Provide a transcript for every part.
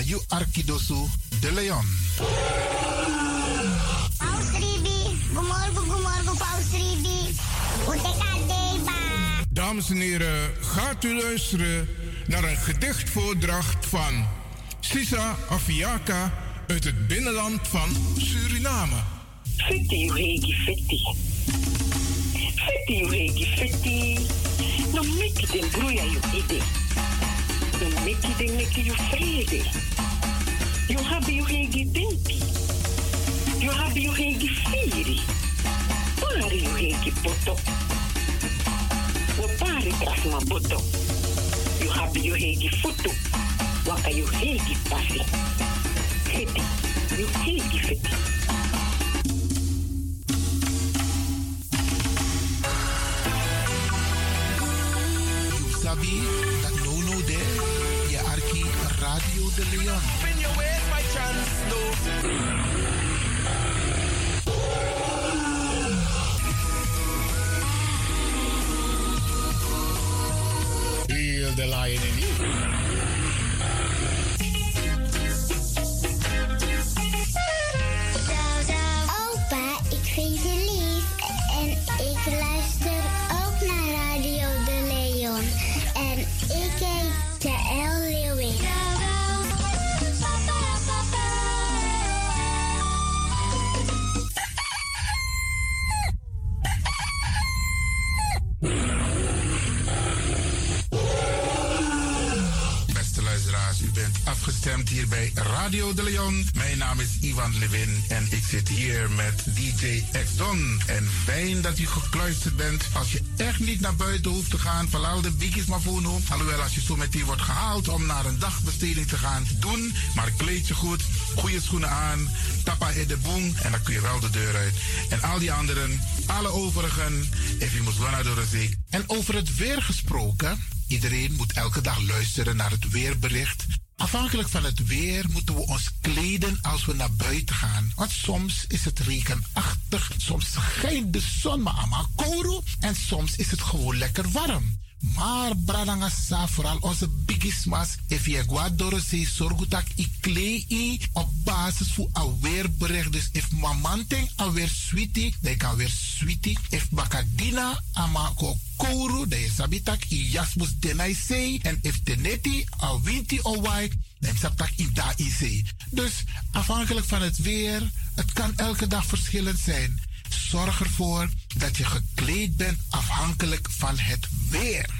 Na you Arkidosu de Leon. Paus Ribi, gumorgo, gumorgo, Paus Ribi. Uteka deba. Dames en heren, gaat u luisteren naar een gedichtvoordracht van Sisa Afiaka uit het binnenland van Suriname. Fitti, uhegi, fitti. Fitti, uhegi, fitti. No miki den bruya you ide. Miki den miki you vrede. You habi uhegi dinki. You habi uhegi firi. Pari uhegi poto. Wo pari trasma poto. You habi uhegi futu. Waka you hegi pasi. Fitti, you hegi fitti. You Radio de Leon. Spin your ways, my chance, no. Feel the lion in you. Hier bij Radio de Leon. Mijn naam is Ivan Levin en ik zit hier met DJ X Don. En fijn dat u gekluisterd bent. Als je echt niet naar buiten hoeft te gaan, verlaal de biggies maar voor nu. Alhoewel, als je zo meteen wordt gehaald om naar een dagbesteding te gaan, doen. Maar kleed je goed, goede schoenen aan, tappa in de boom en dan kun je wel de deur uit. En al die anderen, alle overigen, even moet naar door de. En over het weer gesproken. Iedereen moet elke dag luisteren naar het weerbericht. Afhankelijk van het weer moeten we ons kleden als we naar buiten gaan. Want soms is het regenachtig, soms schijnt de zon maar kouro en soms is het gewoon lekker warm. Maar bradangasa, vooral onze bigismas, if je guadoro se sorgutak i klei op basis van een weerbericht. Dus if mamanteng alweer sweetie, dan kan weer sweetie. If bakadina ama ko kouru, dan is sabitak i jasmus denai sei. En if teneti a winti o wai, dan sabtak i da i. Dus afhankelijk van het weer, het kan elke dag verschillend zijn. Zorg ervoor dat je gekleed bent afhankelijk van het weer.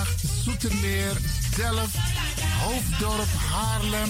Zoetermeer, Delft, Hoofddorp, Haarlem,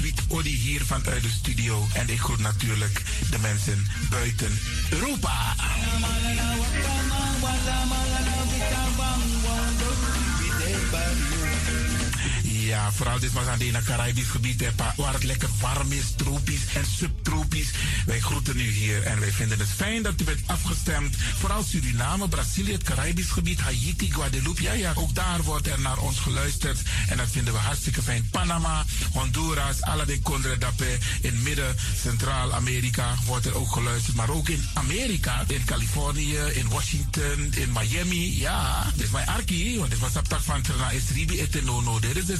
Sweet Odi hier vanuit de studio. En ik groet natuurlijk de mensen buiten Europa. Ja, vooral dit was aan het Caribisch gebied, waar het lekker warm is, tropisch en subtropisch. Wij groeten u hier en wij vinden het fijn dat u bent afgestemd. Vooral Suriname, Brazilië, het Caribisch gebied, Haiti, Guadeloupe. Ja, ja, ook daar wordt er naar ons geluisterd. En dat vinden we hartstikke fijn. Panama, Honduras, alle de Condre. In midden, Centraal-Amerika wordt er ook geluisterd. Maar ook in Amerika, in Californië, in Washington, in Miami. Ja, dit is mijn arki, want dit was op tak van Trana Esribi Etenono. Dit is dus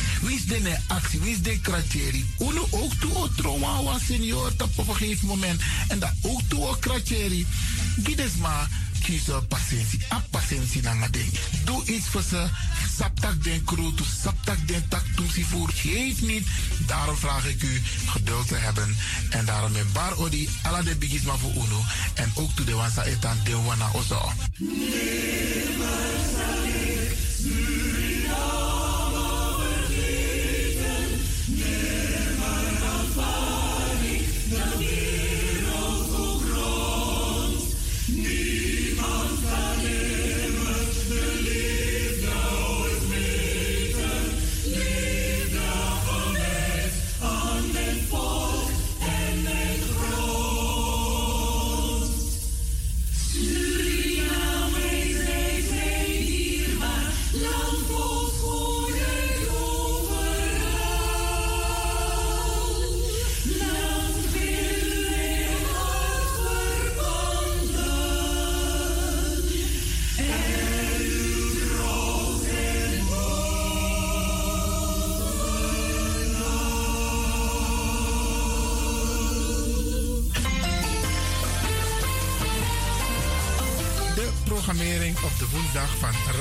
Is de actie? Wie is de kratjeri? Uno ook toe o trauma was senior op een gegeven moment. En dat ook toe o kratjeri. Gides maar kiezen patiëntie. A patiëntie na ding. Doe iets voor ze. Saptak den kroto, saptak den tak toesie voor. Geef niet. Daarom vraag ik u geduld te hebben. En daarom met bar odi ala de bigisma voor uno. En ook toe de wansa etan de wana ozo.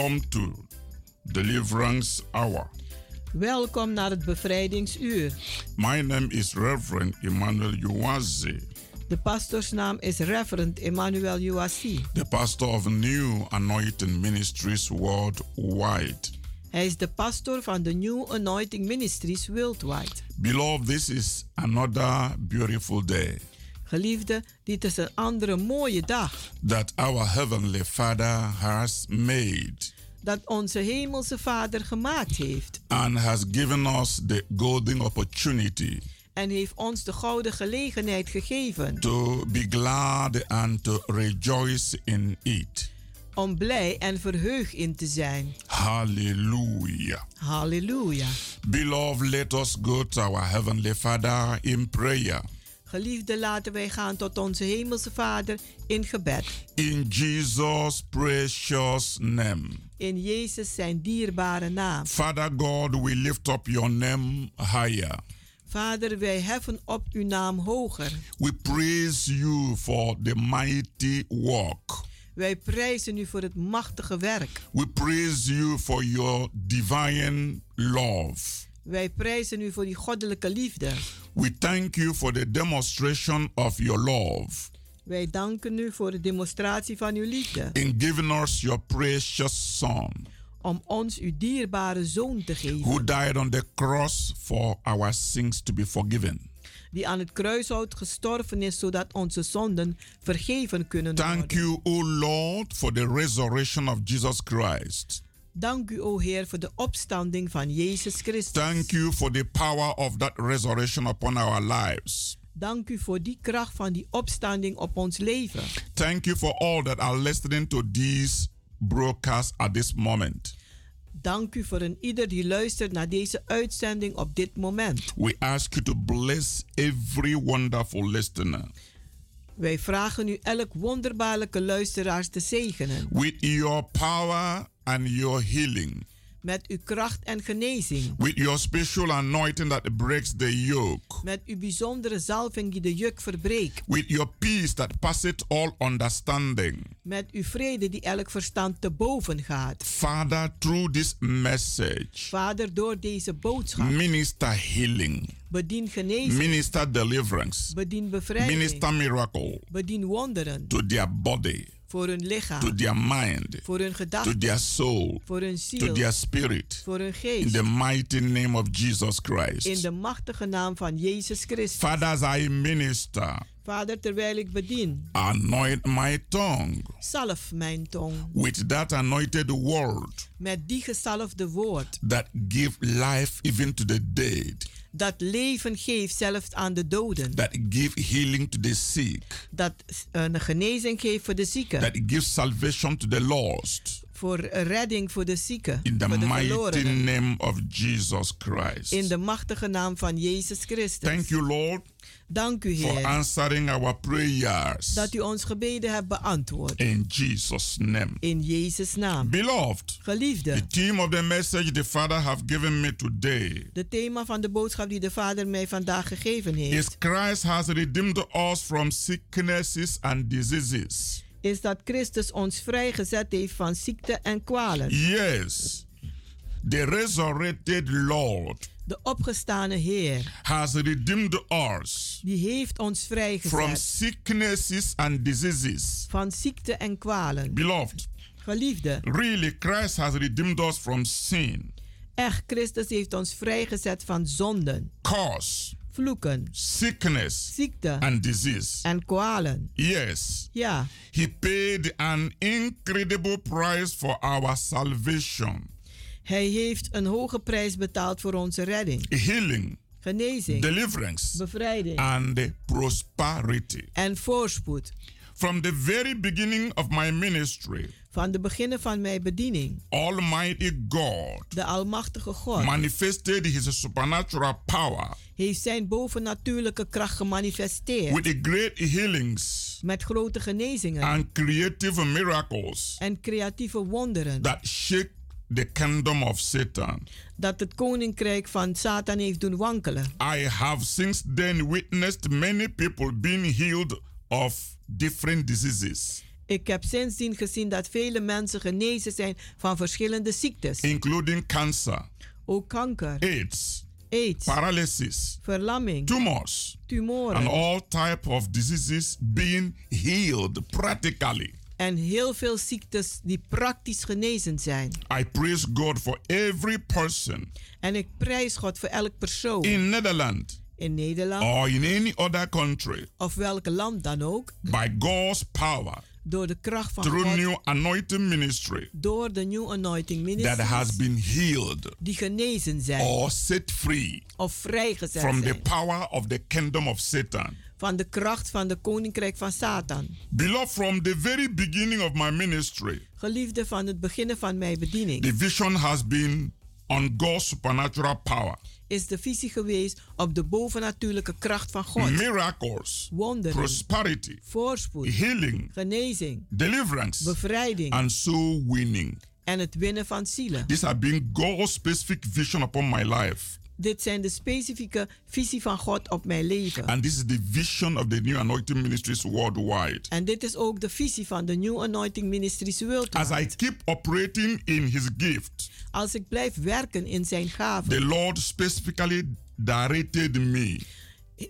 Welcome to Deliverance Hour. Welkom naar het bevrijdingsuur. My name is Reverend Emmanuel Uwazi. De pastoorsnaam is Reverend Emmanuel Uasi. the pastor of New Anointing Ministries worldwide. Hij is de pastor van de New Anointing Ministries Worldwide. Beloved, this is another beautiful day Geliefde, dit is een andere mooie dag that our Heavenly Father has made dat onze hemelse Vader gemaakt heeft. and has given us the golden opportunity En heeft ons de gouden gelegenheid gegeven to be glad and to rejoice in it. om blij en verheugd in te zijn. Hallelujah. Halleluja. Beloved, let us go to our Heavenly Father in prayer. Geliefde, laten wij gaan tot onze hemelse Vader in gebed. In Jesus' precious name. In Jezus zijn dierbare naam. Father God, we lift up your name higher. Vader, wij heffen op uw naam hoger. We praise you for the mighty work. Wij prijzen u voor het machtige werk. We praise you for your divine love. Wij prijzen u voor die goddelijke liefde. We thank you for the demonstration of your love Wij danken u voor de demonstratie van uw liefde. in giving us your precious Son, Om ons uw dierbare zoon te geven. who died on the cross for our sins to be forgiven. Die aan het kruishout gestorven is zodat onze zonden vergeven kunnen worden. Thank you, O Lord, for the resurrection of Jesus Christ. Dank u, o Heer, voor de opstanding van Jezus Christus. Thank you for the power of that resurrection upon our lives. Dank u voor die kracht van die opstanding op ons leven. Thank you for all that are listening to these broadcasts at this moment. Dank u voor een ieder die luistert naar deze uitzending op dit moment. We ask you to bless every wonderful listener Wij vragen u elk wonderbaarlijke luisteraars te zegenen. with your power and your healing, Met uw kracht en genezing. with your special anointing that breaks the yoke, Met uw bijzondere zalving die de juk verbreekt. with your peace that passeth all understanding. Met uw vrede die elk verstand te boven gaat. Father, through this message, Vader, door deze boodschap. minister healing, Bedien genezing. minister deliverance, Bedien bevrijding. minister miracle Bedien wonderen. to their body, Voor hun lichaam. to their mind, Voor hun to gedachten. their soul, Voor hun to ziel. their spirit. Voor hun In geest. the mighty name of Jesus In Christ. de machtige naam van Jezus Christus. Father, as I minister, Vader, terwijl ik bedien. anoint my tongue Zalf mijn tong. with that anointed word Met die gezalfde woord. that give life even to the dead, Dat leven geeft zelfs aan de doden. that give healing to the sick, Dat een genezing geeft voor de zieken. that gives salvation to the lost. Voor redding voor de zieken. In the voor de mighty verlorenen. name of Jesus Christ. In de machtige naam van Jezus Christus. Thank you, Lord, Dank u, for Heer. answering our prayers. Dat u ons gebeden hebt beantwoord. In Jesus' name. In Jezus' naam. Beloved, Geliefde. the theme of the message the Father have given me today De thema van de boodschap die de Vader mij vandaag gegeven is heeft. Christ has redeemed us from sicknesses and diseases. Is dat Christus ons vrijgezet heeft van ziekte en kwalen. Yes, the resurrected Lord De opgestane Heer. has redeemed us Die heeft ons from vrijgezet sicknesses and diseases. van ziekte en kwalen. Beloved, Geliefde. really, Christ has redeemed us from sin, Echt, Christus heeft ons vrijgezet van zonden, curse, vloeken, sickness, ziekte and disease. en kwalen. Yes, Ja, He paid an incredible price for our salvation, hij heeft een hoge prijs betaald voor onze redding, healing, genezing, deliverance, bevrijding. And prosperity. en voorspoed. From the very beginning of my ministry, Van de beginnen van mijn bediening, Almighty God de Almachtige God manifested His supernatural power heeft zijn bovennatuurlijke kracht gemanifesteerd. with the great healings met grote genezingen. and creative miracles en creatieve wonderen. that shake the kingdom of Satan. Dat het koninkrijk van Satan heeft doen wankelen. I have since then witnessed many people being healed of different diseases, Ik heb sindsdien gezien dat vele mensen genezen zijn van verschillende ziektes. including cancer, Ook kanker, AIDS, aids, paralysis, verlamming, tumors, and tumoren all type of diseases being healed practically. En heel veel ziektes die praktisch genezen zijn. I praise God for every person En ik prijs God voor elk persoon. in Netherlands in Nederland. or in any other country of welk land dan ook, by God's power door de kracht van through God, new anointing ministry door de New Anointing that Ministries has been healed die genezen zijn. or set free of vrijgezet from the zijn. power of the kingdom of Satan. Van de kracht van de koninkrijk van Satan. Beloved, from the very beginning of my ministry, Geliefde van het beginnen van mijn bediening the vision has been on God's supernatural power, is de visie geweest op de bovennatuurlijke kracht van God. miracles, Wonderen, prosperity, voorspoed, healing, genezing, deliverance, bevrijding and soul winning. en het winnen van zielen. These have been God's specific vision upon my life. Dit zijn de specifieke visie van God op mijn leven. And this is the vision of the new anointing ministries worldwide. En dit is ook de visie van de New Anointing Ministries Worldwide. As I keep operating in his gift, Als ik blijf werken in zijn gaven, the Lord specifically directed me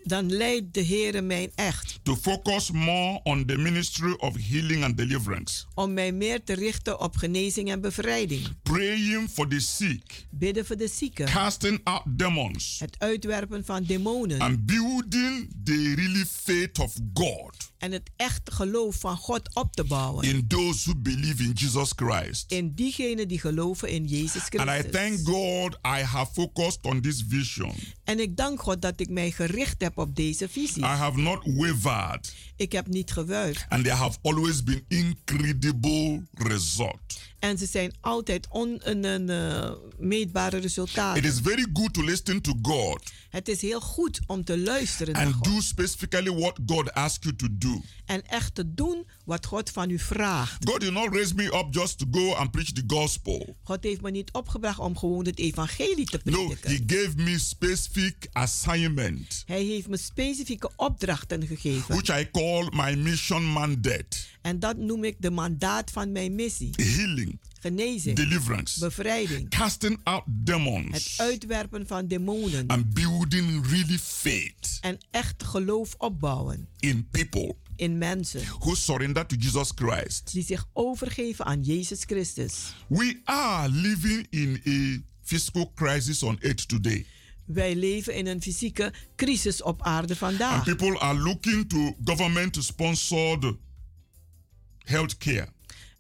dan leidt de Heer mij echt. To focus more on the ministry of healing and deliverance, om mij meer te richten op genezing en bevrijding. praying for the sick, Bidden voor de zieken, casting out demons, het uitwerpen van demonen. And building the really faith of God en het echte geloof van God op te bouwen. in those who believe in Jesus Christ. In diegenen die geloven in Jezus And I Christus. thank God I have focused on this vision. En ik dank God dat ik mij gericht heb op deze visie. I have not wavered, Ik heb niet gewuifd. and there have always been incredible results. En ze zijn altijd on, een, een, eh, meetbare It resultaten. is very good to listen to God Het is heel goed om te luisteren naar and God. do specifically what God asks you to do. En echt te doen wat God van u vraagt. God did not raise me up just to go and preach the gospel. God heeft me niet opgebracht om gewoon het evangelie te No, prediken. He gave me specific assignment, Hij heeft me specifieke opdrachten gegeven. which I call my mission mandate. En dat noem ik de mandaat van mijn missie. Healing, Genezing, deliverance, bevrijding, casting out het demons, uitwerpen van demonen and building really faith en echt geloof opbouwen in people in mensen who surrender to Jesus Christ. die zich overgeven aan Jezus Christus. We are living in a fiscal crisis on earth today. Wij leven in een fysieke crisis op aarde And vandaag. people are looking to government sponsored health care.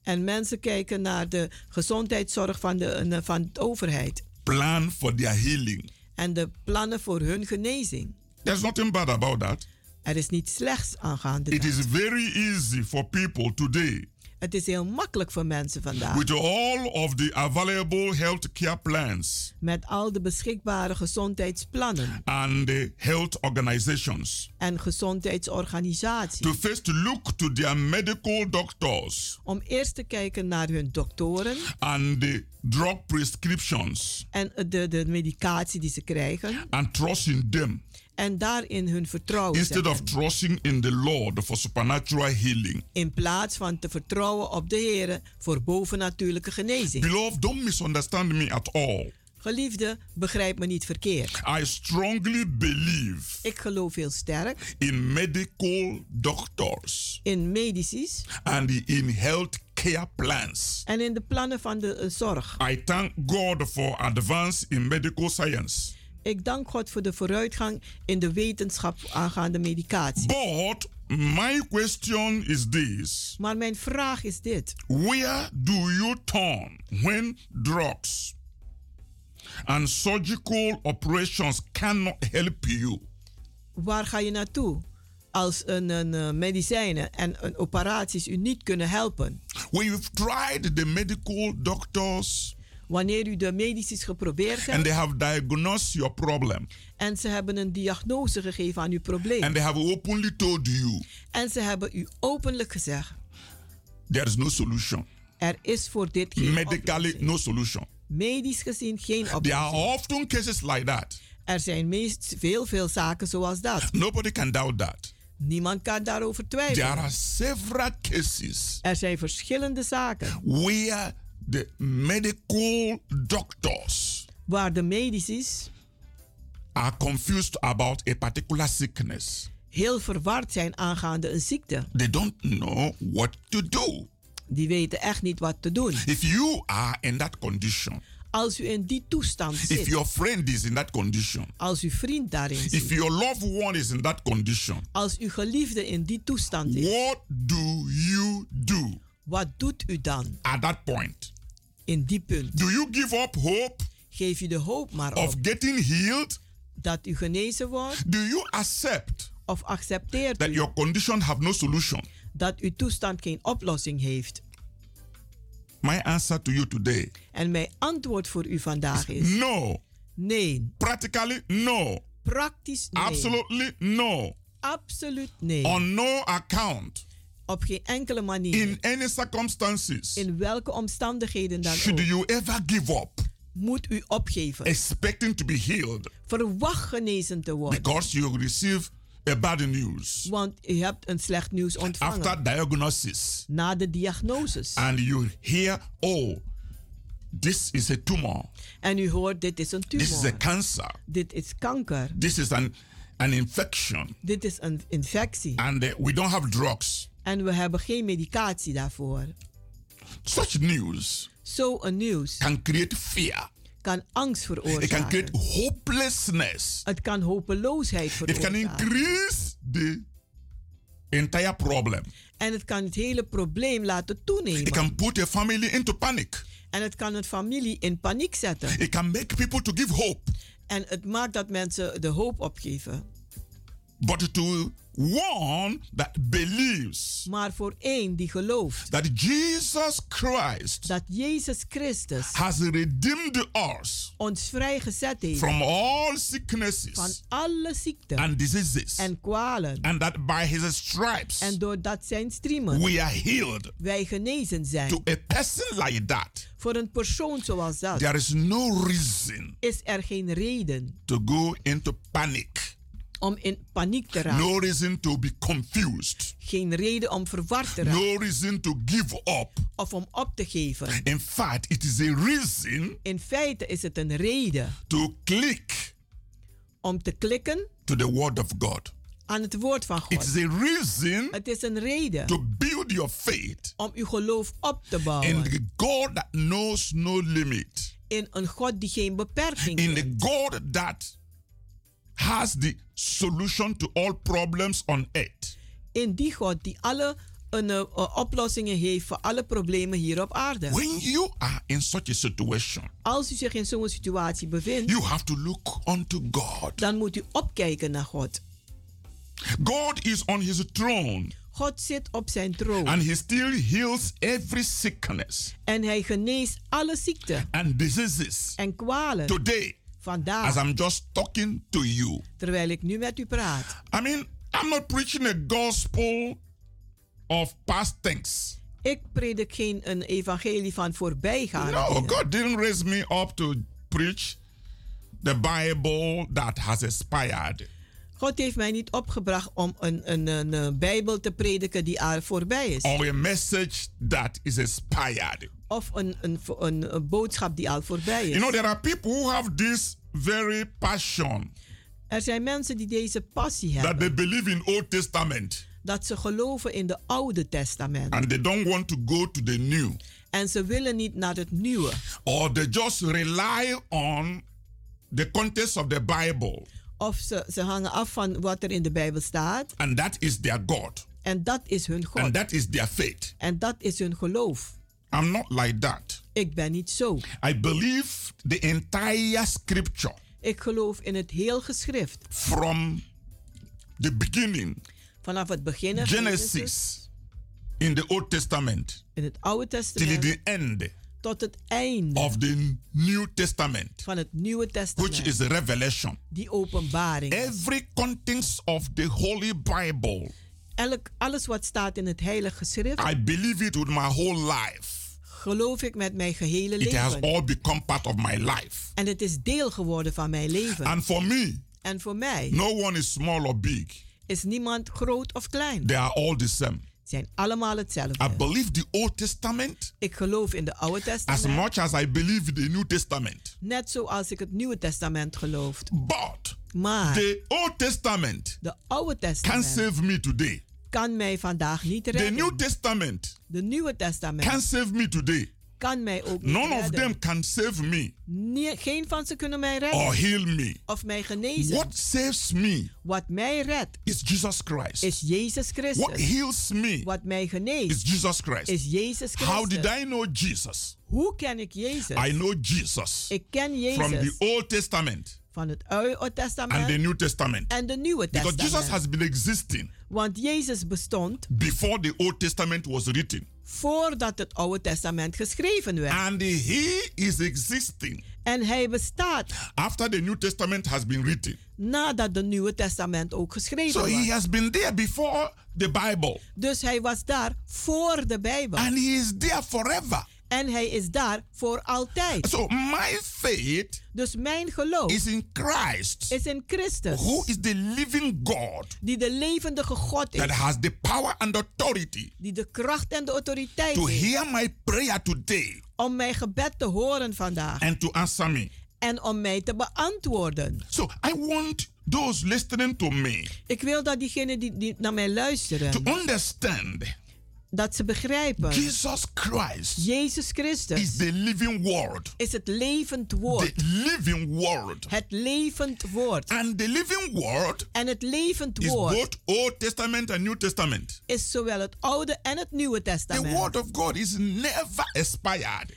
En mensen kijken naar de gezondheidszorg van de, eh, van de overheid Plan for their healing. en de plannen voor hun genezing. There's nothing bad about that. Er is niets slechts aangaande. It is very easy for people today Het is heel makkelijk voor mensen vandaag. with all of the available health care plans Met al de beschikbare gezondheidsplannen and the health organizations en gezondheidsorganisaties. to first look to their medical doctors Om eerst te kijken naar hun doktoren and the drug prescriptions en de, de medicatie die ze krijgen. and trust in them En daarin hun vertrouwen instead of zetten. trusting in the Lord for supernatural healing. In plaats van te vertrouwen op de Heer voor bovennatuurlijke genezing. Beloved, don't misunderstand me at all. Geliefde, begrijp me niet verkeerd. I strongly believe Ik geloof heel sterk in medical doctors in medicis and in health care plans. en in de plannen van de eh, zorg. I thank God for advance in medical science. Ik dank God voor de vooruitgang in de wetenschap aangaande medicatie. But my question is this Maar mijn vraag is dit. Where do you turn when drugs and surgical operations cannot help you? Waar ga je naartoe als een, een eh, medicijnen en een operaties u niet kunnen helpen? You've tried the medical doctors Wanneer u de medicijns geprobeerd and hebt they have diagnosed your problem en ze hebben een diagnose gegeven aan uw probleem and they have openly told you en ze hebben u openlijk gezegd: there is no solution, er is voor dit geen medically oplossing. no solution. Medisch gezien geen There are oplossing. often cases like that. Er zijn meest veel, veel zaken zoals dat. Nobody can doubt that. Niemand kan daarover There twijfelen. are several cases Er zijn verschillende zaken where the medical doctors waar de medicis are confused about a particular sickness. heel verward zijn aangaande een ziekte. They don't know what to do. Die weten echt niet wat te doen. If you are in that condition, Als u in die toestand if zit, your friend is in that condition, als uw vriend daarin if zit, your loved one is in that condition, als uw geliefde in die toestand is, what do you do wat doet u dan at that point? In die punt? Do you give up hope Geef u de hoop maar of op getting healed? dat u genezen wordt Do you accept of accepteert that u your condition have no solution? dat uw toestand geen oplossing heeft? My answer to you today En mijn antwoord voor u vandaag is no. nee. Practically no. Praktisch nee. Absolutely no. Absoluut nee. On no account. Op geen enkele manier. In any circumstances In welke omstandigheden dan should ook. you ever give up Moet u opgeven. expecting to be healed Verwacht genezen te worden. because you receive a bad news Want u hebt een slecht nieuws ontvangen. after diagnosis Na de diagnoses. and you hear, oh, this is a tumor, En u hoort, dit is een this is a tumor. cancer, Dit is kanker. this is an, an infection, Dit is een infectie. and uh, we don't have drugs. En we hebben geen medicatie daarvoor. Such news Zo'n nieuws can create fear. kan angst It can veroorzaken. create hopelessness. Het kan hopeloosheid It can veroorzaken. increase the entire problem. En het kan het hele probleem laten It toenemen. can put a family into panic. En het kan een familie in paniek zetten. It can make people to give hope. En het maakt dat mensen de hoop opgeven. But to one that believes Maar voor één die gelooft that Jesus Christ dat Jezus Christus has redeemed us ons vrijgezet heeft from all van sicknesses alle ziekten and diseases, en kwalen. and that by his stripes En doordat zijn striemen we are healed. wij genezen zijn. To a person like that, Voor een persoon zoals dat there is no reason is er geen reden to go into panic, om in paniek te raken. no reason to be confused, Geen reden om verward te raken no reason to give up. of om op te geven. In fact, it is a reason In feite is het een reden to click om te klikken to the word of God. aan het woord van It God. is a reason Het is een reden to build your faith om uw geloof op te in bouwen the God that knows no limit, in een God die geen beperking in the. God that has the solution to all problems on earth. In die God die alle een, eh, oplossingen heeft voor alle problemen hier op aarde. When you are in such a situation, Als u zich in zo'n situatie bevindt, you have to look unto God. dan moet u opkijken naar God. God is on his throne God zit op zijn troon and he still heals every sickness en hij geneest alle ziekten and diseases. en kwalen Today, as vandaag, I'm just talking to you, terwijl ik nu met u praat. I mean, I'm not preaching a gospel of past things. Ik predik geen een evangelie van voorbijgaande No. God didn't raise me up to preach the Bible that has expired. God heeft mij niet opgebracht om een, een, een, eh, Bijbel te prediken die al voorbij is. or a message that is expired. Of een, een, een, een boodschap die al voorbij is. You know, there are people who have this very passion er zijn mensen die deze passie that hebben. they believe in Old Testament dat ze geloven in de Oude Testament. and they don't want to go to the New. En ze willen niet naar het Nieuwe. Or they just rely on the context of the Bible Of ze, ze hangen af van wat er in de Bijbel staat. and that is their God En dat is hun God. and that is their faith. En dat is hun geloof. I'm not like that. Ik ben niet zo. I believe the entire scripture Ik geloof in het heel geschrift. from the beginning, Vanaf het begin. Genesis, in the Old Testament, In het Oude till Testament. the end Tot het einde of the New Testament, van het Nieuwe Testament. which is Revelation. die openbaring. Every contents of the Holy Bible, Elk, alles wat staat in het Heilige Schrift. I believe it with my whole life. Geloof ik met mijn gehele It has leven. all become part of my life. En het is deel geworden van mijn leven. And for me, en voor mij no one is small or big. is niemand groot of klein. They are all the same. zijn allemaal hetzelfde. I believe the Old Testament Ik geloof in de Oude as Testament. much as I believe the New Testament. Net zoals ik het Nieuwe Testament geloof. But Maar The Old Testament de Oude can Testament save me today. Kan mij vandaag niet The redden. New Testament de Nieuwe can Testament save me today. kan mij ook niet None of redden. them can save me Nee, geen van ze kunnen mij redden or heal me. of mij genezen. What saves me Wat mij redt is Jesus Christ. is Jezus Christus. What heals me Wat mij geneest is Jesus Christ. is Jezus Christus. How did I know Jesus? Hoe ken ik Jezus? I know Jesus ik ken from Jezus the Old Testament van het Oude and Testament the New Testament. en de Nieuwe Because Testament. Jesus has been existing Want Jezus bestond before the Old Testament was written. voordat het Oude Testament geschreven werd. And he is existing En hij bestaat after the New Testament has been written. nadat het Nieuwe Testament ook geschreven So was. he has been there before the Bible. Dus hij was daar voor de Bijbel. And he is there forever. En hij is daar voor altijd. So my faith Dus mijn geloof is in Christ, is in Christus. who is the living God Die de levendige God is. that has the power and authority Die de kracht en de autoriteit to heeft. hear my prayer today Om mijn gebed te horen vandaag. and to answer me. En om mij te beantwoorden. So I want those listening to me Ik wil dat diegenen die, die naar mij luisteren. to understand dat ze begrijpen. Jesus Christ Jezus Christus is the living word. is het levend woord. The living word. Het levend woord. And the living word En het levend is woord both Old Testament and New Testament. is zowel het Oude en het Nieuwe The Testament. word of God is never expired.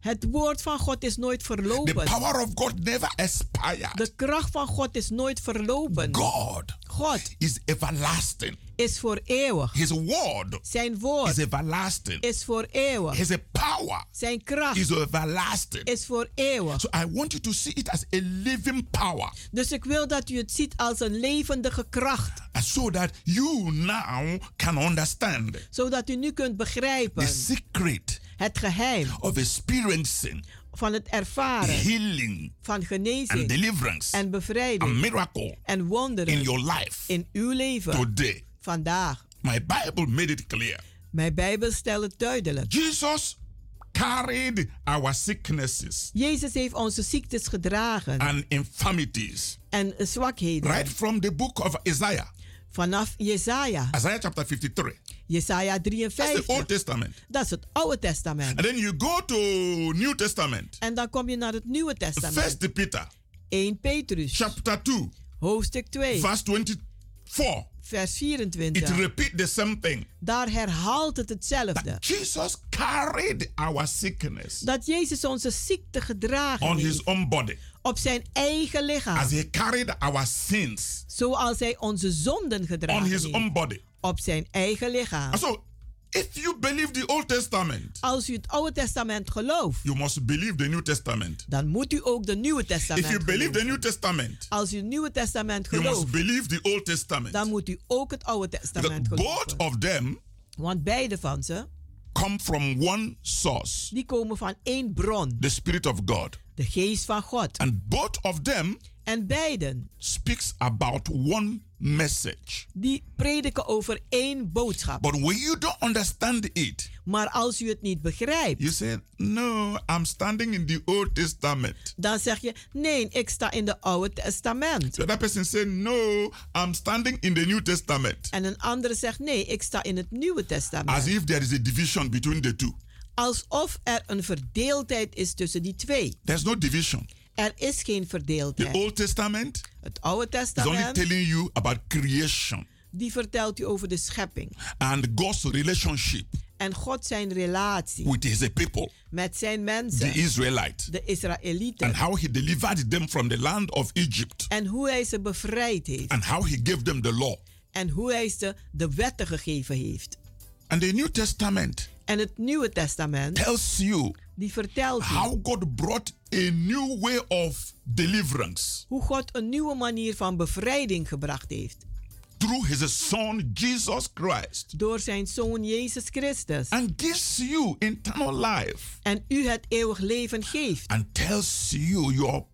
Het woord van God is nooit The verlopen. power of God never expired. De kracht van God is nooit verlopen. God God is everlasting. is voor eeuwig. His word Zijn woord is everlasting. is voor eeuwig. His power Zijn kracht is everlasting. is voor eeuwig. So I want you to see it as a living power. Dus ik wil dat u het ziet als een levendige kracht. And so that you now can understand Zodat u nu kunt begrijpen the secret het geheim of experiencing van het ervaren healing van and genezing deliverance en and bevrijding miracle en in wonderen your life in uw leven today. vandaag. My Bible made it clear. Mijn Bijbel stelt het duidelijk. Jesus carried our sicknesses Jezus heeft onze ziektes gedragen and infirmities en zwakheden. right from the book of Isaiah, Vanaf Jesaja, Isaiah chapter 53. Jesaja That's the 53. Old Testament. Dat is het Oude Testament. And then you go to New Testament. En dan kom je naar het Nieuwe Testament. First Peter 1 Petrus, chapter 2, hoofdstuk 2, verse 24. vers It 24. repeat the same thing. Daar herhaalt het hetzelfde. That Jesus carried our sickness Dat Jezus onze ziekte gedragen on his own body op zijn eigen lichaam. as he carried our sins Zoals hij onze zonden on gedragen his heeft own body. Op zijn eigen lichaam. So, if you believe the Old Testament, Als u het Oude Testament gelooft, you must believe the New Testament. dan moet u ook de Nieuwe If you Testament believe the geloven. New Testament, Als u het Nieuwe Testament you must gelooft, believe the Old Testament. dan moet u ook het Oude Because Testament both geloven. of them Want beide van ze, come from one source, die komen van één bron, the Spirit of God. de geest van God. And both of them En beiden, speaks about one message. die prediken over één boodschap. But when you don't understand it, Maar als u het niet begrijpt, you say, No, I'm standing in the Old Testament. dan zeg je, nee, ik sta in het Oude Testament. The other person say, No, I'm standing in the New Testament. En een andere zegt, nee, ik sta in het Nieuwe As Testament. if there is a division between the two. Alsof er een verdeeldheid is tussen die twee. There's no division. Er is geen The verdeeldheid. Old Testament Het Oude is only Testament, telling you about creation die vertelt u over de schepping. and God's relationship En God zijn relatie with his people, met zijn the mensen, Israelites, de and Israëlieten. how he delivered them from the land of Egypt En hoe hij ze bevrijd heeft. and how he gave them the law. En hoe hij ze de wetten gegeven heeft. And the New Testament En het Nieuwe Testament, tells you die vertelt u how God brought a new way of deliverance hoe God een nieuwe manier van bevrijding gebracht heeft. through his son Jesus Christ Door zijn zoon Jezus Christus. and gives you eternal life En u het eeuwig leven geeft. and tells you your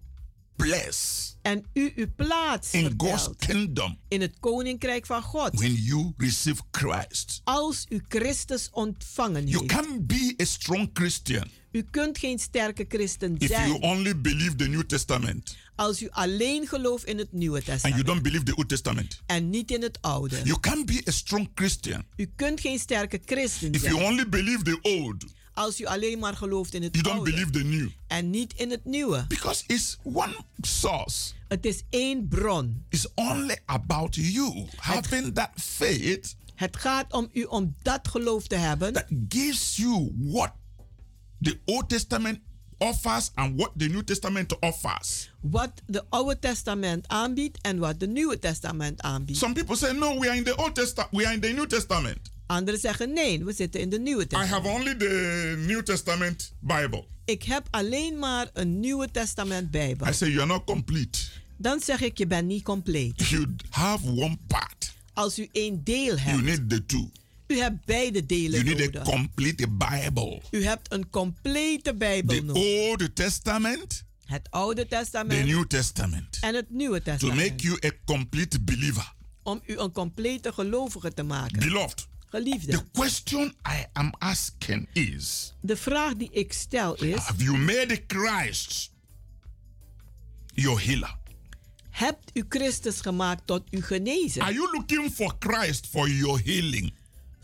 place En u uw plaats in God's kingdom in het koninkrijk van God. when you receive Christ. Als u Christus ontvangen You heeft. can't be a strong Christian U kunt geen sterke christen if you zijn only believe the New Testament als u alleen gelooft in het Nieuwe and you Testament don't believe the Old Testament. en niet in het Oude. You can't be a strong Christian U kunt geen sterke christen if you zijn only believe the old. als u alleen maar gelooft in het You don't Oude believe the new en niet in het Nieuwe. because it's one source. Het is één bron. It's only about you having that faith Het gaat om u om dat geloof te hebben that gives you what the Old Testament offers and what the New Testament offers. wat de Oude Testament aanbiedt en wat de Nieuwe Testament aanbiedt. Some people say, no, we are in the Old Testament, we are in the New Testament. Anderen zeggen nee, we zitten in de Nieuwe I Testament. have only the New Testament Bible. Ik heb alleen maar een Nieuwe Testament Bijbel. I say, you are not complete. Dan zeg ik, je bent niet compleet. You have one part. Als u één deel You hebt, need the two. U hebt beide delen You need a complete Bible. U hebt een complete Bijbel The nodig. Old Testament, Het Oude the Testament New Testament. en het Nieuwe To Testament. make you a complete believer. Om u een complete gelovige te maken. Beloved, Geliefde, the question I am asking is de vraag die ik stel is: Have you made Christ your healer? hebt u Christus gemaakt tot uw genezer? Are you looking for Christ for your healing?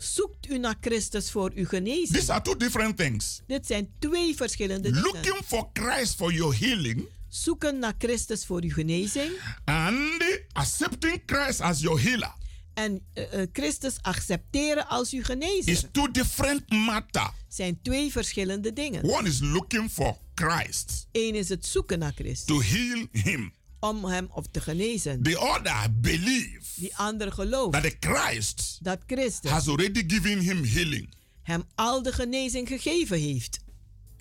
Zoekt u naar Christus voor uw genezing? These are two different things. Dit zijn twee verschillende dingen. Looking for Christ for your healing Zoeken naar Christus voor uw genezing and accepting Christ as your healer en eh, Christus accepteren als uw genezer is two different matter. zijn twee verschillende dingen. One is looking for Christ Eén is het zoeken naar Christus to heal him. Om hem op te genezen. The other believe Die andere gelooft that the Christ dat Christus has already given him healing. hem al de genezing gegeven heeft.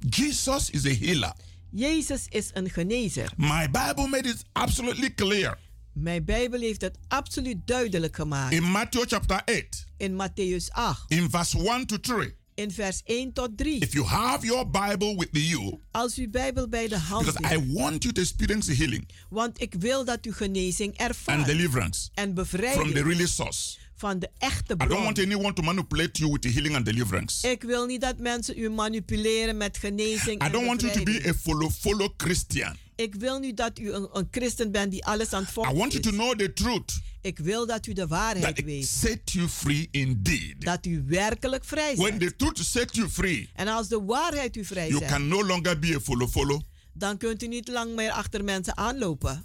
Jesus is a healer. Jezus is een genezer. My Bible made it absolutely clear Mijn Bijbel heeft het absoluut duidelijk gemaakt. in Matthew chapter 8, In Matthäus 8, in verse 1 to 3. In vers 1 tot 3. If you have your Bible with you, Als u Bijbel bij de hand because heeft, I want you to experience healing want ik wil dat u genezing and ervaart deliverance en from the bevrijding really source. van de echte I don't bron. want anyone to manipulate you with the healing and deliverance. Ik wil niet dat mensen u manipuleren met genezing I en don't want you to be bevrijding. a follow follow Christian. Ik wil niet dat u een, een christen bent die alles aan het I volgen want you to know the truth Ik wil dat u de waarheid that weet. set you free indeed. Dat u werkelijk vrij When bent. the truth set you free, En als de waarheid u vrij you zet, can no longer be a follow follow. dan kunt u niet lang meer achter mensen aanlopen.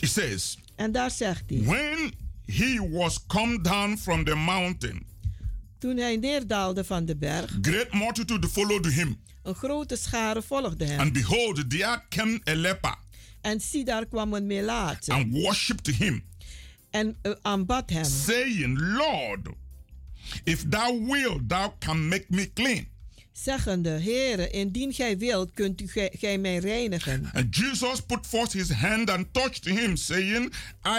It says, En daar zegt hij. when he was come down from the mountain, Toen hij neerdaalde van de berg, great multitude followed him. een grote schare volgde hem. And behold, there came a leper En zie, daar kwam een melaat and worshipped him, en uh, aanbad hem. saying, Lord, if thou wilt, thou can make me clean. Zeggende, Heere, indien gij wilt, kunt u gij, gij mij reinigen. And Jesus put forth his hand and touched him, saying,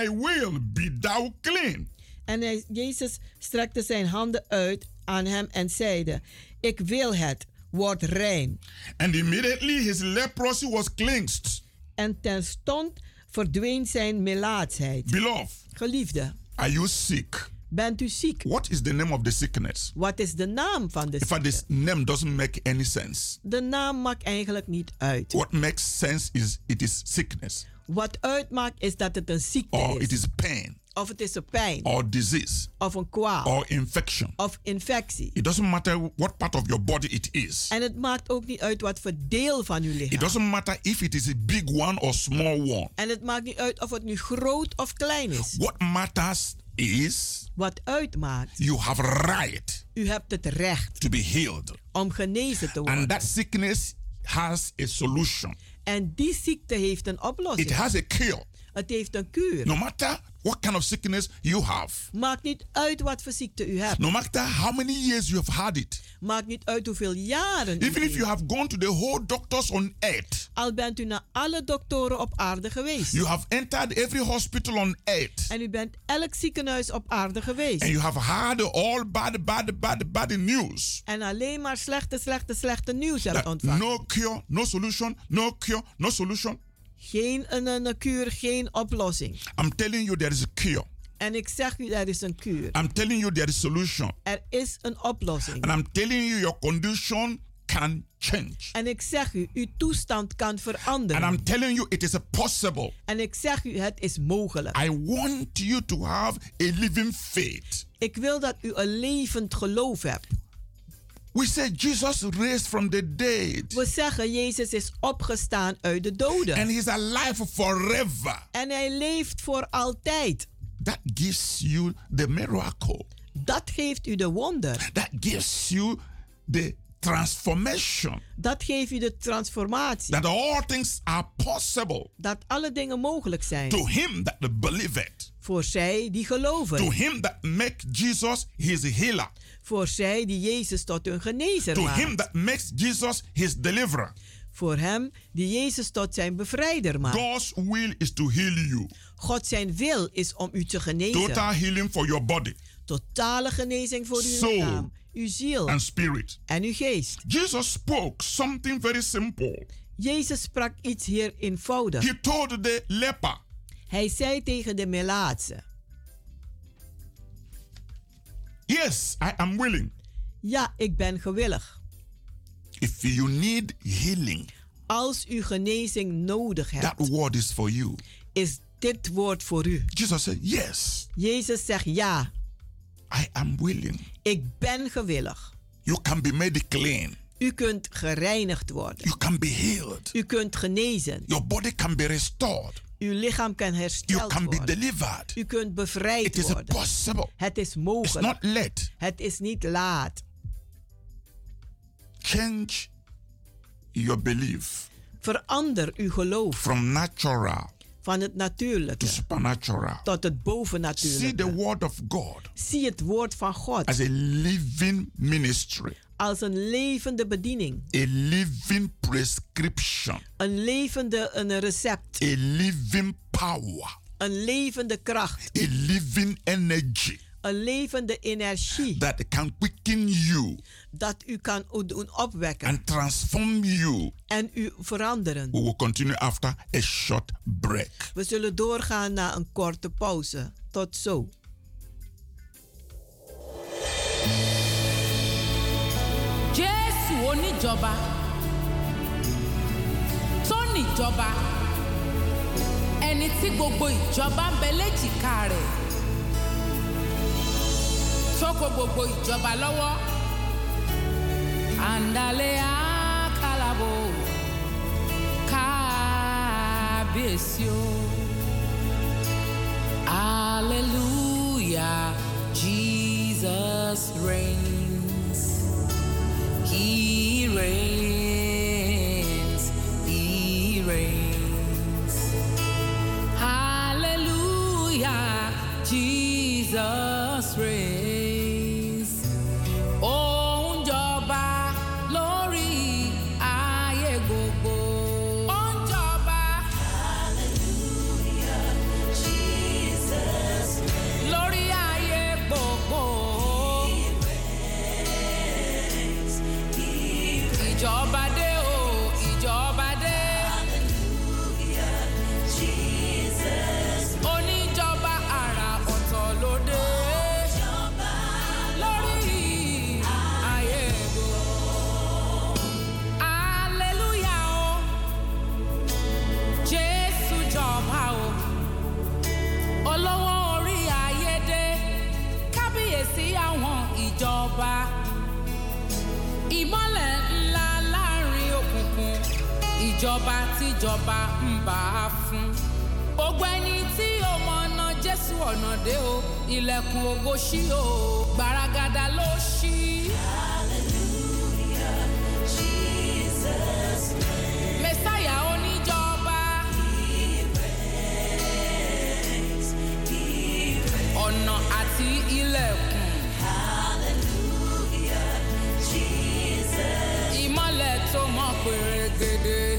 I will be thou clean. En hij, Jezus strekte zijn handen uit aan hem en zeide, ik wil het, word rein. And immediately his leprosy was cleansed. En terstond verdween zijn melaatsheid. Beloved, Geliefde, are you sick? bent u ziek? What is the name of the sickness? Wat is de naam van de In fact, ziekte? this name doesn't make any sense. De naam maakt eigenlijk niet uit. What makes sense is it is sickness, Wat uitmaakt is dat het een ziekte or it is. is pain, Of het is een pijn. or disease, Of een kwaal. or infection. Of infectie. It doesn't matter what part of your body it is. En het maakt ook niet uit wat voor deel van uw It lichaam. doesn't matter if it is a big one or small one. En het maakt niet uit of het nu groot of klein is. What matters is Wat uitmaakt, you have right u hebt het recht to be healed. om genezen te And worden. that sickness has a solution. En die ziekte heeft een It oplossing. has a cure. Het heeft een kuur. No matter what kind of sickness you have, Maakt niet uit wat voor ziekte u hebt. no matter how many years you have had it, Maakt niet uit hoeveel jaren u even if you have gone to the whole doctors on earth, Al bent u naar alle doktoren op aarde geweest. you have entered every hospital on earth, En u bent elk ziekenhuis op aarde geweest. and you have heard all bad, bad, bad, bad news. En alleen maar slechte, slechte, slechte nieuws hebt ontvangen. no cure, no solution, no cure, no solution. Geen een, een, kuur, geen oplossing. I'm telling you there is a cure. En ik zeg u, er is een kuur. I'm telling you there is solution. Er is een oplossing. And I'm telling you your condition can change. En ik zeg u, uw toestand kan veranderen. And I'm telling you it is a possible. En ik zeg u, het is mogelijk. I want you to have a living faith. Ik wil dat u een levend geloof hebt. We say Jesus raised from the dead. We zeggen, Jezus is opgestaan uit de doden. And he's alive forever. En hij leeft voor altijd. That gives you the miracle. Dat geeft u de wonder. That gives you the transformation. Dat geeft u de transformatie. That all things are possible. Dat alle dingen mogelijk zijn. To him that believeth. Voor zij die geloven. To him that make Jesus his healer. Voor zij die Jezus tot hun genezer To maakt. him that makes Jesus his deliverer. Voor hem die Jezus tot zijn bevrijder maakt. God's will is to heal you. God zijn wil is om u te genezen. Total healing for your body. Totale genezing voor uw Soul lichaam, uw ziel and spirit. en uw geest. Jesus spoke something very simple. Jezus sprak iets hier eenvoudig. He told the leper, Hij zei tegen de melaatse: Yes, I am willing. Ja, ik ben gewillig. If you need healing, Als u genezing nodig that hebt, word is for you. is dit woord voor u. Jesus said, Yes, Jezus zegt ja, I am willing. ik ben gewillig. You can be made clean. U kunt gereinigd worden. You can be healed. U kunt genezen. Your body can be restored. Uw lichaam kan You hersteld can be worden. delivered. U kunt bevrijd It is worden. possible. Het is It's mogelijk. not late. Het is niet laat. Change your belief Verander uw geloof from natural van het natuurlijke tot het See the bovennatuurlijke. word of God Zie het woord van God as a living ministry, als een levende bediening. a living prescription, Een levende een recept. a living power, Een levende kracht. a living energy Een levende energie. that can quicken you Dat u kan doen opwekken. and transform you. En u veranderen. We will continue after a short break. We zullen doorgaan na een korte pauze. Tot zo. Jésù oníjọba tó níjọba. Ẹni tí gbogbo ìjọba ń bẹ léjìká rẹ̀. Tó kó gbogbo ìjọba lọ́wọ́. Àǹdálẹ́ àkàlàbò kábíyèsí o. Hallelujah. Jesus reigns. He reigns, ìjọba tíjọba ń bá a fún. gbogbo ẹni tí ó ọ̀nà jésù ọ̀nà dé o ilẹ̀kùn ògo ṣí o gbaragada ló ṣí. mẹ́sáyà oníjọba. ọ̀nà àti ilẹ̀kùn. ìmọ̀lẹ̀ tó mọ́ pèrègèdè.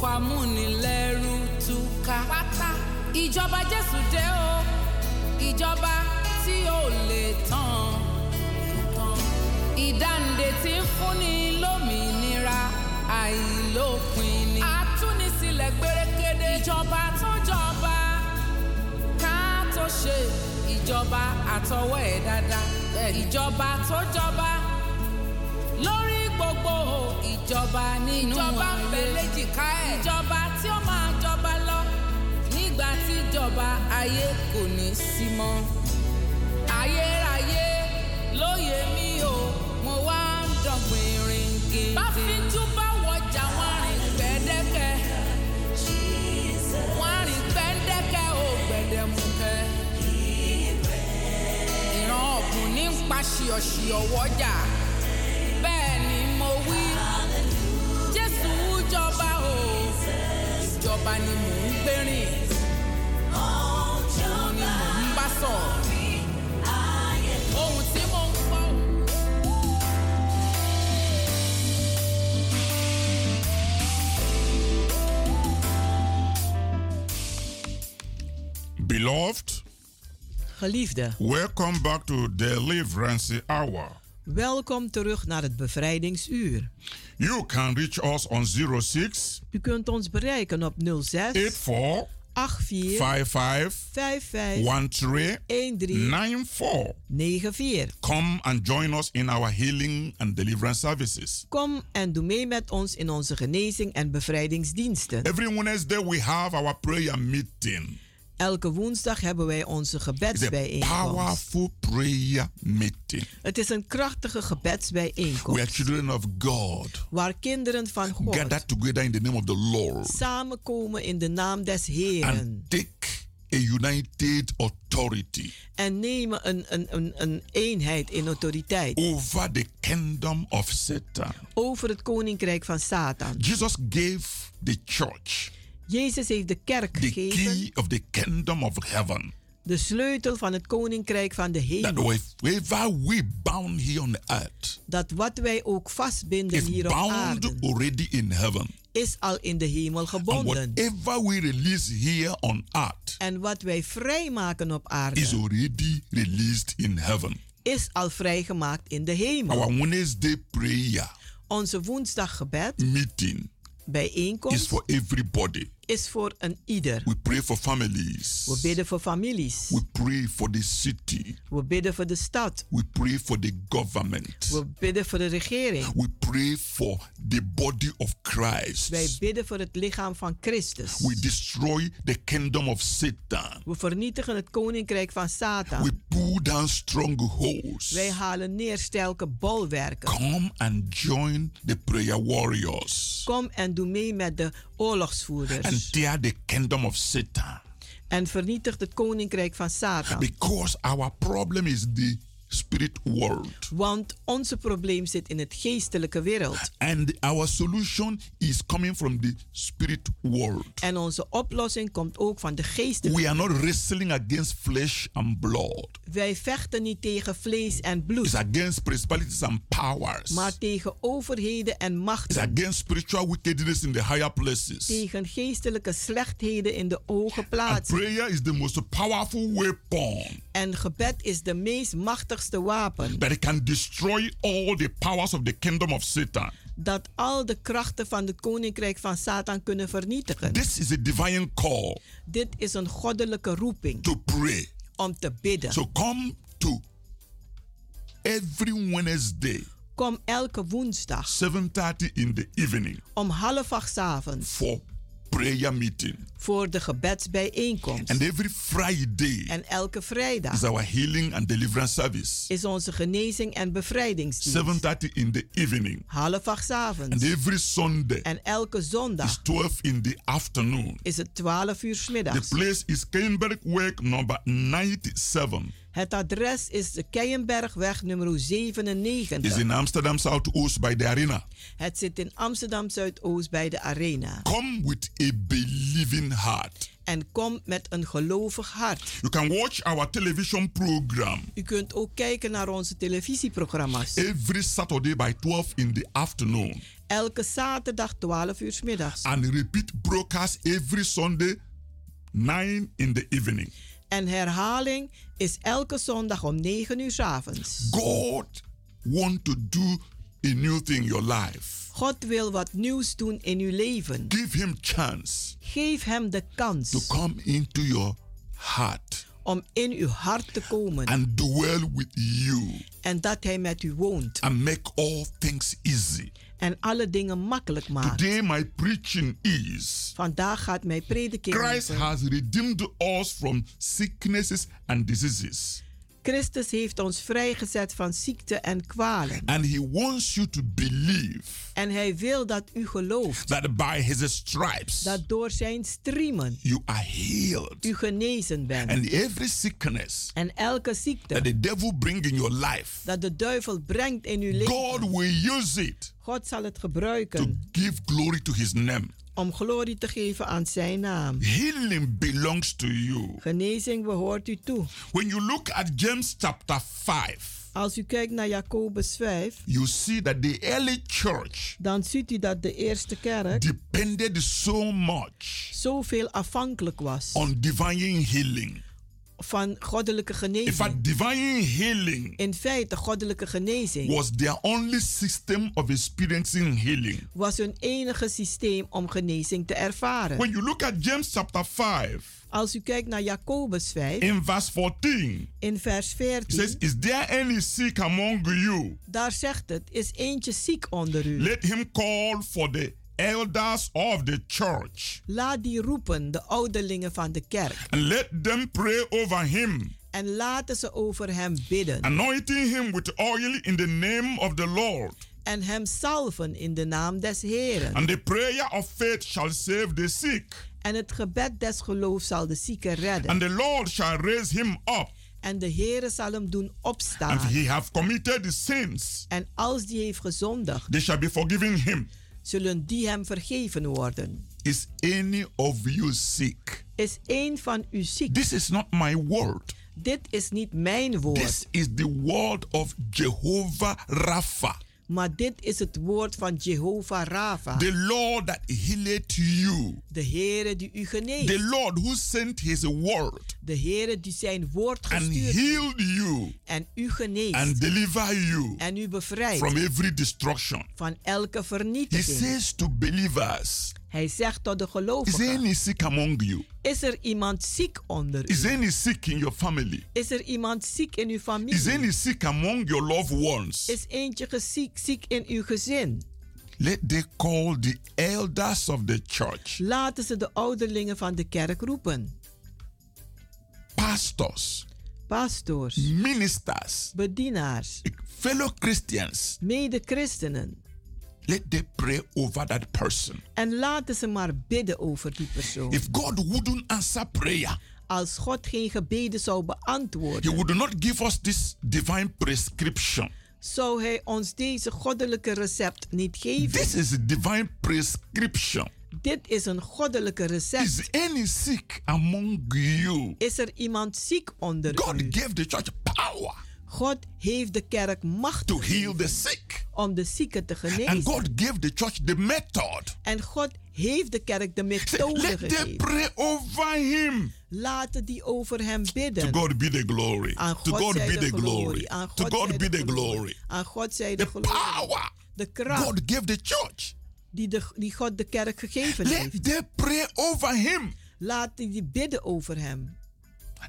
Oko amúnilẹ́rú túká. pátá ìjọba jésù dé o ìjọba tí ò lè tán. ìdáǹdè tí ń fúnni lómìnira àìlópin ni. àtúnisílẹ̀ gbérékéde ìjọba tó jọba ká tó ṣe ìjọba àtọwọ́ ẹ̀ dáadáa. ìjọba tó jọba gbogbo ìjọba nínú ìjọba ń bẹ léjìká ẹ̀. ìjọba tí ó máa jọba lọ nígbà tí ìjọba ayé kò ní sí mọ́. ayérayé lóye mi o mo wá ń dọ̀gbìn rìn gidi. bá fíjú bá wọjà wọn rìn gbẹ́dẹ́kẹ́. wọ́n rìn gbẹ́dẹ́kẹ́ o gbẹ̀dẹ̀mukẹ́. ìran ọ̀gùn ní ń pa ṣìọ̀ṣìọ̀ wọ́jà wí. Jésù jọba o, ìjọba ni mò ń gbérìn. Òun ni mò ń bá sọ̀rọ̀. Ohun tí mò ń gbọ́. Beloved, Geliefde, welcome back to Deliverance Hour. Welkom terug naar het bevrijdingsuur. You can reach us on 06 U kunt ons bereiken op 06 84 84 55 55 13 13 94. 94. Come and join us in our healing and deliverance services. Kom en doe mee met ons in onze genezing en bevrijdingsdiensten. Every Wednesday we have our prayer meeting. Elke woensdag hebben wij onze gebedsbijeenkomst. powerful prayer meeting Het is een krachtige gebedsbijeenkomst children of God waar kinderen van God gather together in the name of the Lord samenkomen in de naam des Heeren and take a united authority en nemen een, een, een, een eenheid in autoriteit over the kingdom of Satan. over het koninkrijk van Satan. Jesus gave the church Jezus heeft de kerk the gegeven, key of the kingdom of heaven. de sleutel van het koninkrijk van de That hemel. wherever we bound here on earth Dat wat wij ook vastbinden is hier op bound aarde, already in heaven. is al in de hemel And gebonden. whatever we release here on earth En wat wij vrijmaken op is aarde, already released in heaven. is al vrijgemaakt in de hemel. Our Wednesday prayer Onze woensdaggebed, meeting is bijeenkomst, for everybody. Is voor een ieder. We pray for families. We bidden voor families. We pray for the city. We bidden voor de stad. We pray for the government. We bidden voor de regering. We pray for the body of Christ. Wij bidden voor het lichaam van Christus. We destroy the kingdom of Satan. We vernietigen het koninkrijk van We Satan. pull down strongholds. Wij halen neer sterke bolwerken. Come and join the prayer warriors Kom en doe mee met de oorlogsvoerders. and the kingdom of Satan. En vernietig het koninkrijk van Satan. Because our problem is the spirit world. Want onze probleem zit in het geestelijke wereld. And our solution is coming from the spirit world. En onze oplossing komt ook van de geestelijke We are not wrestling against flesh and blood. Wij vechten niet tegen vlees en It's bloed, against principalities and powers. maar tegen overheden en It's machten. against spiritual wickedness in the higher places. Tegen geestelijke slechtheden in de hoge And plaatsen. prayer is the most powerful weapon En gebed is de meest machtigste wapen that can destroy all the powers of the kingdom of Satan. dat al de krachten van het koninkrijk van Satan kunnen vernietigen. This is a divine call Dit is een goddelijke roeping to pray. om te bidden. So come to every Wednesday, Kom elke woensdag 7:30 in the evening om half acht 's avonds for prayer meeting. voor de gebedsbijeenkomst. And every Friday En elke is vrijdag our healing and deliverance service. is onze genezing en bevrijdingsdienst. 7:30 in the evening. Half acht 's And avonds. every Sunday En elke zondag is 12 in the afternoon. is het 12 uur 's The middags. place is Keienbergweg number 97. Het adres is de Keienbergweg nummer It's 97. in Amsterdam Southoost by the arena. Het zit in Amsterdam Zuidoost bij de Arena. Come with a believing heart. En kom met een gelovig hart. You can watch our television program U kunt ook kijken naar onze televisieprogramma's. every Saturday by 12 in the afternoon. Elke zaterdag 12 uur 's middags. And repeat broadcast every Sunday, 9 in the evening. En herhaling is elke zondag om 9 uur 's avonds. God want to do a new thing in your life. God wil wat nieuws doen in uw leven. Give him chance Geef hem de kans to come into your heart om in uw hart te komen and dwell with you en dat hij met u woont and make all things easy. En alle dingen makkelijk maakt. Today my preaching is Vandaag gaat mijn prediking Christ has redeemed us from sicknesses and diseases. Christus heeft ons vrijgezet van ziekte en kwalen. And he wants you to believe En hij wil dat u gelooft that by his stripes dat door zijn striemen you are healed. u genezen bent. And every sickness En elke that ziekte the devil bring in your life, dat de duivel brengt in uw God leven, will use it God zal het to gebruiken give glory to his name. Om glorie te geven aan zijn naam. Healing belongs to you. Genezing behoort u toe. When you look at James chapter 5, Als u kijkt naar Jacobus 5, you see that the early church dan ziet u dat de eerste kerk depended so much zoveel afhankelijk was on divine healing. Van goddelijke In genezing. fact, divine healing In feite, goddelijke genezing was their only system of experiencing healing. was hun enige systeem om genezing te ervaren. When you look at James chapter 5, Als u kijkt naar Jacobus 5, in verse 14, in vers it 14, says, Is there any sick among you? daar zegt het, is eentje ziek onder u. Let him call for the elders of the church Laat die roepen, de ouderlingen van de kerk. and let them pray over him, En laten ze over hem bidden. anointing him with oil in the name of the Lord. En hem salven in de naam des Heren. And the prayer of faith shall save the sick, En het gebed des geloofs zal de zieke redden. and the Lord shall raise him up. En de Heere zal hem doen And opstaan. if he have committed the sins, En als die heeft gezondigd, they shall be forgiven him. Zullen die hem vergeven worden. Is any of you sick? Is één van u ziek? This is not my word. Dit is niet mijn woord, This is the word of Jehovah Rapha, maar dit is het woord van Jehovah Rafa. the Lord that healeth you, De Heere die u geneest. the Lord who sent his word De Heere die zijn woord and gestuurd heeft healed you en u geneest. and deliver you en u bevrijdt from every destruction. van elke He vernietiging. says to believers, Hij zegt tot de Is gelovigen: any sick among you? Is er iemand ziek onder Is u? there any sick in your family? Is er iemand ziek in uw Is familie? any sick among your loved ones? Is eentje geziek, ziek in uw gezin? Let they call the elders of the church, Laten ze de ouderlingen van de kerk roepen. pastors, Pastors, ministers, bedienaars, fellow Christians. mede-christenen. Let they pray over that person. En laten ze maar bidden over die persoon. If God wouldn't answer prayer, Als God geen gebeden zou He beantwoorden, would not give us this divine prescription. zou Hij ons deze goddelijke recept niet geven. This is a divine prescription. Dit is een goddelijke recept. Is any sick among you? Is er iemand ziek onder God u? gave the church power God heeft de kerk macht to heal the sick. om de zieken te And genezen. God gave the church the method. En God heeft de kerk de methode Let them gegeven. pray over him. Laten die over hem To bidden. God be the glory. Aan To God God zij be de the glory. Aan To God God zij be de the glory. Aan God zij de The glorie. power De kracht God gave the church. die, de, die God de kerk gegeven Let heeft. them pray over him. Laten die bidden over hem.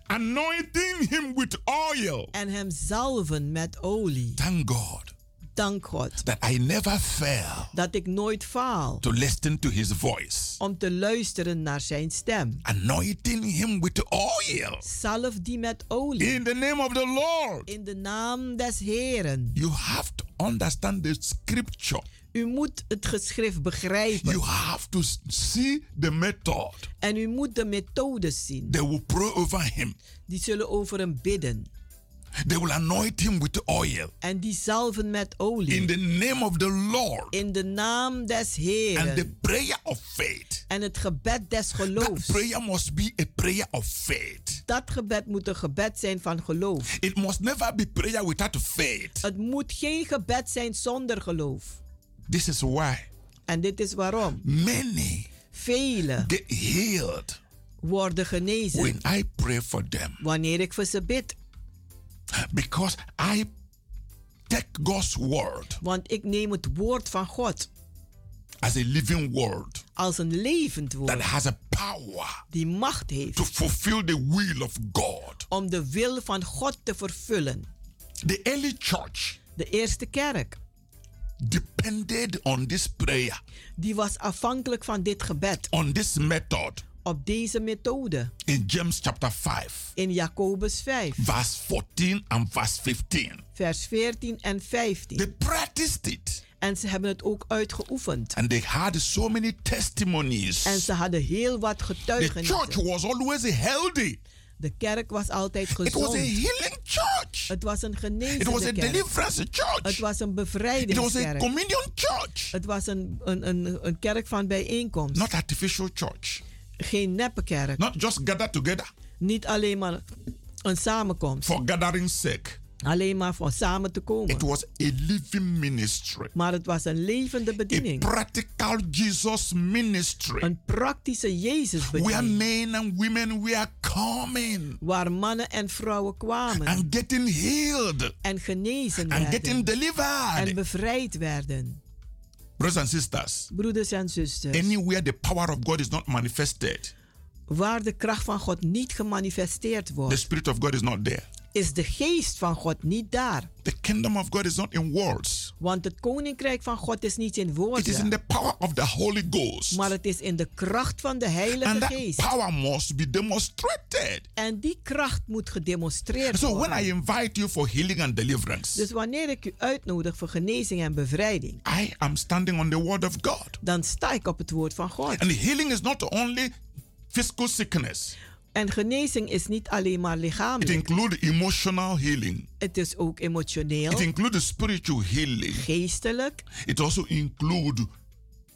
Anointing him with oil. En hem zalven met olie. Thank God Dank God that I never fail dat ik nooit faal to listen to his voice. om te luisteren naar zijn stem. Anointing him with oil. Zalf die met olie. In the name of the Lord. In de naam des Heren. You have to understand the scripture. U moet het geschrift begrijpen. You have to see the method. En u moet de methodes zien. They will pray over him. Die zullen over hem bidden. They will anoint him with oil. En die zalven met olie. In the name of the Lord. In de naam des And the prayer of faith. En het gebed des That geloofs. prayer must be a prayer of faith. Dat gebed moet een gebed zijn van geloof. It must never be prayer without faith. Het moet geen gebed zijn zonder geloof. This is why En dit is waarom. Many Velen get healed worden genezen when I pray for them wanneer ik voor ze bid. because I take God's word Want ik neem het woord van God as a living word als een levend that woord has a power die macht heeft to fulfill the will of God. om de wil van God te vervullen. The early church De eerste kerk, depended on this prayer, die was afhankelijk van dit gebed, on this method. op deze methode. In James chapter 5, In Jacobus 5, verse 14 and verse 15. vers 14 en 15. They practiced it En ze hebben het ook uitgeoefend. and they had so many testimonies. En ze hadden heel wat The church getuigenissen. was always healthy. De kerk was altijd It was a gezond. healing church. Het was een It was a genezende kerk. deliverance Het church. was een It was a bevrijdingskerk. communion church. Het was een, een, een, een kerk van bijeenkomst. Not artificial church. Geen neppe kerk. Not just gather together Niet alleen maar een samenkomst. for gathering's sake. Alleen maar voor samen te komen. It was a living ministry. Maar het was een levende A bediening. practical Jesus ministry. Een praktische Where Jezusbediening. men and women were coming Waar mannen en vrouwen kwamen. and getting healed En genezen and getting werden. En delivered. bevrijd werden. Brothers and sisters, Broeders en zusters. anywhere the power of God is not manifested, Waar de kracht van God niet gemanifesteerd the wordt. Spirit of God is not there. Is de geest van God niet daar. The kingdom of God is not in words, Want het koninkrijk van God is niet in it is in woorden. the power of the Holy Ghost. Maar het is in de kracht van de And Heilige that Geest. power must be demonstrated. En die kracht moet gedemonstreerd So when I worden. invite you for healing and deliverance, Dus wanneer ik u uitnodig voor genezing en bevrijding, I am standing on the word of God. dan sta ik op het woord van God. And healing is not only physical sickness, En genezing is niet alleen maar it lichamelijk. includes emotional healing, Het is ook emotioneel, it includes spiritual healing, geestelijk it also includes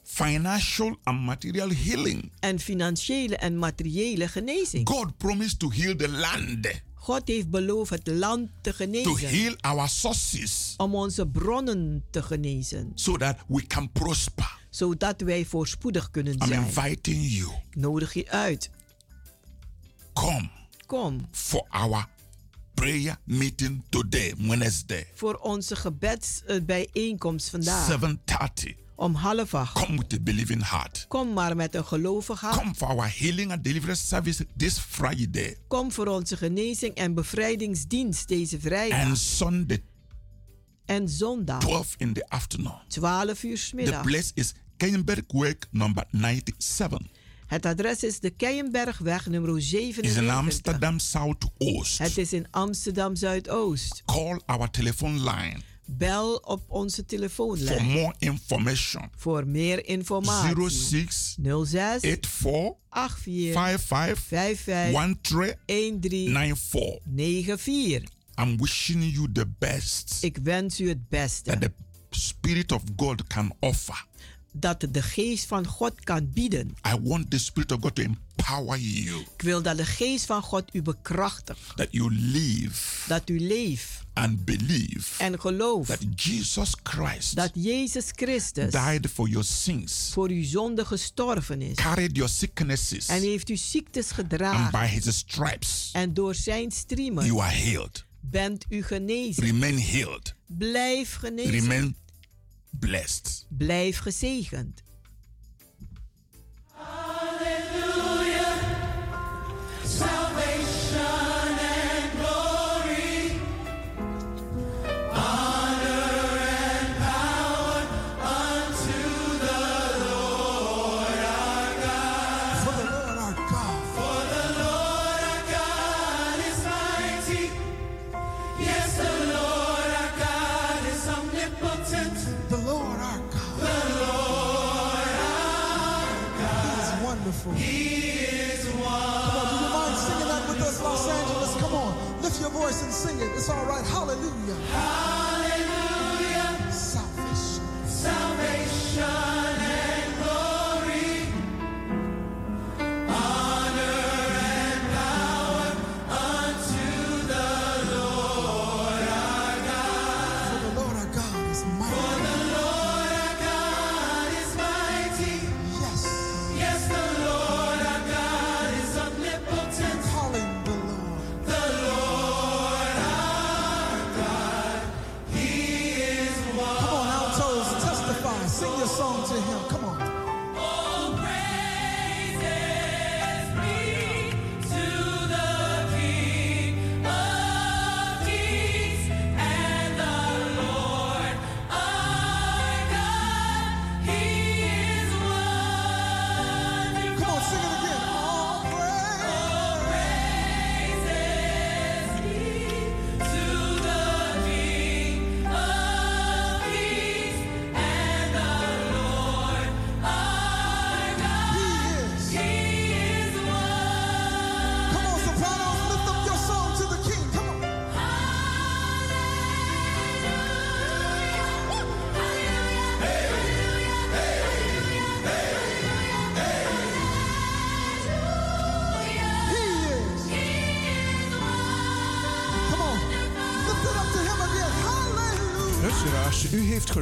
financial and material healing. en financiële en materiële genezing. God promised to heal the land, God heeft beloofd het land te to genezen. heal our sources, Om onze bronnen te genezen. so that we can prosper. Zodat wij voorspoedig kunnen I'm zijn. inviting you, Ik nodig je uit. come Kom for our prayer meeting today, Wednesday, voor onze gebedsbijeenkomst vandaag. 7:30. Om half acht. Come with a believing heart. Kom maar met een gelovig hart. Come for our healing and deliverance service this Friday Kom voor onze genezing en bevrijdingsdienst deze vrijdag. and Sunday, En zondag 12 in the afternoon. 12 uur 's The middag. place is Keienbergweg number 97. Het adres is de Keienbergweg nummer It's in 97. Amsterdam Southoost. Het is in Amsterdam Zuidoost. Call our telephone line Bel op onze for telefoonlijn more information. voor meer informatie. 06 06 84 84 55 55 13 94. 94. I'm wishing you the best Ik wens u het beste. that the Spirit of God can offer. Dat de geest van God kan bieden. I want the Spirit of God to empower you, Ik wil dat de geest van God u bekrachtigt. that you live Dat u leeft and believe en gelooft that Jesus Christ dat Jezus Christus died for your sins, voor uw zonde gestorven is. carried your sicknesses, En heeft u ziektes and gedragen. by his stripes En door zijn striemen you are healed. bent u genezen. Remain healed. Blijf genezen. Remain blessed. Blijf gezegend. Voice and sing it. It's all right. Hallelujah. Hallelujah.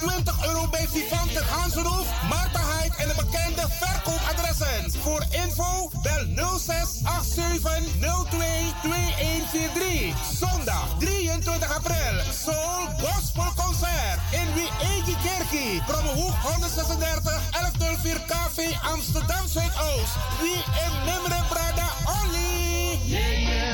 20 euro bij Vivante Ganzenhoef, Maarten Heid en de bekende verkoopadressen. Voor info bel 06 Zondag 23 april, Soul Gospel Concert in Wiegi Kerkie. Krommehoek 136 1104 KV Amsterdam Zuidoost. Wie in Nimre Brada Only. Yeah, yeah,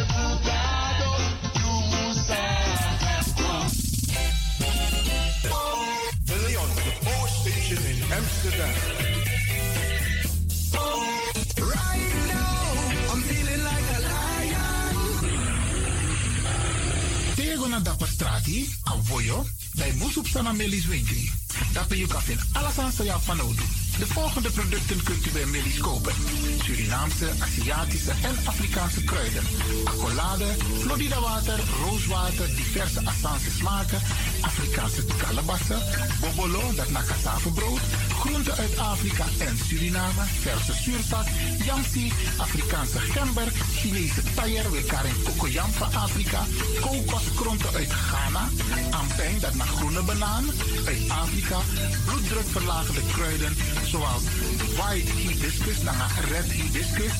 Tego na dapper strati, a voyo, bij Moesop Sana Melis Winkri. Kan vinden alles aan sa van Odu. De volgende producten kunt u bij Melis kopen. Surinaamse, Aziatische en Afrikaanse kruiden. Accolade, Florida water, rooswater, diverse Assange smaken. Afrikaanse kalebassen, bobolo, dat na cassavebrood. Groenten uit Afrika en Suriname, verse zuurzak, yamsi, Afrikaanse gember, Chinese taier, wekaring kokoyam van Afrika, kokoskronten uit Ghana, ampeng, dat naar groene banaan, uit Afrika, bloeddrukverlagende kruiden, zoals white hibiscus, naar red hibiscus,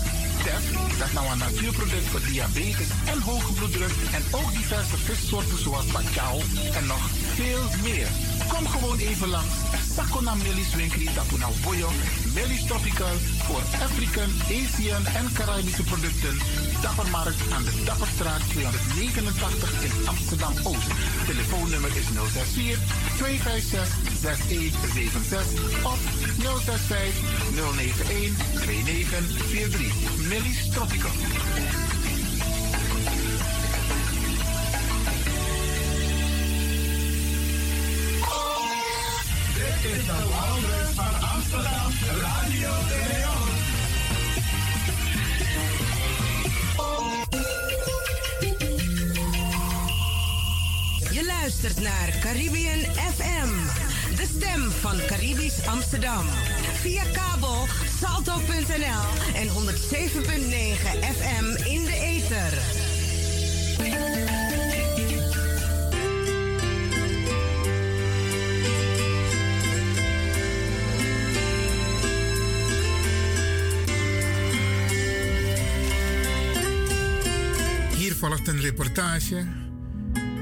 tef, dat nou een natuurproduct voor diabetes en hoge bloeddruk, en ook diverse vissoorten zoals bacalhau en nog veel meer. Kom gewoon even langs. Sakona Melis Winkri Tapuna Boyo. Melis Tropical voor African, Asian en Caribische producten. Dappermarkt aan de Dapperstraat 289 in Amsterdam Oost. Telefoonnummer is 064 256 6176 of 065 091 2943. Melis Tropical. Dit is de Wouders van Amsterdam, Radio de Leon. Je luistert naar Caribbean FM, de stem van Caribisch Amsterdam. Via kabel salto.nl en 107.9 FM in de ether. Hier volgt een reportage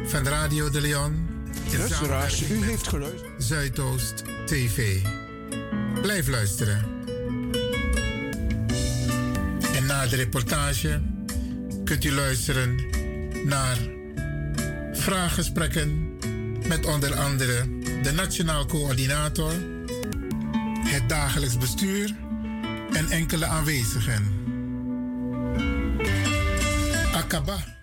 van Radio de Leon Luisteraars, u heeft geluisterd. Zuidoost TV. Blijf luisteren. En na de reportage kunt u luisteren naar vraaggesprekken met onder andere de Nationaal Coördinator, het dagelijks bestuur en enkele aanwezigen. Akaba.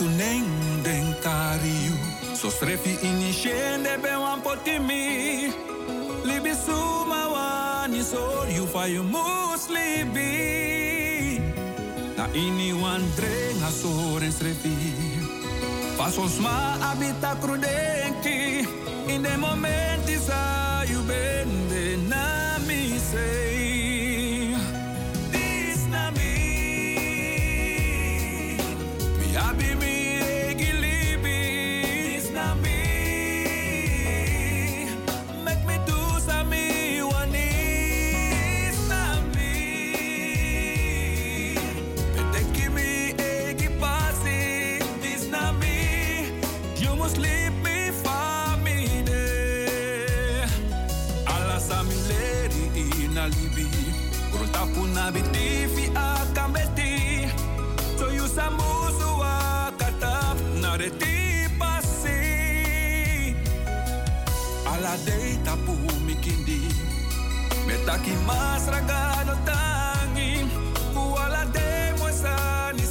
tuneng den kariu So refi inishende be wan potimi Libi suma wani you fa yu muslibi. Na ini wan na soren srefi pas ons ma abita krudenti In de moment sa you bende na misei dei tapu mikindi. Metaki masra gano tangi. Kuala dei mosani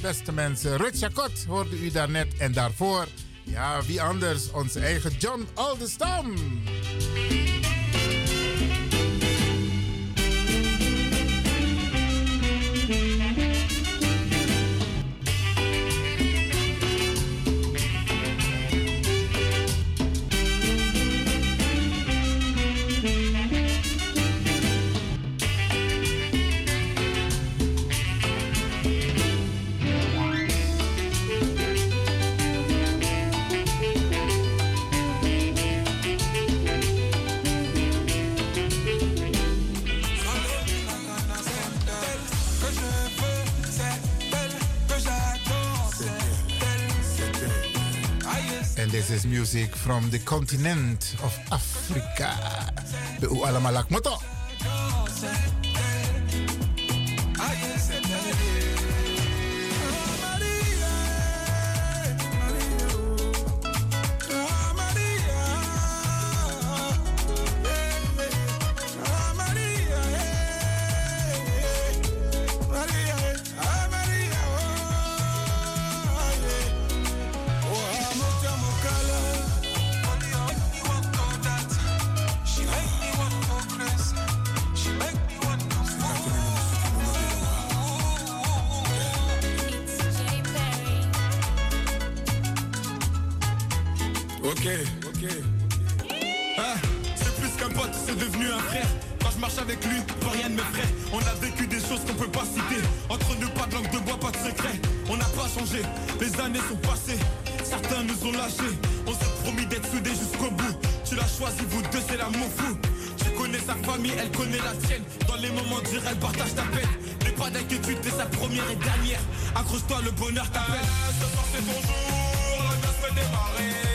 beste mensen. Rut Kot hoorde u daarnet en daarvoor. Ja, wie anders? Onze eigen John Aldestam. from the continent of Africa. Be u alamalak moto. Ok, ok. Ah, c'est plus qu'un pote, c'est devenu un frère. Quand je marche avec lui, pour rien ne me ferait. On a vécu des choses qu'on peut pas citer. Entre nous, pas de langue de bois, pas de secret. On n'a pas changé, les années sont passées. Certains nous ont lâchés. On s'est promis d'être soudés jusqu'au bout. Tu l'as choisi, vous deux, c'est l'amour fou. Tu connais sa famille, elle connaît la tienne. Dans les moments durs, elle partage ta peine. N'aie pas d'inquiétude, c'est sa première et dernière. Accroche-toi, le bonheur t'appelle. La fait démarrer.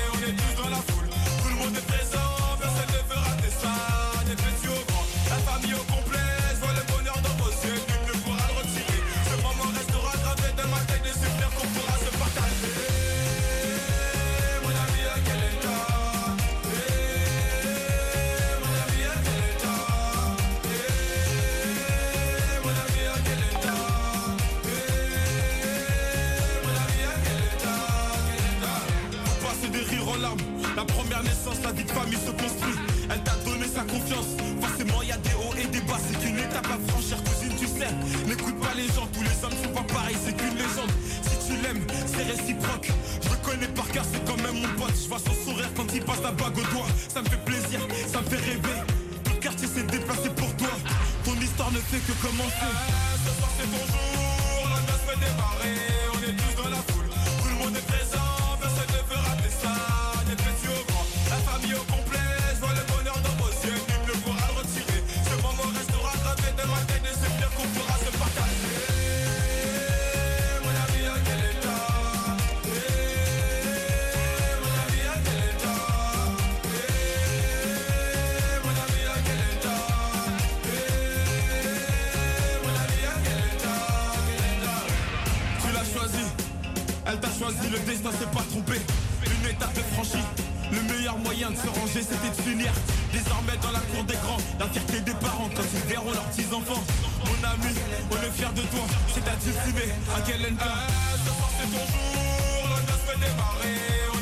passe la bague au doigt. Ça me fait plaisir, ça me fait rêver. Tout le quartier s'est déplacé pour toi. Ton histoire ne fait que commencer. Eh, ce soir c'est bonjour, la noce peut démarrer. enfants. Mon ami, on est fiers de toi, c'est à dissumer à quel endroit. Ah, ce soir c'est ton jour, la noce peut démarrer.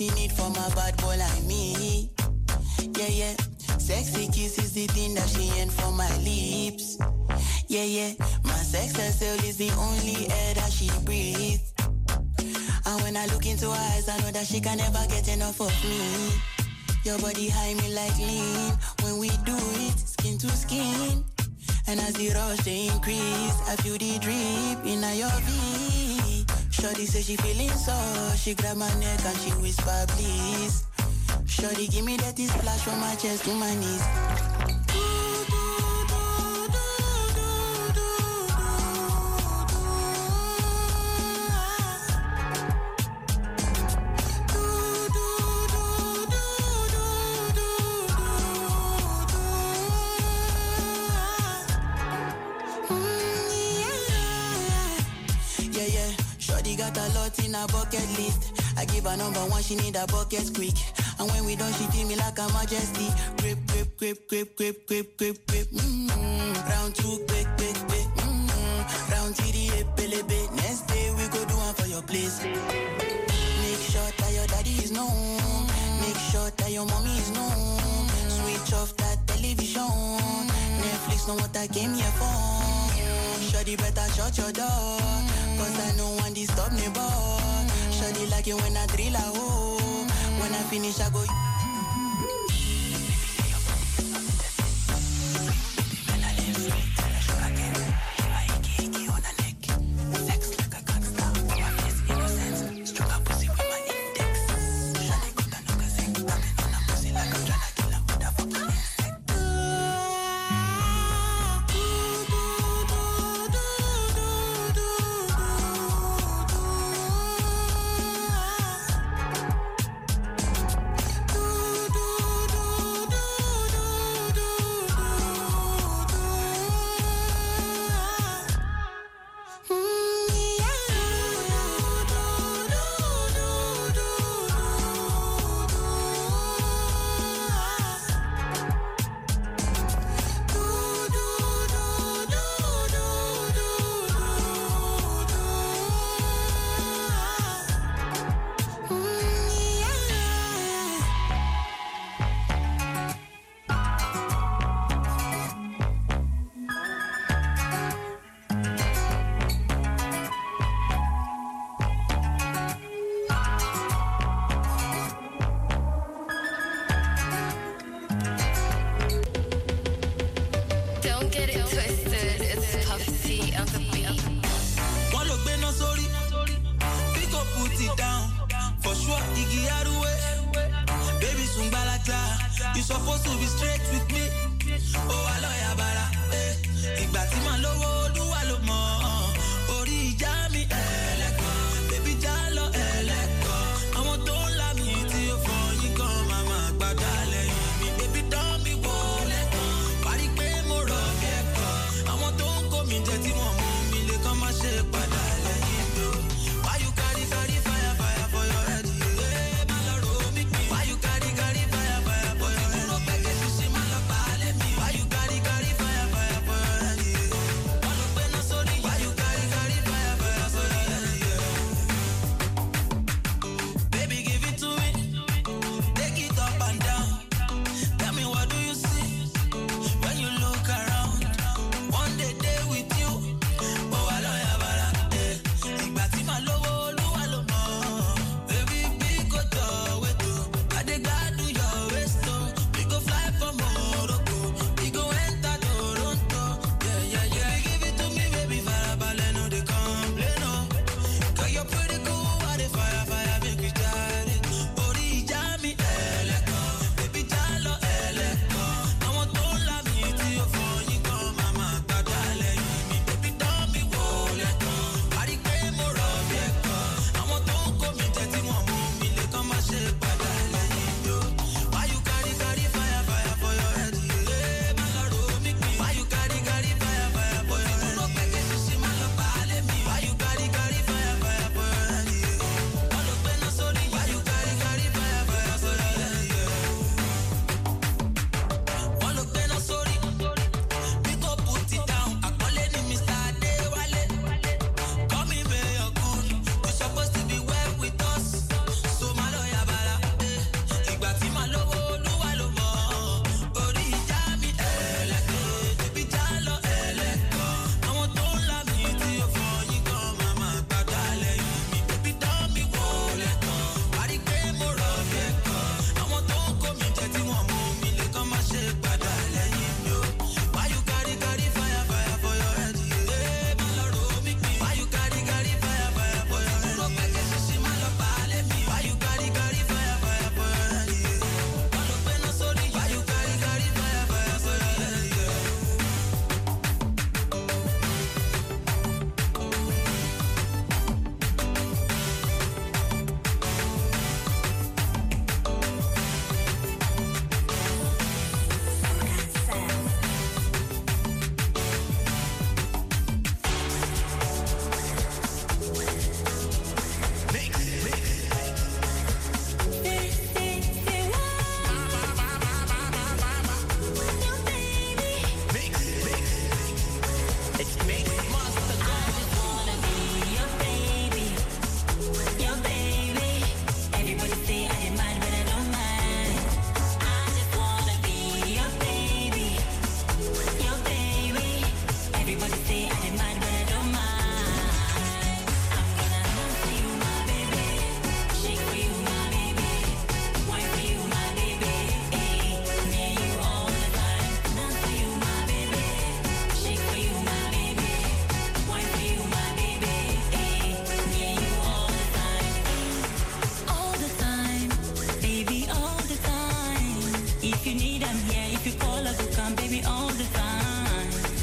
she need from a bad boy like me. Yeah, yeah. Sexy kiss is the thing that she ain't for my lips. Yeah, yeah. My sex herself is the only air that she breathes. And when I look into her eyes, I know that she can never get enough of me. Your body high me like lean. When we do it, skin to skin. And as the rush they increase, I feel the drip in your veins. Shorty say she feeling so She grab my neck and she whisper please. Shorty give me that splash from my chest to my knees. And when we done, she feel me like a majesty. change, I go.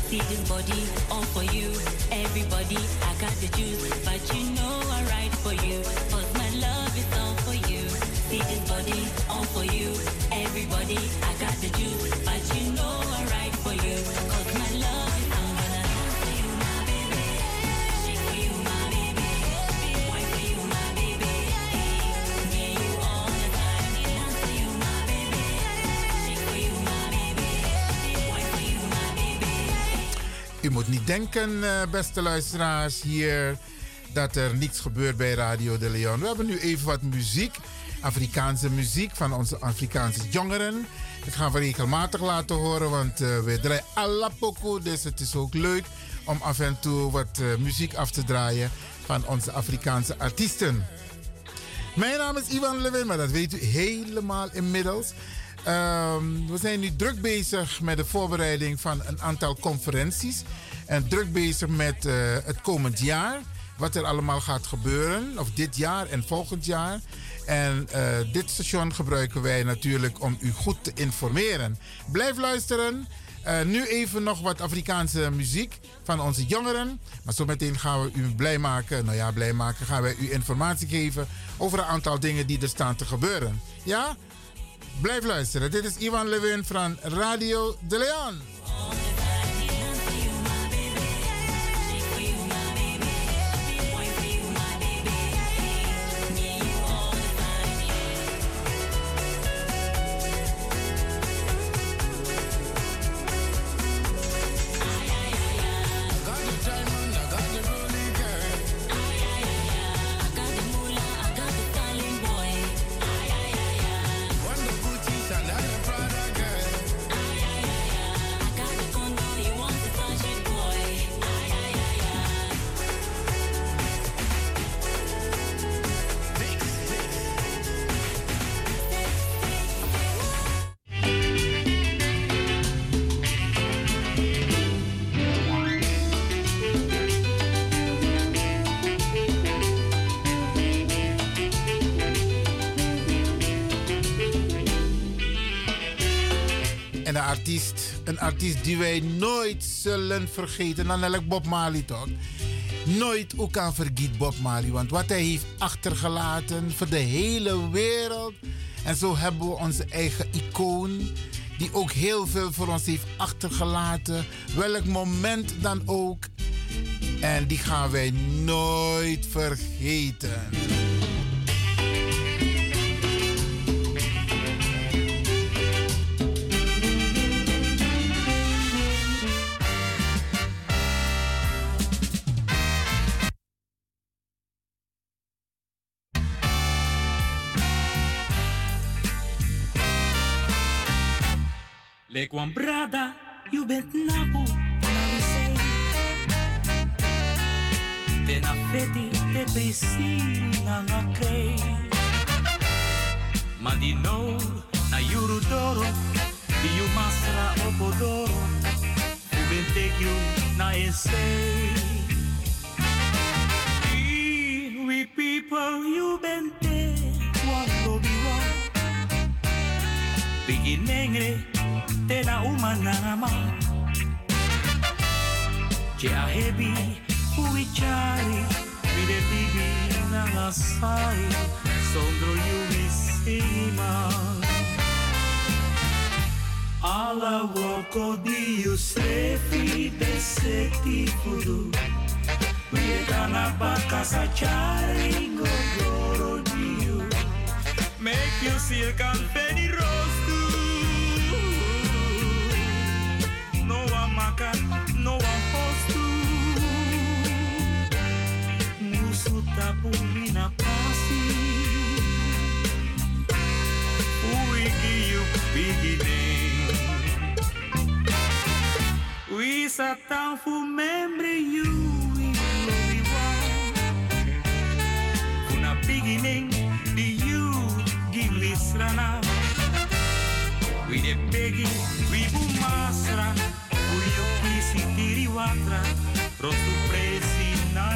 See this body, all for you. Everybody, I got the juice. But you know I ride for you. Cause my love is all for you. See this body, all for you. Everybody, I niet denken, eh, beste luisteraars, hier dat er niets gebeurt bij Radio de Leon. We hebben nu even wat muziek, Afrikaanse muziek van onze Afrikaanse jongeren. Dat gaan we regelmatig laten horen, want eh, we draaien alla poco, dus het is ook leuk om af en toe wat eh, muziek af te draaien van onze Afrikaanse artiesten. Mijn naam is Ivan Lewin, maar dat weet u helemaal inmiddels. Ehm, we zijn nu druk bezig met de voorbereiding van een aantal conferenties. En druk bezig met eh, het komend jaar. Wat er allemaal gaat gebeuren. Of dit jaar en volgend jaar. En eh, dit station gebruiken wij natuurlijk om u goed te informeren. Blijf luisteren. Eh, nu even nog wat Afrikaanse muziek van onze jongeren. Maar zometeen gaan we u blij maken. Nou ja, blij maken. Gaan wij u informatie geven over een aantal dingen die er staan te gebeuren. Ja? Blijf luisteren. Dit is Ivan Levin van Radio De Leon. Artiest die wij nooit zullen vergeten. Dan elk Bob Marley toch? Nooit ook kan vergeten Bob Marley. Want wat hij heeft achtergelaten voor de hele wereld. En zo hebben we onze eigen icoon. Die ook heel veel voor ons heeft achtergelaten. Welk moment dan ook. En die gaan wij nooit vergeten. Wan brada, you bent napu, na we say. Te na feti, te pesi na nga krei. Ma di no, na yuru doro, di you masra opodoro. You bent take you na essay. We people, you bent one go be one. Beginning tena umanama Je a hebi uichari Vide bibi na lasai. Sondro yumi sima Ala woko di you srefi beseti fudu. Vietana bakasa chari gogoro di you Make you silk and penny rose one no mina pasi. You beginning. We sat down for memory you. Beginning, the you give this rana. We we. Uyo kisi quatro, rosto na.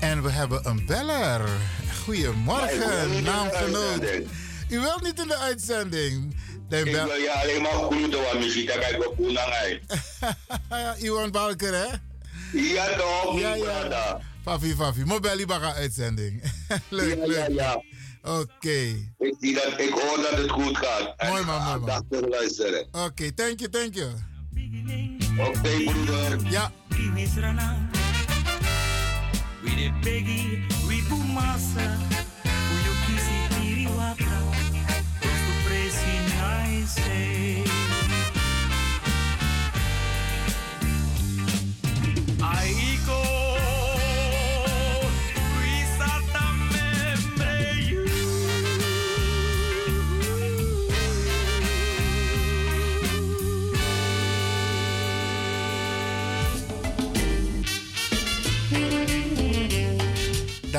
En we hebben een beller. Goedemorgen, naamgenoot. U wilt niet in de uitzending. Ik wil je alleen maar groeten, want muziek, kijk ik op Boenangij. Iwan Balker, hè? Ja toch, Ja, ja. Fafi, Fafi. Baga uitzending. leuk, Ja, leuk. ja, ja. Oké. Ik, dat, ik hoor dat het goed gaat. En Mooi man, mooi man. aandachtig luisteren. Oké, thank you, thank you. Oké, broeder. Ja. We de begi, we bumasa.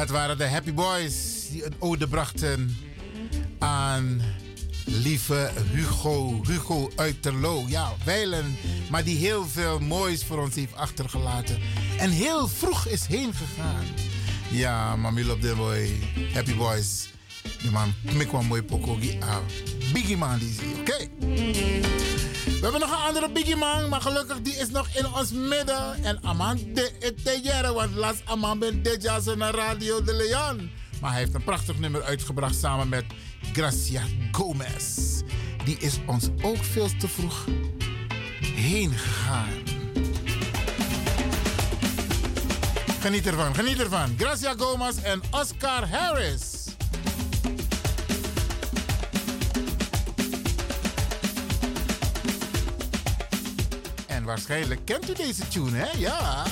Dat waren de Happy Boys die een ode brachten aan lieve Hugo. Hugo uit. Ja, wijlen, maar die heel veel moois voor ons heeft achtergelaten. En heel vroeg is heen gegaan. Ja, mami op de boy. Happy Boys. Die man, ik mooi pokogi. Ah, Biggie man die zie. Oké. We hebben nog een andere Biggie man, maar gelukkig die is nog in ons midden. En Aman de te jaren, want last Aman ben zo naar Radio de Leon. Maar hij heeft een prachtig nummer uitgebracht samen met Gracia Gomez. Die is ons ook veel te vroeg heen gegaan. Geniet ervan, geniet ervan. Gracia Gomez en Oscar Harris. Waarschijnlijk kent u deze tune, hè? Ja.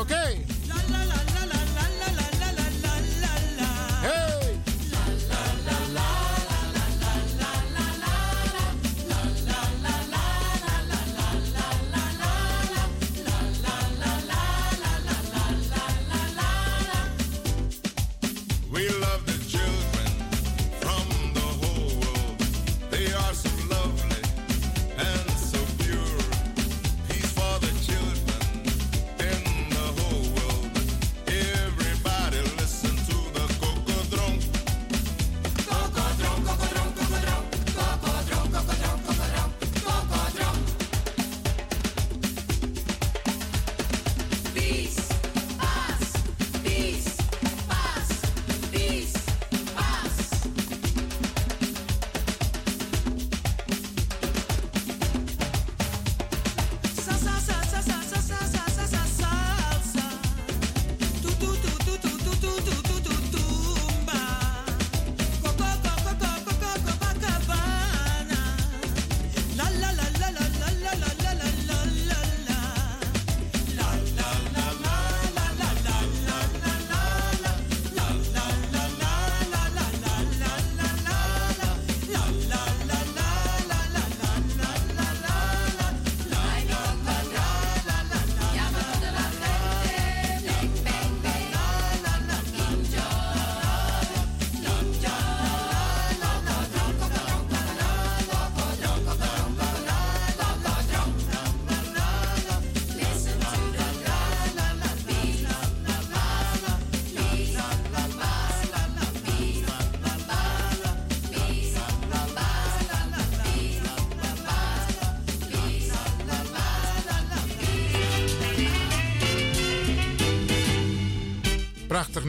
okay?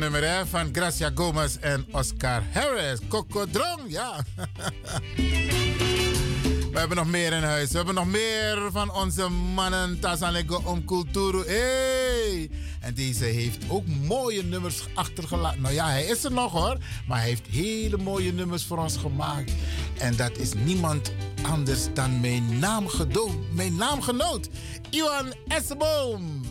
Nummer hè, van Gracia Gomez en Oscar Harris. Cocodrong, ja. We hebben nog meer in huis. We hebben nog meer van onze mannen. Tazanlego om cultuur. Hey! En deze heeft ook mooie nummers achtergelaten. Nou ja, hij is er nog hoor. Maar hij heeft hele mooie nummers voor ons gemaakt. En dat is niemand anders dan mijn. Mijn naamgenoot. Iwan Esseboom.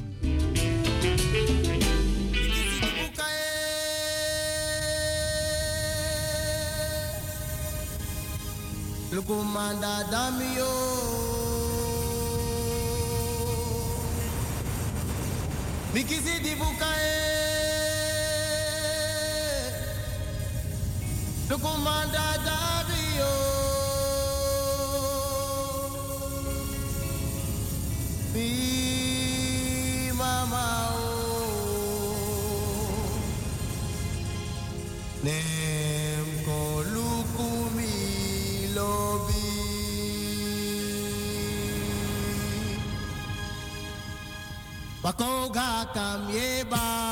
Lukumanda Damio. Mikisi di bukae. Lukumanda Damio. Mi Bakoga kamieba. Lobi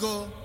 go.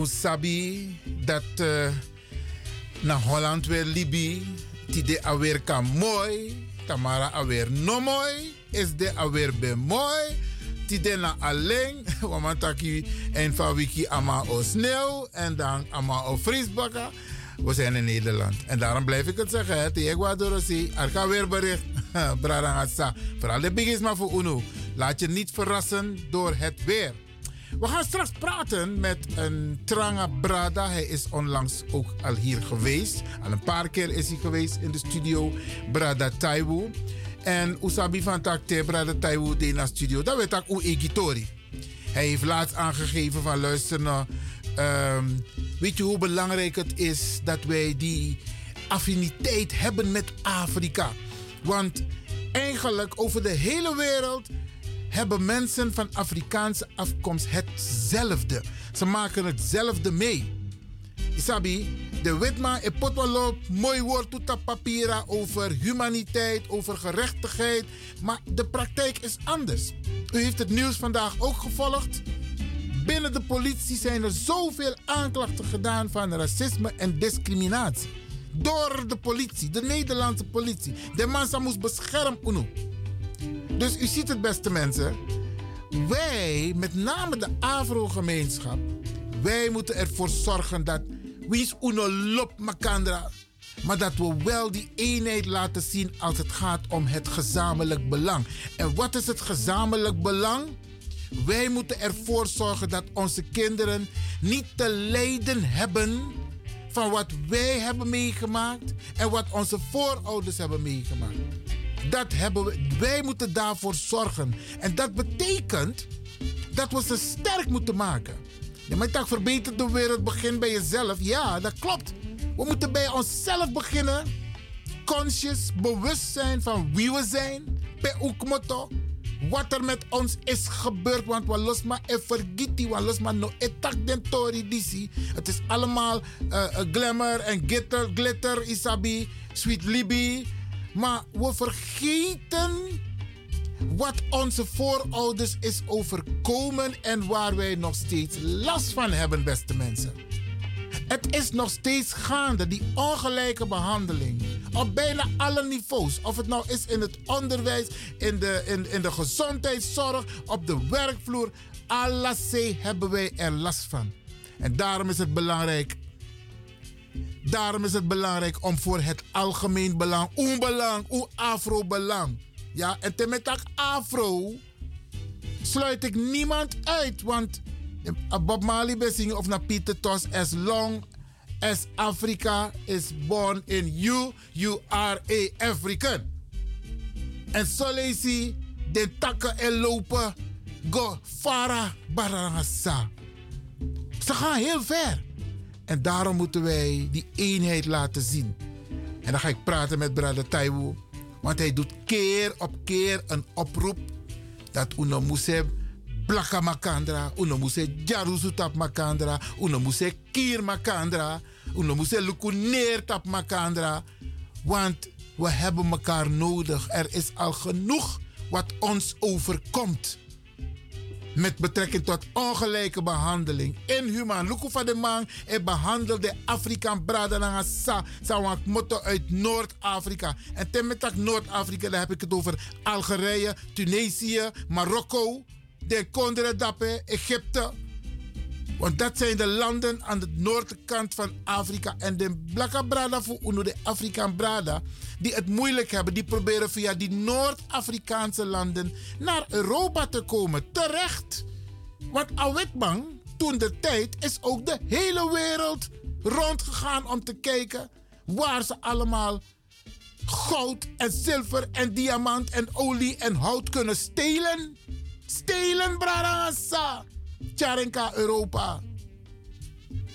Usabi dat uh, naar Holland weer Libi, die de alweer kan mooi, Tamara alweer no mooi, is de alweer be mooi, die de na alleen, want taki en van wiki ama o sneeuw en dan ama o vriesbakken. We zijn in Nederland. En daarom blijf ik het zeggen. Tegen Ecuador, Arka weer bericht. Brarangasa. Vooral de biggest maar voor UNO. Laat je niet verrassen door het weer. We gaan straks met een Tranga Brada. Hij is onlangs ook al hier geweest. Al een paar keer is hij geweest in de studio. Brada Taiwu. En Usabi van Takte, Brada Taiwu, de na studio. Dat ik hoe Egitori. Hij heeft laatst aangegeven van luister nou. ehm, weet je hoe belangrijk het is dat wij die affiniteit hebben met Afrika? Want eigenlijk over de hele wereld hebben mensen van Afrikaanse afkomst hetzelfde. Ze maken hetzelfde mee. Isabi, de wetma e potwalop, mooi woord toeta papiera over humaniteit, over gerechtigheid. Maar de praktijk is anders. U heeft het nieuws vandaag ook gevolgd. Binnen de politie zijn er zoveel aanklachten gedaan van racisme en discriminatie. Door de politie, de Nederlandse politie. De man moest beschermd uno. Dus u ziet het, beste mensen. Wij, met name de Afro-gemeenschap, wij moeten ervoor zorgen dat wie uno makandra, maar dat we wel die eenheid laten zien als het gaat om het gezamenlijk belang. En wat is het gezamenlijk belang? Wij moeten ervoor zorgen dat onze kinderen niet te lijden hebben van wat wij hebben meegemaakt en wat onze voorouders hebben meegemaakt. Dat hebben we, wij moeten daarvoor zorgen. En dat betekent dat we ze sterk moeten maken. Ja, maar ik dacht, de wereld, begin bij jezelf. Ja, dat klopt. We moeten bij onszelf beginnen. Conscious, bewust zijn van wie we zijn. Pe ukmoto. Wat er met ons is gebeurd. Want we los maar e vergiti. We los maar no etak den tori. Het is allemaal eh, eh, glamour en glitter, glitter, isabi, sweet libby. Maar we vergeten wat onze voorouders is overkomen en waar wij nog steeds last van hebben, beste mensen. Het is nog steeds gaande, die ongelijke behandeling. Op bijna alle niveaus. Of het nou is in het onderwijs, in de, in, in de gezondheidszorg, op de werkvloer. Alles hebben wij er last van. En daarom is het belangrijk Daarom is het belangrijk om voor het algemeen belang, onbelang, o afro-belang. Ja, en te met afro sluit ik niemand uit. Want Bob Marley bezingen of naar Peter Tos, as long as Africa is born in you, you are a African. En zo lees je de takken en lopen, go fara barangasa. Ze gaan heel ver. En daarom moeten wij die eenheid laten zien. En dan ga ik praten met Brother Taiwo. Want hij doet keer op keer een oproep dat uno moest blaka makandra, uno moest jaruzu tap makandra, uno moest kier makandra, uno moest lukuneer tap makandra. Want we hebben elkaar nodig. Er is al genoeg wat ons overkomt met betrekking tot ongelijke behandeling. Inhumaan. Luku van de man en behandelde Afrikaan braden sa sa motto uit Noord-Afrika. En ten met Noord-Afrika, daar heb ik het over Algerije, Tunesië, Marokko, de Kondre Dappe, Egypte. Want dat zijn de landen aan de noordkant van Afrika. En de Blakka Brada voor de Afrikaan Brada, die het moeilijk hebben, die proberen via die Noord-Afrikaanse landen naar Europa te komen. Terecht. Want Awitbang, toen de tijd, is ook de hele wereld rondgegaan om te kijken waar ze allemaal goud en zilver en diamant en olie en hout kunnen stelen. Stelen, Brada. Tjarenka Europa.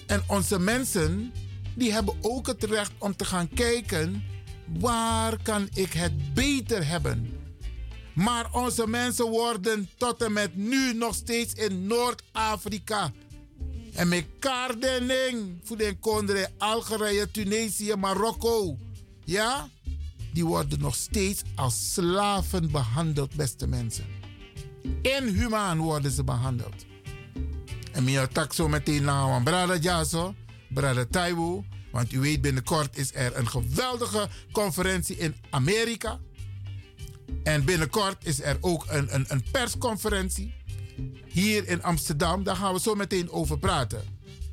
En onze mensen, die hebben ook het recht om te gaan kijken waar kan ik het beter hebben. Maar onze mensen worden tot en met nu nog steeds in Noord-Afrika. En met kaardening voor de kondre Algerije, Tunesië, Marokko. Ja? Die worden nog steeds als slaven behandeld, beste mensen. Inhumaan worden ze behandeld. En mijn tak zo meteen naar brada Jaso, brada Taiwo. Want u weet, binnenkort is er een geweldige conferentie in Amerika. En binnenkort is er ook een, een, een persconferentie hier in Amsterdam. Daar gaan we zo meteen over praten.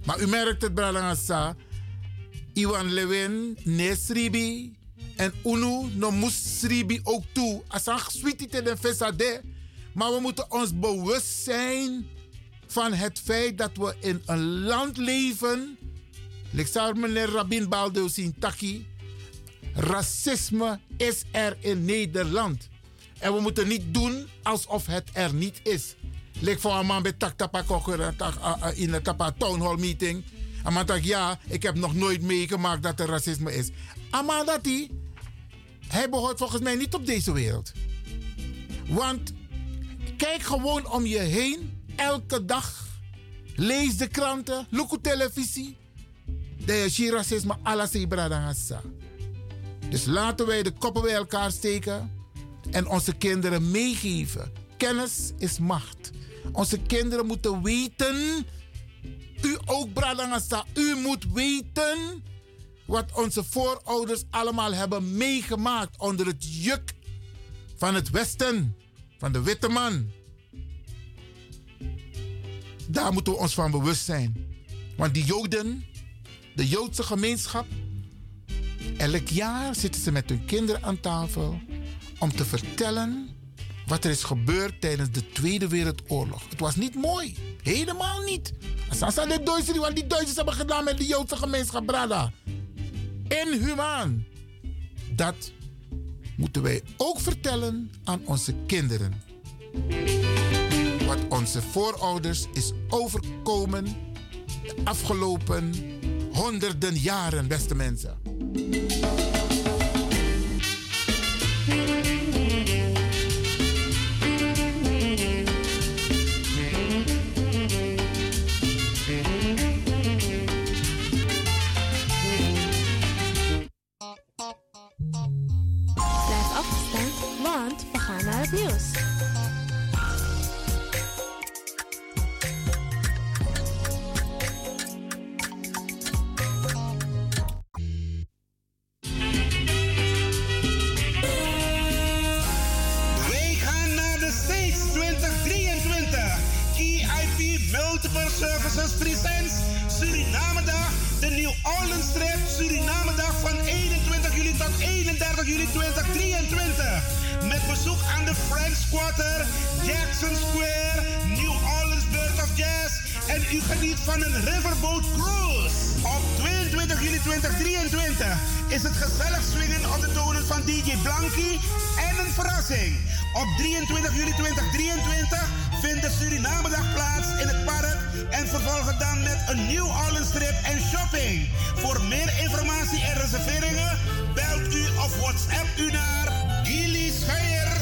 Maar u merkt het, Bralangasa. Iwan Lewin, Nesribi en Unu no Musribi ook toe. Een sweetie te fesade. Maar we moeten ons bewust zijn van het feit dat we in een land leven. Ik zou meneer Rabin Baldo zien, Taki. Racisme is er in Nederland. En we moeten niet doen alsof het er niet is. Lik voor een man bij tak tapa kokker in een tapa town hall meeting. En man dacht, ja, ik heb nog nooit meegemaakt dat er racisme is. Maar dat hij, hij behoort volgens mij niet op deze wereld. Want kijk gewoon om je heen, elke dag. Lees de kranten, look op televisie. De is racisme, alles is Dus laten wij de koppen bij elkaar steken en onze kinderen meegeven. Kennis is macht. Onze kinderen moeten weten, u ook Bradangasa, u moet weten wat onze voorouders allemaal hebben meegemaakt onder het juk van het Westen, van de witte man. Daar moeten we ons van bewust zijn. Want die Joden, de Joodse gemeenschap, elk jaar zitten ze met hun kinderen aan tafel om te vertellen wat er is gebeurd tijdens de Tweede Wereldoorlog. Het was niet mooi. Helemaal niet. Sasa de Duitsers, wat die Duitsers hebben gedaan met de Joodse gemeenschap, Brada. Inhumaan. Dat moeten wij ook vertellen aan onze kinderen. Wat onze voorouders is overkomen de afgelopen honderden jaren, beste mensen. Blijf afgestemd, want we gaan naar het nieuws. De French Quarter, Jackson Square, New Orleans Bird of Jazz. En u geniet van een riverboat cruise. Op 22 juli 2023 is het gezellig swingen op de tonen van DJ Blanky en een verrassing. Op 23 juli 2023 vindt de Surinamedag plaats in het park en vervolgen dan met een New Orleans trip en shopping. Voor meer informatie en reserveringen belt u of WhatsApp u naar Gilly Scheier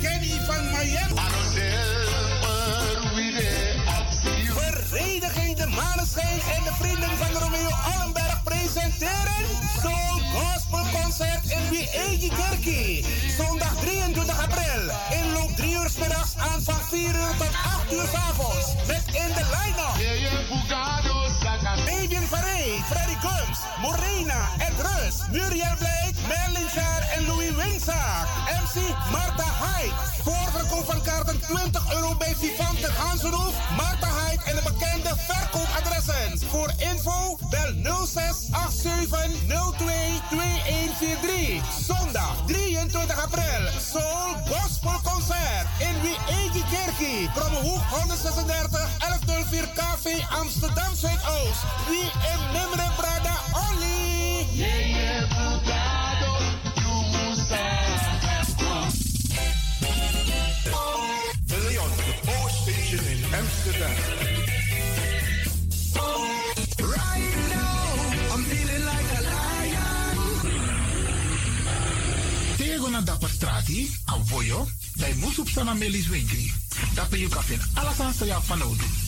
Kenny van Miami. Vereniging De Maneschijn en de vrienden van Romeo Allenberg presenteren Soul Gospel Concert in Wiegi Kerkie. Zondag 23 april. Inloop 3 uur middags aan van 4 uur tot 8 uur 's avonds. Met in de line-up. Fabian Farey, Freddy Gums, Morena, Ed Rus, Muriel Blake, Merlin Schaar en Louis Winsaak. MC Marta Hyde. Voorverkoop van kaarten 20 euro bij Vivante Hansenhoef, Marta Hyde en de bekende verkoopadressen. Voor info bel 06 87 02 2143. Zondag 23 april. Soul Gospel Concert in Wiegi Kerkie. Krommehoek 136 1104 KV Amsterdam Zuidoost. Wie in Memre Brada Oli. De Leon, the power station in Amsterdam. Right now, I'm feeling like a lion. Tego na dapat strati, Voyo, bij Moesop Sana Melis je kan vinden. Alles aan jou van nodig.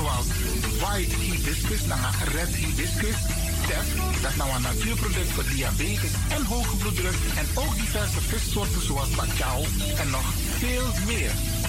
zoals white hibiscus, red hibiscus, tef, dat nou een natuurproduct voor diabetes en hoge bloeddruk, en ook diverse vissoorten zoals bacalhau en nog veel meer.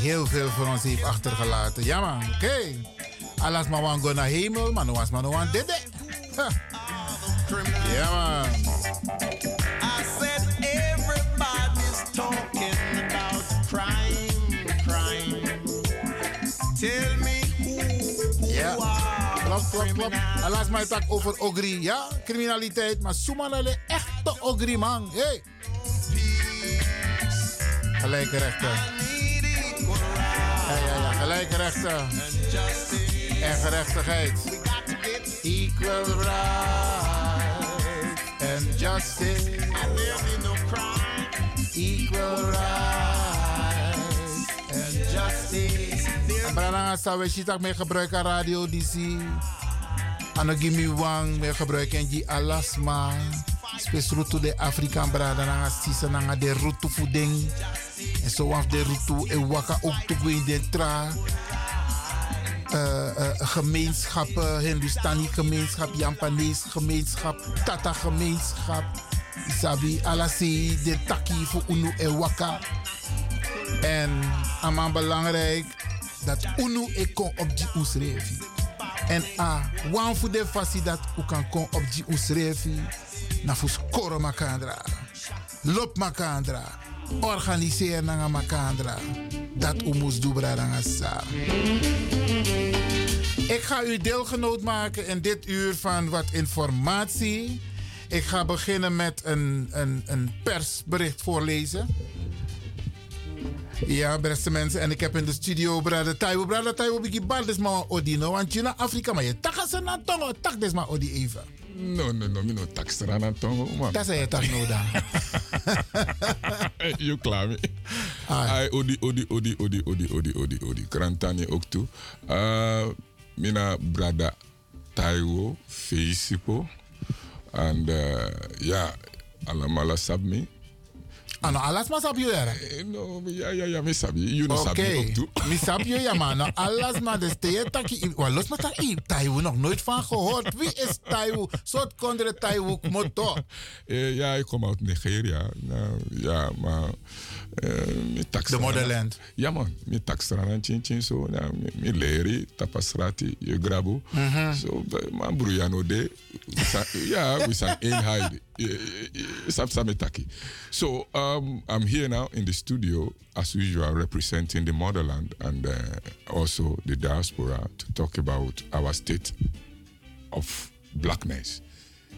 Heel veel voor ons heeft achtergelaten. Ja man, oké. Alas maar wan go naar hemel, maar no was maar no wan dede. Ja man. I said everybody's talking about crime, crime. Tell me who, who Ja. Klopt, klopt, klopt. Alas maar het over ogri. Ja, criminaliteit. Maar Soemanale echte ogri man. Hey. Gelijke rechten. Gelijkrechten en gerechtigheid. Equal rights and justice. And there'll be no crime. Equal rights and justice. En Brananga Saweshita mee gebruik aan Radio DC. Anogimi Wang mee gebruik en die Alasma. Spes route de Afrikaan Brananga Sisa de route voeding. En zo af de rutu e waka ook de tra. eh, eh, gemeenschappen, Hindustani gemeenschap, Japanees gemeenschap, Tata gemeenschap. Isabi alasi de taki voor Unu en Waka. En aman belangrijk dat Unu e kon op die usrevi. En a, wan voor de fasi dat u kan kon op die usrevi. Na voor scoren makandra. Lop makandra. Organiseer na makandra. Dat u moest doen. Ik ga u deelgenoot maken in dit uur van wat informatie. Ik ga beginnen met een, een, een persbericht voorlezen. Ja, beste mensen. En ik heb in de studio Brada Taiwo. Brada Taiwo, bigi bal des maar odi no. Want je naar Afrika, maar je ze naar tongo. Tak des maar odi even. No, no, no, mi no takstra na tongo. Dat zei je tak no dan. You klaar me. Ai, odi, odi, odi, odi, odi, odi, odi, odi. Krantani ook toe. Uh, mina brada Taiwo, Feisipo. En uh, ja, alamala sabmi. Ano, alas mas sabi je era? No, ja, ja, ja, mi sabi. You sabi ook toe. Mi sabi ja man. Nou, alas maar de steer taki. Wel, los maar taki. Taiwo nog nooit van gehoord. Wie is Taiwo? Soort kondre Taiwo. Eh, ja, ik kom uit Nigeria. Nou, ja, maar... eh, mi tax De motherland. Ja man, mi tax aan chin chin so. Nou, mi, mi leri, tapasrati, je grabu. Mhm. So, be- man bruyano de. we zijn- Ja, we zijn eenheid. Sap sametaki. So, um, I'm here now in the studio, as usual, representing the motherland and uh, also the diaspora to talk about our state of blackness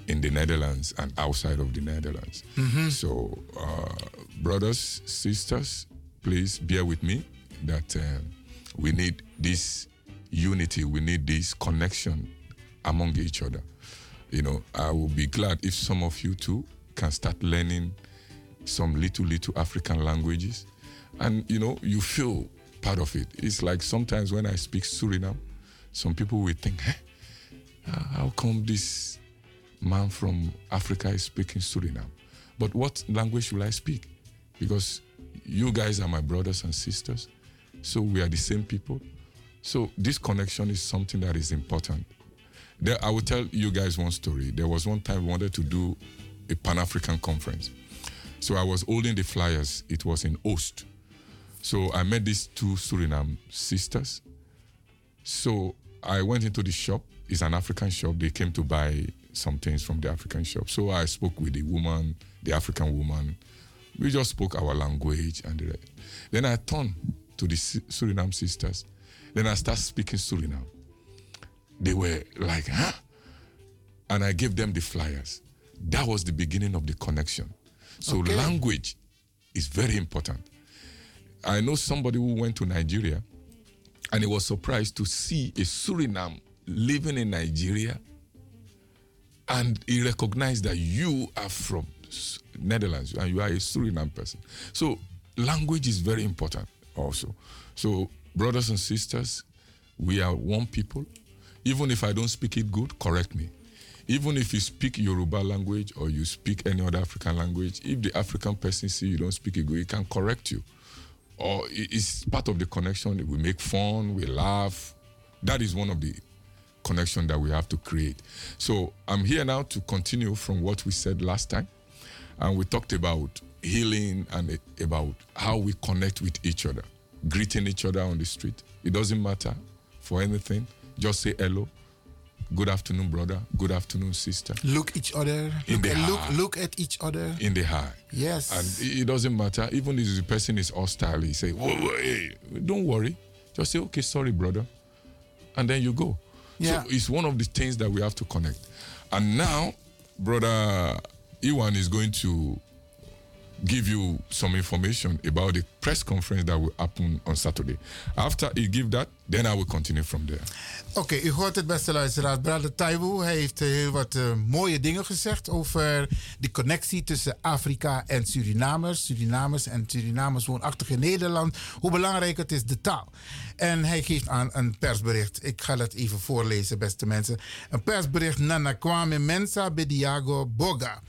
in the Netherlands and outside of the Netherlands. Mhm. So, uh, brothers, sisters, please bear with me that um, we need this unity, we need this connection among each other. You know, I will be glad if some of you too can start learning some little, little African languages. And, you know, you feel part of it. It's like sometimes when I speak Suriname, some people will think, "Huh? Uh, how come this man from Africa is speaking Suriname? But what language will I speak? Because you guys are my brothers and sisters, so we are the same people. So this connection is something that is important. There, I will tell you guys one story. There was one time we wanted to do a Pan African conference. So I was holding the flyers. It was in Oost. So I met these two Suriname sisters. So I went into the shop. It's an African shop. They came to buy some things from the African shop. So I spoke with the woman, the African woman. We just spoke our language and the rest. Then I turned to the Suriname sisters. Then I started speaking Suriname. They were like, huh? And I gave them the flyers. That was the beginning of the connection. So Okay. language is very important. I know somebody who went to Nigeria and he was surprised to see a Suriname living in Nigeria and he recognized that you are from Netherlands and you are a Suriname person. So language is very important also. So brothers and sisters, we are one people. Even if I don't speak it good, correct me. Even if you speak Yoruba language or you speak any other African language, if the African person see you don't speak it good, he can correct you. Or it's part of the connection. We make fun, we laugh. That is one of the connection that we have to create. So I'm here now to continue from what we said last time. And we talked about healing and about how we connect with each other, greeting each other on the street. It doesn't matter for anything. Just say hello. Good afternoon, brother. Good afternoon, sister. Look each other. In Look, the look, heart. look at each other. In the heart. Yes. And it it doesn't matter. Even if the person is hostile, he say, whoa, whoa, hey, don't worry. Just say, okay, sorry, brother. And then you go. Yeah. So it's one of the things that we have to connect. And now, brother Iwan is going to give you some information about the press conference that will happen on Saturday. After he give that, then I will continue from there. Oké, u hoort het beste luisteraars. Brother Taiwo heeft eh, heel wat eh, mooie dingen gezegd over de connectie tussen Afrika en Surinamers. Surinamers en Surinamers woonachtig in Nederland. Hoe belangrijk het is, de taal. En hij geeft aan een persbericht. Ik ga dat even voorlezen, beste mensen. Een persbericht Nana Kwame Mensa Bediago Boga.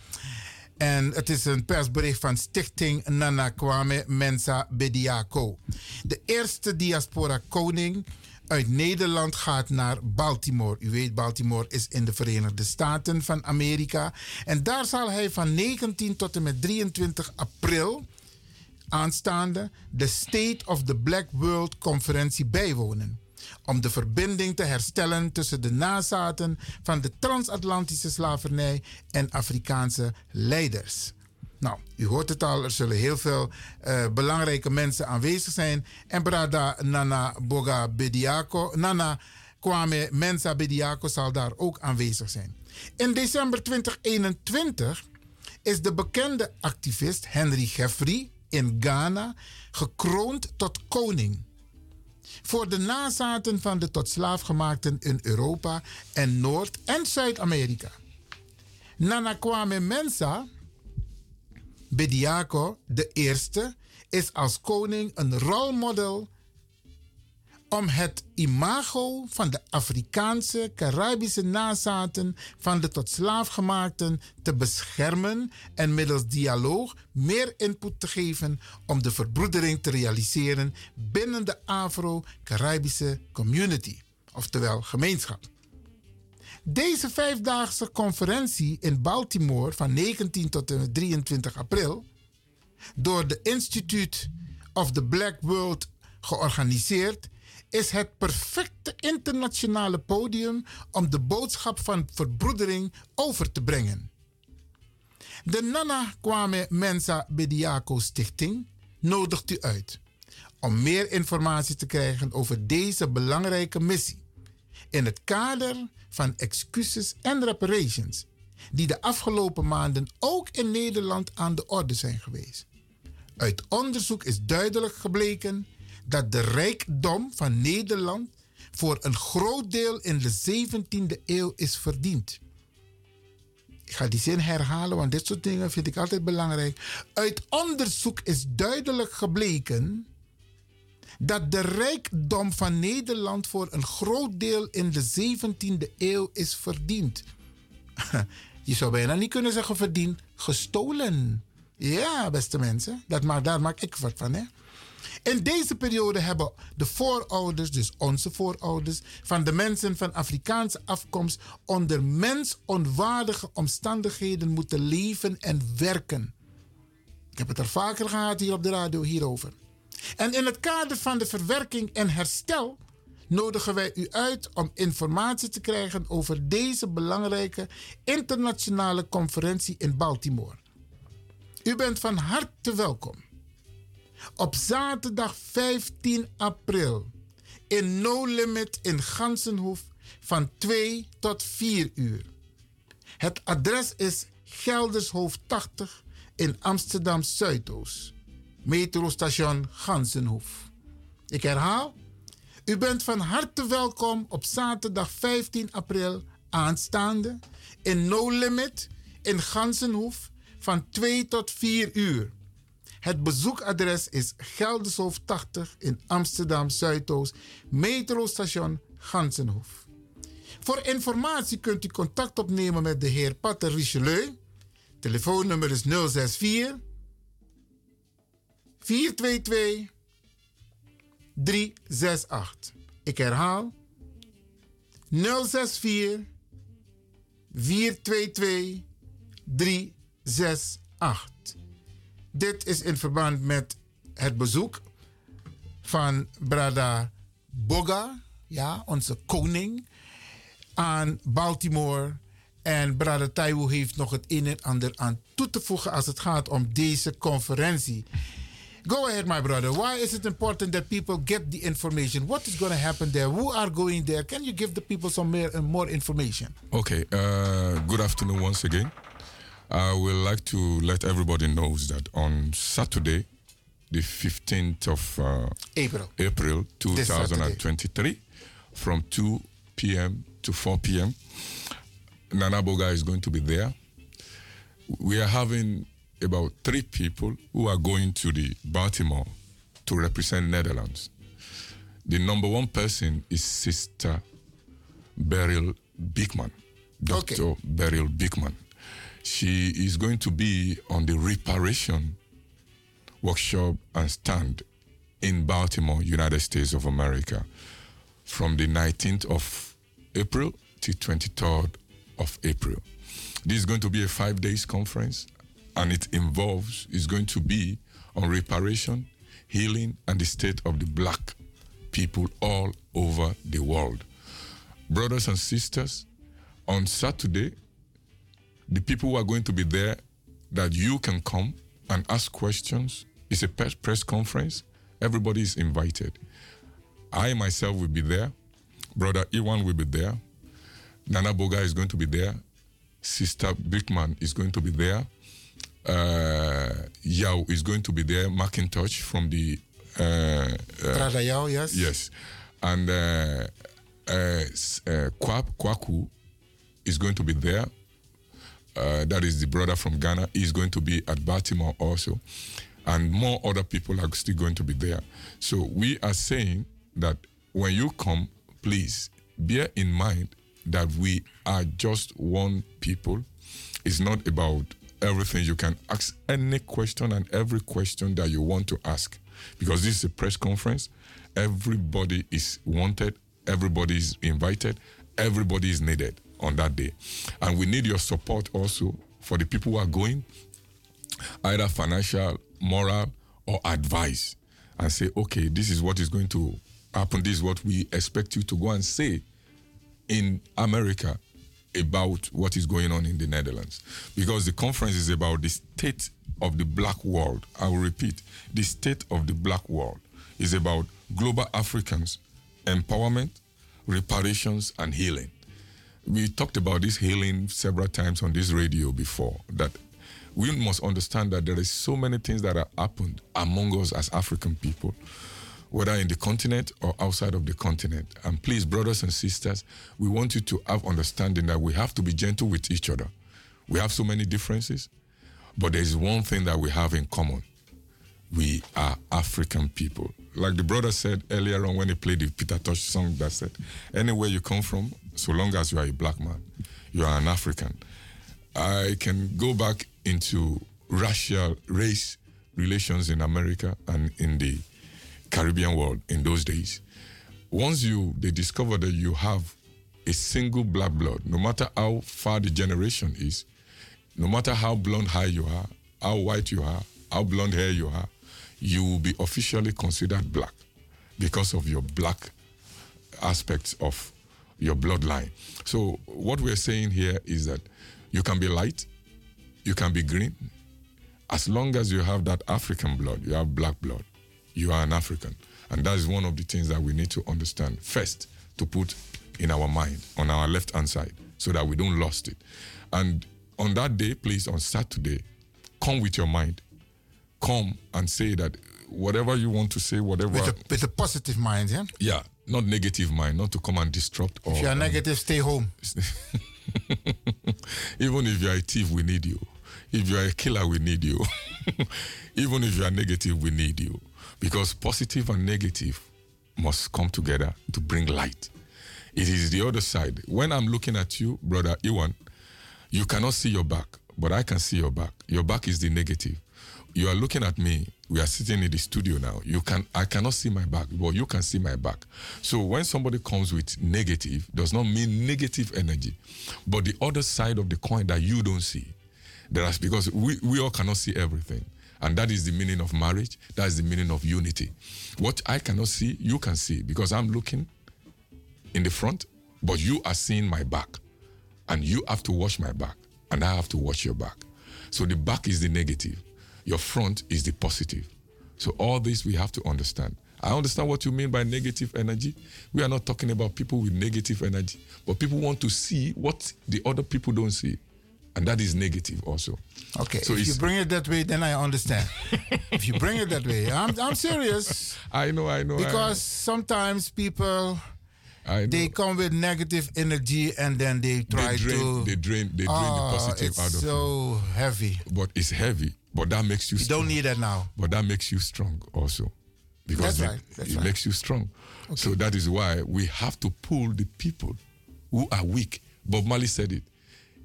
En het is een persbericht van Stichting Nana Kwame Mensa Bediako. De eerste diaspora koning uit Nederland gaat naar Baltimore. U weet, Baltimore is in de Verenigde Staten van Amerika. En daar zal hij van 19 tot en met 23 april aanstaande de State of the Black World conferentie bijwonen. Om de verbinding te herstellen tussen de nazaten van de transatlantische slavernij en Afrikaanse leiders. Nou, u hoort het al, er zullen heel veel eh, belangrijke mensen aanwezig zijn. En Brada Nana Boga Bediako, Nana Kwame Mensa Bediako zal daar ook aanwezig zijn. In december 2021 is de bekende activist Henry Jeffrey in Ghana gekroond tot koning. Voor de nazaten van de tot slaafgemaakten in Europa en Noord- en Zuid-Amerika. Nana Kwame Mensa Bediako de eerste is als koning een rolmodel om het imago van de Afrikaanse, Caribische nazaten van de tot slaafgemaakten te beschermen en middels dialoog meer input te geven om de verbroedering te realiseren binnen de Afro-Caribische community, oftewel gemeenschap. Deze vijfdaagse conferentie in Baltimore van 19 tot en met 23 april door de Institute of the Black World georganiseerd, is het perfecte internationale podium om de boodschap van verbroedering over te brengen. De Nana Kwame Mensa Bediako Stichting nodigt u uit om meer informatie te krijgen over deze belangrijke missie in het kader van excuses en reparations die de afgelopen maanden ook in Nederland aan de orde zijn geweest. Uit onderzoek is duidelijk gebleken dat de rijkdom van Nederland voor een groot deel in de 17e eeuw is verdiend. Ik ga die zin herhalen, want dit soort dingen vind ik altijd belangrijk. Uit onderzoek is duidelijk gebleken dat de rijkdom van Nederland voor een groot deel in de 17e eeuw is verdiend. Je zou bijna niet kunnen zeggen verdiend, gestolen. Ja, beste mensen, dat maak, daar maak ik wat van. Hè? In deze periode hebben de voorouders, dus onze voorouders, van de mensen van Afrikaanse afkomst onder mensonwaardige omstandigheden moeten leven en werken. Ik heb het er vaker gehad hier op de radio hierover. En in het kader van de verwerking en herstel nodigen wij u uit om informatie te krijgen over deze belangrijke internationale conferentie in Baltimore. U bent van harte welkom. Op zaterdag 15 april in No Limit in Gansenhoef van 2 tot 4 uur. Het adres is Geldershoofd 80 in Amsterdam Zuidoost. Metrostation Gansenhoef. Ik herhaal, u bent van harte welkom op zaterdag 15 april aanstaande in No Limit in Gansenhoef van 2 tot 4 uur. Het bezoekadres is Geldershoofd 80 in Amsterdam Zuidoost, metrostation Gansenhoef. Voor informatie kunt u contact opnemen met de heer Pater Richelieu. Telefoonnummer is 064 422 368. Ik herhaal 064 422 368. Dit is in verband met het bezoek van Brada Boga, ja, onze koning, aan Baltimore. En Brada Taiwo heeft nog het een en ander aan toe te voegen als het gaat om deze conferentie. Go ahead, my brother. Why is it important that people get the information? What is going to happen there? Who are going there? Can you give the people some more, more information? Okay. Uh, good afternoon once again. I would like to let everybody knows that on Saturday, the 15th of uh, April. April 2023, from 2 p.m. to 4 p.m., Nana Boga is going to be there. We are having about three people who are going to the Baltimore to represent Netherlands. The number one person is Sister Beryl Bigman, Dr. Beryl Bigman. She is going to be on the reparation workshop and stand in Baltimore, United States of America, from the 19th of April to 23rd of April. This is going to be a five days conference, and it involves is going to be on reparation, healing, and the state of the black people all over the world. Brothers and sisters, on Saturday, the people who are going to be there that you can come and ask questions. It's a press conference. Everybody is invited. I myself will be there. Brother Iwan will be there. Nana Boga is going to be there. Sister Bickman is going to be there. Uh, Yao is going to be there. Macintosh from the. Uh, uh, Brother Yao, yes. Yes. And uh, uh, uh, Kwaku is going to be there. Uh, that is the brother from Ghana. is going to be at Baltimore also. And more other people are still going to be there. So we are saying that when you come, please bear in mind that we are just one people. It's not about everything. You can ask any question and every question that you want to ask because this is a press conference. Everybody is wanted, everybody is invited, everybody is needed on that day. And we need your support also for the people who are going, either financial, moral, or advice, and say, okay, this is what is going to happen. This is what we expect you to go and say in America about what is going on in the Netherlands. Because the conference is about the state of the black world. I will repeat the state of the black world is about global Africans, empowerment, reparations, and healing. We talked about this healing several times on this radio before, that we must understand that there is so many things that have happened among us as African people whether in the continent or outside of the continent. And please, brothers and sisters, we want you to have understanding that we have to be gentle with each other. We have so many differences, but there is one thing that we have in common. We are African people. Like the brother said earlier on when he played the Peter Tosh song that said, anywhere you come from, so long as you are a black man, you are an African. I can go back into racial race relations in America and in the Caribbean world in those days. Once you they discover that you have a single black blood, no matter how far the generation is, no matter how blonde hair you are, how white you are, how blonde hair you are, you will be officially considered black because of your black aspects of your bloodline. So what we're saying here is that you can be light, you can be green, as long as you have that African blood, you have black blood you are an African. And that is one of the things that we need to understand first to put in our mind on our left hand side so that we don't lost it. And on that day, please, on Saturday, come with your mind. Come and say that whatever you want to say, whatever. With a, with a positive mind, yeah? Yeah, not negative mind, not to come and disrupt. Or, If you are um, negative, stay home. Even if you are a thief, we need you. If you are a killer, we need you. Even if you are negative, we need you. Because positive and negative must come together to bring light. It is the other side. When I'm looking at you, brother Iwan, you cannot see your back, but I can see your back. Your back is the negative. You are looking at me. We are sitting in the studio now. You can I cannot see my back, but you can see my back. So when somebody comes with negative, does not mean negative energy, but the other side of the coin that you don't see. There is because we, we all cannot see everything. And that is the meaning of marriage. That is the meaning of unity. What I cannot see, you can see because I'm looking in the front, but you are seeing my back. And you have to watch my back, and I have to watch your back. So the back is the negative, your front is the positive. So all this we have to understand. I understand what you mean by negative energy. We are not talking about people with negative energy, but people want to see what the other people don't see. And that is negative also. Okay, So if you bring it that way, then I understand. if you bring it that way, I'm, I'm serious. I know, I know. I Because sometimes people they come with negative energy and then they try they drain, to. they drain, they drain the oh, positive out of so heavy. But it's heavy, but that makes you. You strong. don't need that now. But that makes you strong also, because That's it, right, it right. makes you strong. So that is why we have to pull the people who are weak. Bob Marley said it.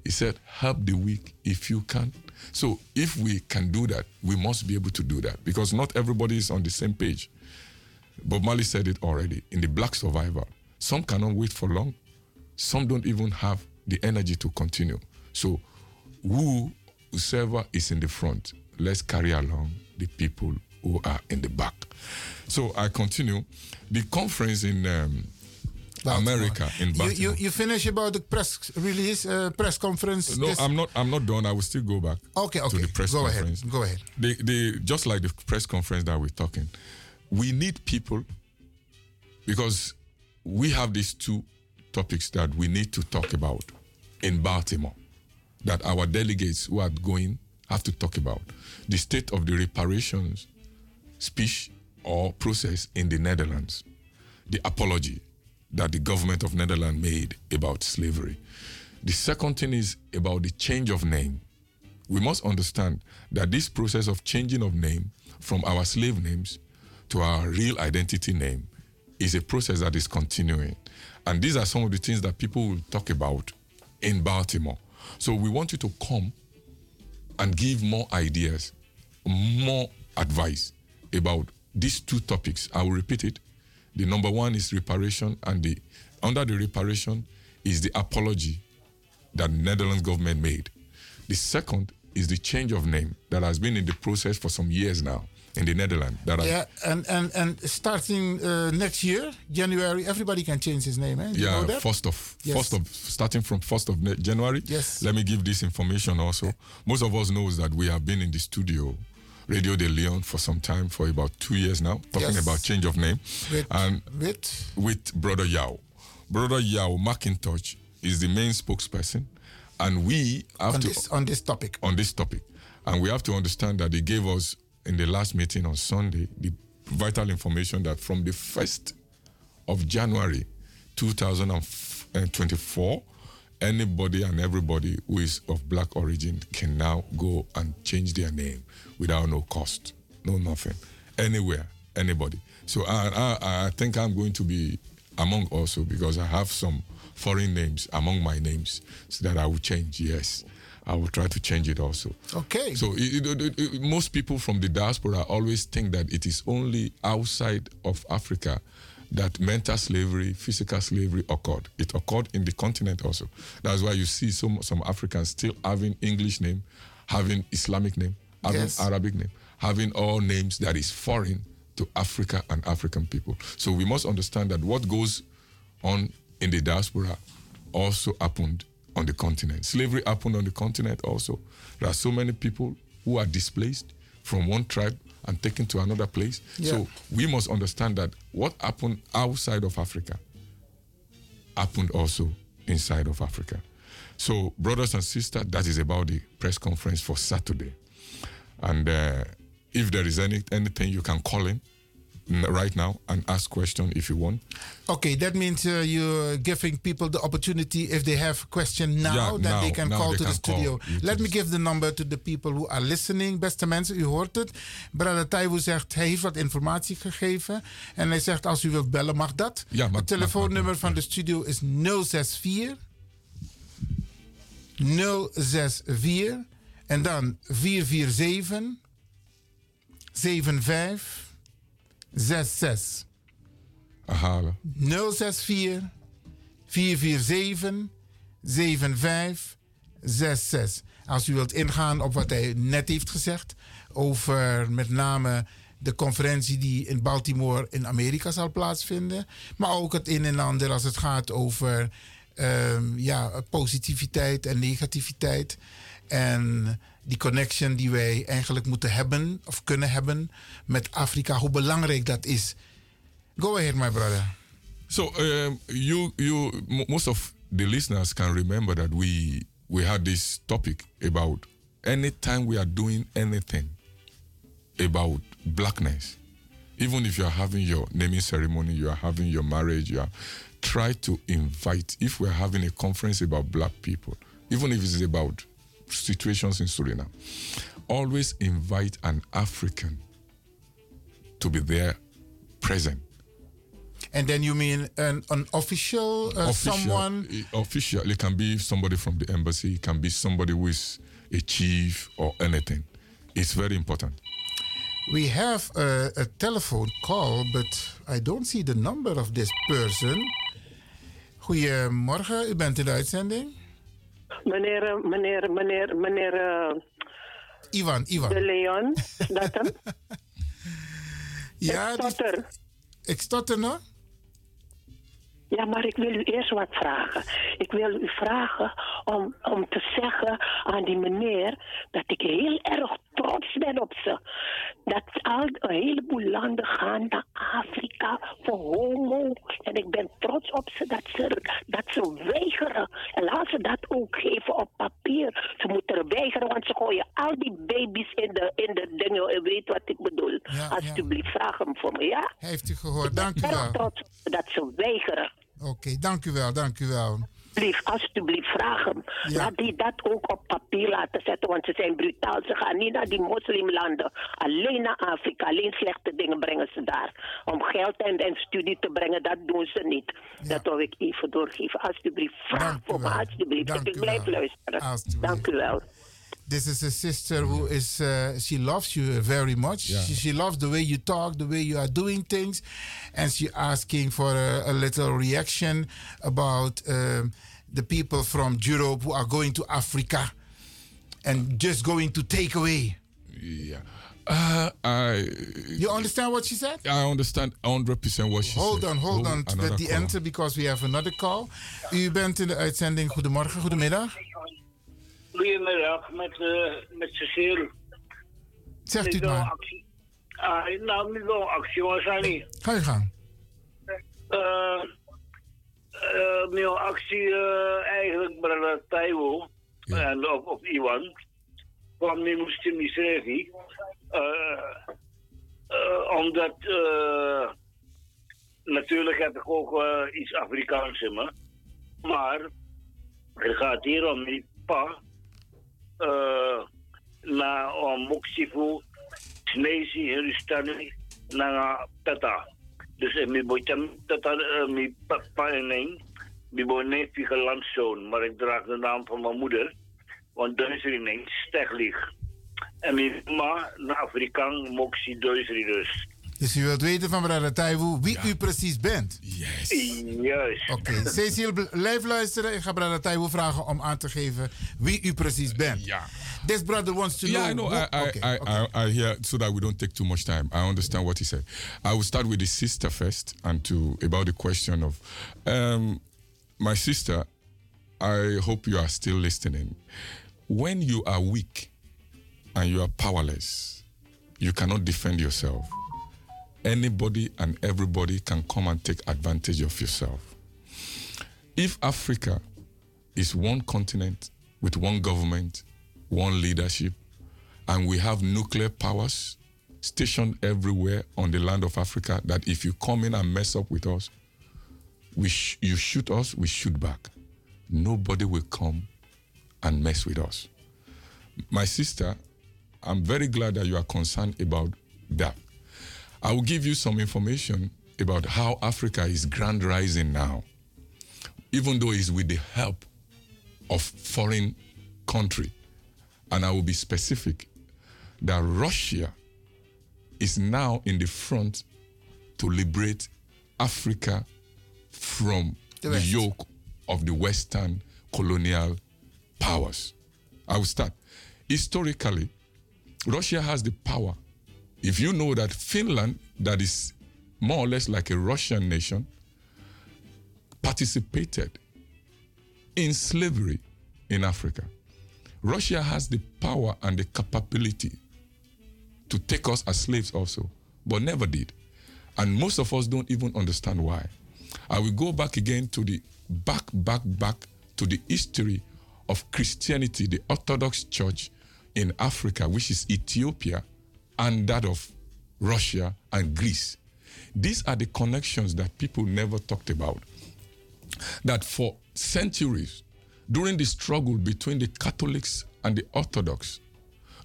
He said, "Help the weak if you can." So if we can do that, we must be able to do that because not everybody is on the same page. Bob Marley said it already in the Black Survivor. Some cannot wait for long. Some don't even have the energy to continue. So, who, whoever is in the front, let's carry along the people who are in the back. So I continue. The conference in um, America in Baltimore. you, you finish about the press release, uh, press conference. No, this- I'm not. I'm not done. I will still go back. Okay, okay. To the press Go ahead, go ahead. They, they just like the press conference that we're talking. We need people because we have these two topics that we need to talk about in Baltimore. That our delegates who are going have to talk about the state of the reparations speech or process in the Netherlands, the apology that the government of Netherlands made about slavery. The second thing is about the change of name. We must understand that this process of changing of name from our slave names to our real identity name is a process that is continuing. And these are some of the things that people will talk about in Baltimore. So we want you to come and give more ideas, more advice about these two topics. I will repeat it. The number one is reparation, and the under the reparation is the apology that the Netherlands government made. The second is the change of name that has been in the process for some years now in the Netherlands. That Yeah, and, and, and starting uh, next year, January, everybody can change his name. Eh? You yeah, know that? first of Yes. first of starting from first of January. Yes. Let me give this information also. Most of us knows that we have been in the studio, Radio de Leon, for some time, for about two years now, talking Yes. about change of name, With- and with with Brother Yao. Brother Yao McIntosh is the main spokesperson, and we have On to this- on this topic. On this topic, and we have to understand that they gave us in the last meeting on Sunday the vital information that from the first of January 2024, anybody and everybody who is of black origin can now go and change their name without no cost, no nothing, anywhere, anybody. So I, I, I think I'm going to be among also because I have some foreign names among my names so that I will change. Yes, I will try to change it also. Okay. So it, it- it- most people from the diaspora always think that it is only outside of Africa that mental slavery, physical slavery occurred. It occurred in the continent also. That's why you see some some Africans still having English name, having Islamic name, having Yes. Arabic name, having all names that is foreign to Africa and African people. So we must understand that what goes on in the diaspora also happened on the continent. Slavery happened on the continent also. There are so many people who are displaced from one tribe and taken to another place. Yeah. So we must understand that what happened outside of Africa happened also inside of Africa. So, brothers and sisters, that is about the press conference for Saturday. And uh, if there is any anything, you can call in right now and ask question if you want. Okay, that means uh, you're giving people the opportunity if they have question now, Yeah, that now- they can call they to the can studio. Let me give the number to the people who are listening. Beste mensen, u hoort het. Brother Taiwo zegt, hij heeft wat informatie gegeven. En hij zegt, als u wilt bellen, mag dat. Ja, mag- het telefoonnummer van de studio is 064 064 en dan 447 75 66. Herhalen. 064 447 7566. Als u wilt ingaan op wat hij net heeft gezegd over met name de conferentie die in Baltimore in Amerika zal plaatsvinden, maar ook het een en ander als het gaat over ehm, ja, positiviteit en negativiteit en die connection die wij eigenlijk moeten hebben of kunnen hebben met Afrika, hoe belangrijk dat is. Go ahead, my brother. So um, you you mo- most of the listeners can remember that we we had this topic about anytime we are doing anything about blackness, even if you are having your naming ceremony, you are having your marriage, you are try to invite. If we are having a conference about black people, even if it's about situations in Suriname, always invite an African to be there present. And then you mean an, an official, uh, someone? Official. It can be somebody from the embassy. It can be somebody who is a chief or anything. It's very important. We have a, a telephone call, but I don't see the number of this person. Goedemorgen, u bent in de uitzending. Meneer, eh, meneer, meneer, meneer eh, Ivan, Ivan. De Leon, dat hem? Ja, ik stotter. Ik stotter nog? Ja, maar ik wil u eerst wat vragen. Ik wil u vragen om, om te zeggen aan die meneer dat ik heel erg trots ben op ze. Dat al een heleboel landen gaan naar Afrika voor homo. En ik ben trots op ze dat ze, dat ze weigeren. En laat ze dat ook geven op papier. Ze moeten er weigeren, want ze gooien al die baby's in de, in de dingen. U weet wat ik bedoel. Alsjeblieft, vraag hem voor me, ja? Heeft u gehoord, dank u Ik ben wel. trots dat ze weigeren. Oké, dank u wel, dank u wel. alsjeblieft, alsjeblieft, vraag hem. Laat die dat ook op papier laten zetten, want ze zijn brutaal. Ze gaan niet naar die moslimlanden. Alleen naar Afrika. Alleen slechte dingen brengen ze daar. Om geld en, en studie te brengen, dat doen ze niet. Dat wil ik even doorgeven. Alsjeblieft, vraag voor me, alsjeblieft. ik blijf luisteren. Dank u wel. This is a sister who is, uh, she loves you very much. Yeah. She, she loves the way you talk, the way you are doing things. And she asking for a, a little reaction about um, the people from Europe who are going to Africa and just going to take away. Yeah. Uh, I. You understand what she said? I understand 100% what she Hold said. on, hold Oh, on to another the call. answer because we have another call. U bent in de uitzending. Goedemorgen, goedemiddag. Goedemiddag, met, uh, met Cecile. Zegt u het maar. actie- Ah, nou, niet wel actie, maar zijn niet. Ga je gang. Mijn actie eigenlijk bij de Taiwo en op, op Iwan kwam niet moest je niet eh, omdat natuurlijk heb ik ook iets Afrikaans in me. Maar het gaat hier om die pa na om Moksifu, Snezi, Hindustani, na Tata. Dus eh, mi boitem Tata, eh, mi papa en een, mi boine landzoon, maar ik draag de naam van mijn moeder, want nee, Steglich. En mijn ma, na Afrikaan, Moksi Duitseri dus. Dus u wilt weten van mevrouw Taiwo wie u precies bent? Juist. Oké, Cecile, blijf luisteren. Ik ga brother Taiwo vragen om aan te geven wie u precies bent. Ja. This brother wants to Yeah, I know. know. I, I, who- I, I, I hear so that we don't take too much time. I understand what he said. I will start with the sister first, and to about the question of um, my sister. I hope you are still listening. When you are weak and you are powerless, you cannot defend yourself. Anybody and everybody can come and take advantage of yourself. If Africa is one continent with one government, one leadership, and we have nuclear powers stationed everywhere on the land of Africa, that if you come in and mess up with us, we sh- you shoot us, we shoot back. Nobody will come and mess with us. My sister, I'm very glad that you are concerned about that. I will give you some information about how Africa is grand rising now, even though it's with the help of foreign country. And I will be specific that Russia is now in the front to liberate Africa from The the, yoke of the Western colonial powers. I will start. Historically, Russia has the power. If you know that Finland, that is more or less like a Russian nation, participated in slavery in Africa. Russia has the power and the capability to take us as slaves also, but never did. And most of us don't even understand why. I will go back again to the back, back, back to the history of Christianity, the Orthodox Church in Africa, which is Ethiopia, and that of Russia and Greece. These are the connections that people never talked about. That for centuries, during the struggle between the Catholics and the Orthodox,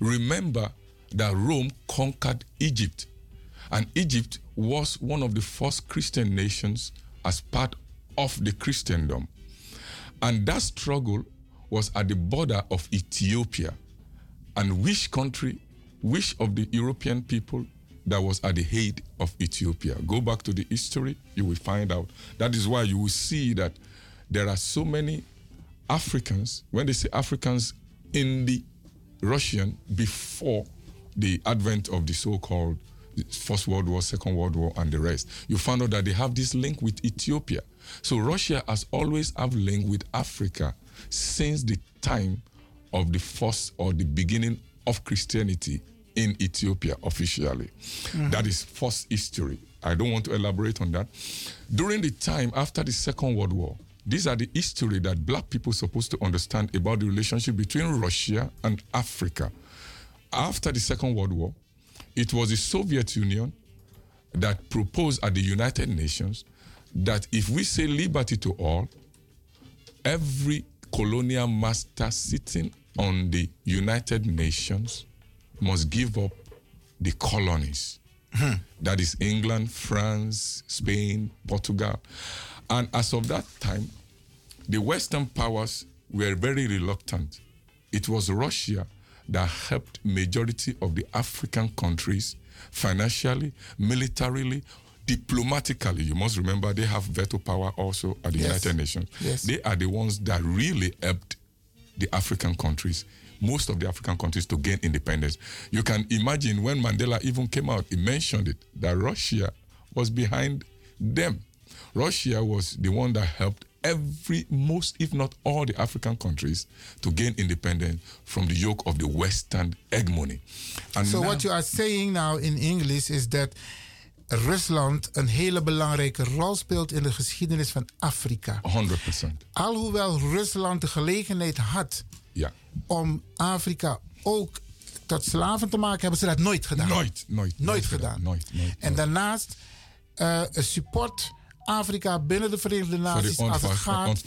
remember that Rome conquered Egypt. And Egypt was one of the first Christian nations as part of the Christendom. And that struggle was at the border of Ethiopia. And which country, which of the European people that was at the head of Ethiopia? Go back to the history, you will find out. That is why you will see that there are so many Africans, when they say Africans in the Russian before the advent of the so-called First World War, Second World War, and the rest, you found out that they have this link with Ethiopia. So Russia has always have link with Africa since the time of the first or the beginning of Christianity in Ethiopia officially. Hmm. That is first history. I don't want to elaborate on that. During the time after the Second World War, these are the history that black people supposed to understand about the relationship between Russia and Africa. After the Second World War, it was the Soviet Union that proposed at the United Nations that if we say liberty to all, every colonial master sitting on the United Nations must give up the colonies. Hmm. That is England, France, Spain, Portugal. And as of that time, the Western powers were very reluctant. It was Russia that helped majority of the African countries financially, militarily, diplomatically. You must remember they have veto power also at the Yes. United Nations. Yes. They are the ones that really helped the African countries, most of the African countries, to gain independence. You can imagine when Mandela even came out, he mentioned it that Russia was behind them. Russia was the one that helped every, most, if not all, the African countries to gain independence from the yoke of the Western hegemony. And so now- what you are saying now in English is that Rusland een hele belangrijke rol speelt in de geschiedenis van Afrika. 100%. Alhoewel Rusland de gelegenheid had Ja. Om Afrika ook tot slaven te maken, hebben ze dat nooit gedaan. Nooit, nooit. Nooit gedaan. Nooit, nooit. En daarnaast eh, support Afrika binnen de Verenigde Naties als het gaat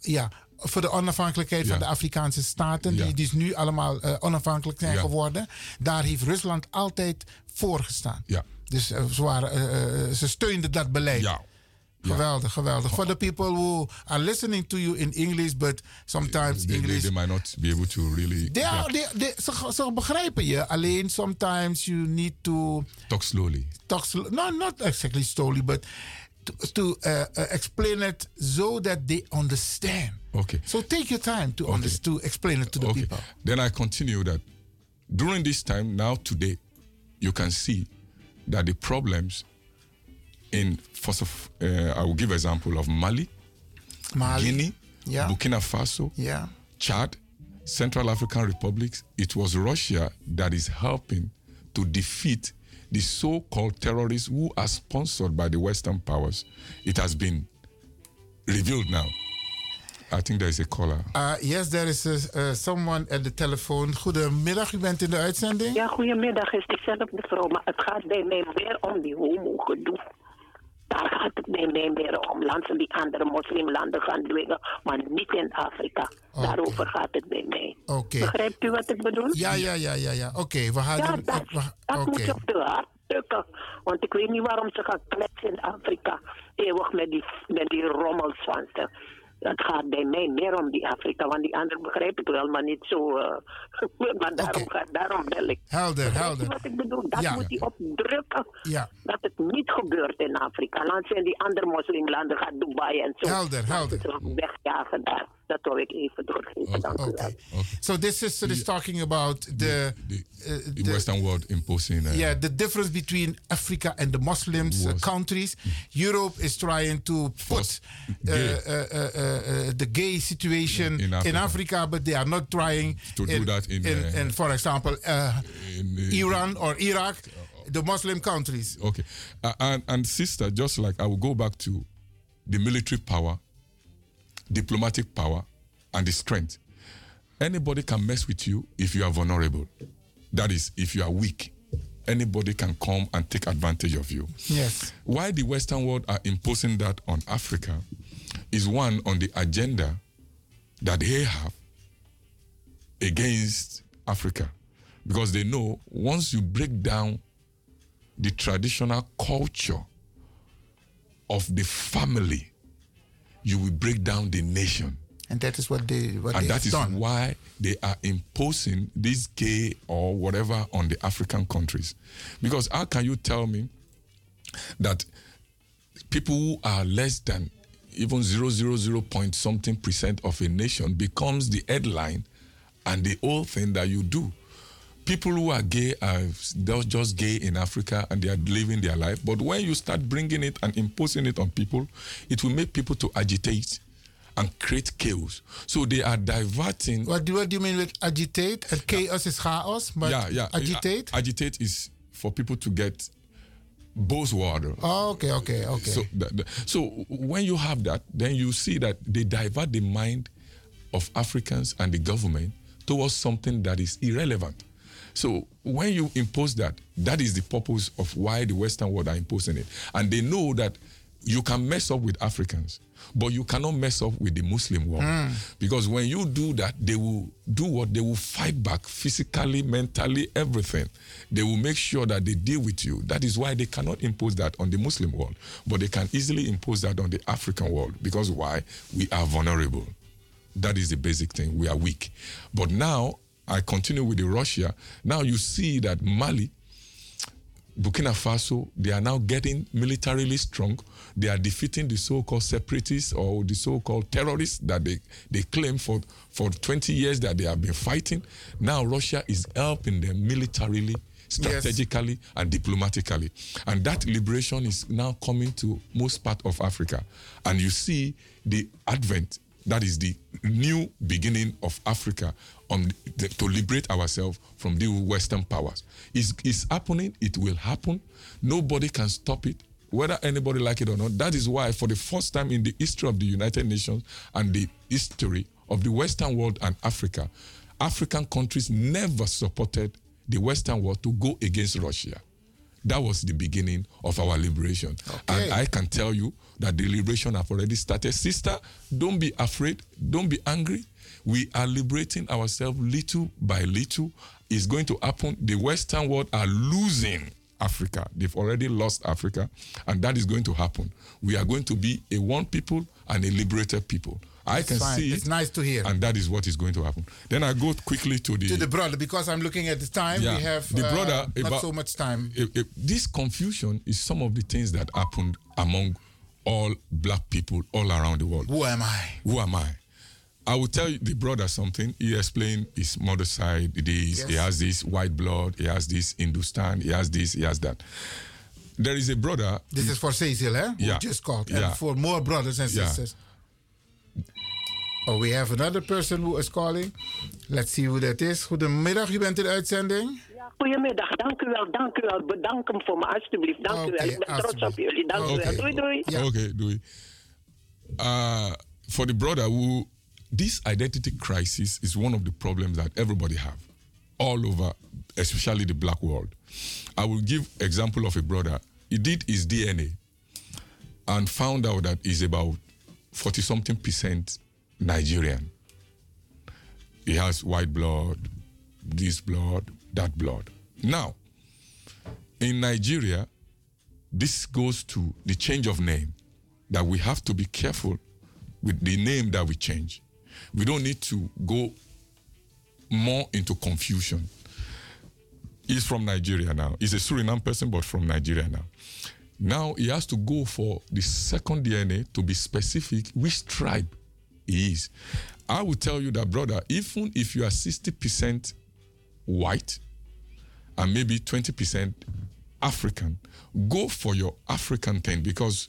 ja, voor de onafhankelijkheid van de Afrikaanse staten, Ja. die dus nu allemaal eh, onafhankelijk zijn Ja. geworden. Daar heeft Rusland altijd voor gestaan. Ja. Dus eh, ze, waren, ze steunden dat beleid. Ja. Geweldig, geweldig. For the people who are listening to you in English, but sometimes They, English. they, they might not be able to really They are, yeah, they, they, ze, ze begrijpen je, alleen sometimes you need to talk slowly. talk slow, no, not exactly slowly, but to, to uh, uh, explain it so that they understand. Okay. So take your time to under, to explain it to the okay. people. Then I continue that during this time, now today, you can see that the problems in first of uh, I will give example of Mali, Mali, Guinea, yeah. Burkina Faso, Yeah. Chad, Central African Republics. It was Russia that is helping to defeat the so-called terrorists who are sponsored by the Western powers. It has been revealed now. I think there is a caller. Uh, yes, there is uh, uh, someone at the telephone. Goedemiddag, u bent in de uitzending. Ja, goedemiddag, is diezelfde mevrouw. Maar het gaat bij mij meer om die homo-gedoe. Daar gaat het mij meer om. Landen die andere moslimlanden gaan dwingen, maar niet in Afrika. Daarover gaat het mij. Oké. Begrijpt u wat ik bedoel? Ja, ja, ja, ja, ja. Oké, we gaan... Ja, dat, moet Oké. je op de hart drukken. Want ik weet niet waarom ze gaan kletsen in Afrika. Eeuwig met die, met die rommels van ze. Het gaat bij mij meer om die Afrika, want die anderen begrijp ik wel, maar niet zo. eh, maar daarom, gaat, daarom bel ik. Helder, helder. Wat ik bedoel, dat Ja. moet hij opdrukken. Ja. Dat het niet gebeurt in Afrika. Dan zijn die andere moslimlanden, gaat Dubai en zo. Helder, helder. Wegjagen daar. Dat wil ik even doorgeven. Dank u wel. So this sister is talking about the... uh, The Western world imposing. Uh, yeah, the difference between Africa and the Muslims uh, countries. Europe is trying to put uh, gay. uh, uh, uh, uh, the gay situation In in Africa. Africa, but they are not trying To do that in, uh, in, for example, uh, uh, Iran or Iraq, the Muslim countries. Okay. Uh, and, and sister, just like I will go back to the military power, diplomatic power, and the strength. Anybody can mess with you if you are vulnerable. That is, if you are weak. Anybody can come and take advantage of you. Yes. Why the Western world are imposing that on Africa is one on the agenda that they have against Africa. Because they know once you break down the traditional culture of the family, you will break down the nation. And that is what they what and that is done. why they are imposing this gay or whatever on the African countries. Because how can you tell me that people who are less than even zero zero zero point something percent of a nation becomes the headline and the whole thing that you do? People who are gay are just gay in Africa and they are living their life. But when you start bringing it and imposing it on people, it will make people to agitate and create chaos. So they are diverting. What do, what do you mean with agitate? And chaos is chaos, but yeah, yeah. agitate? Agitate is for people to get buzzword. Oh, okay, okay, okay. So, the, the- so when you have that, then you see that they divert the mind of Africans and the government towards something that is irrelevant. So when you impose that, that is the purpose of why the Western world are imposing it, and they know that you can mess up with Africans, but you cannot mess up with the Muslim world. Mm. Because when you do that, they will do what? They will fight back physically, mentally, everything. They will make sure that they deal with you. That is why they cannot impose that on the Muslim world, but they can easily impose that on the African world. Because why? We are vulnerable. That is the basic thing. We are weak. But now, I continue with the Russia. Now you see that Mali, Burkina Faso, they are now getting militarily strong. They are defeating the so-called separatists or the so-called terrorists that they, they claim for, for 20 years that they have been fighting. Now Russia is helping them militarily, strategically, and diplomatically. And that liberation is now coming to most part of Africa. And you see the advent, that is the new beginning of Africa on the, to liberate ourselves from the Western powers. It's, it's happening, it will happen. Nobody can stop it, whether anybody like it or not. That is why, for the first time in the history of the United Nations and the history of the Western world and Africa, African countries never supported the Western world to go against Russia. That was the beginning of our liberation. And I can tell you that the liberation have already started. Sister, don't be afraid, don't be angry. We are liberating ourselves little by little. It's going to happen. The Western world are losing Africa. They've already lost Africa, and that is going to happen. We are going to be a one people and a liberated people. I It's can fine. see It's it, nice to hear. and that is what is going to happen. Then I go quickly to the to the brother because I'm looking at the time. Yeah, We have the uh, brother not about- so much time. This confusion is some of the things that happened among all black people all around the world. Who am I? Who am I? I will tell you the brother something. He explained his mother's side. This he has this white blood. He has this Hindustan. He has this. He has that. There is a brother. This is for Cecil, eh? Who Yeah. just called. Yeah. And for more brothers and Yeah. sisters. Oh, we have another person who is calling. Let's see who that is. Goedemiddag, u bent in de uitzending. Goedemiddag, dank u wel, dank u wel. Bedank hem voor me, alstublieft. Dank u wel. Ik ben trots op jullie. Dank u wel. Doei, doei. Okay, doei. Uh, for the brother who, this identity crisis is one of the problems that everybody have, all over, especially the black world. I will give example of a brother. He did his DNA and found out that he's about 40 something percent Nigerian. He has white blood, this blood, that blood. Now, in Nigeria, this goes to the change of name that we have to be careful with the name that we change. We don't need to go more into confusion. He's from Nigeria now. He's a Suriname person, but from Nigeria now. Now he has to go for the second DNA to be specific which tribe he is. I will tell you that, brother, even if you are 60% white and maybe 20% African, go for your African thing because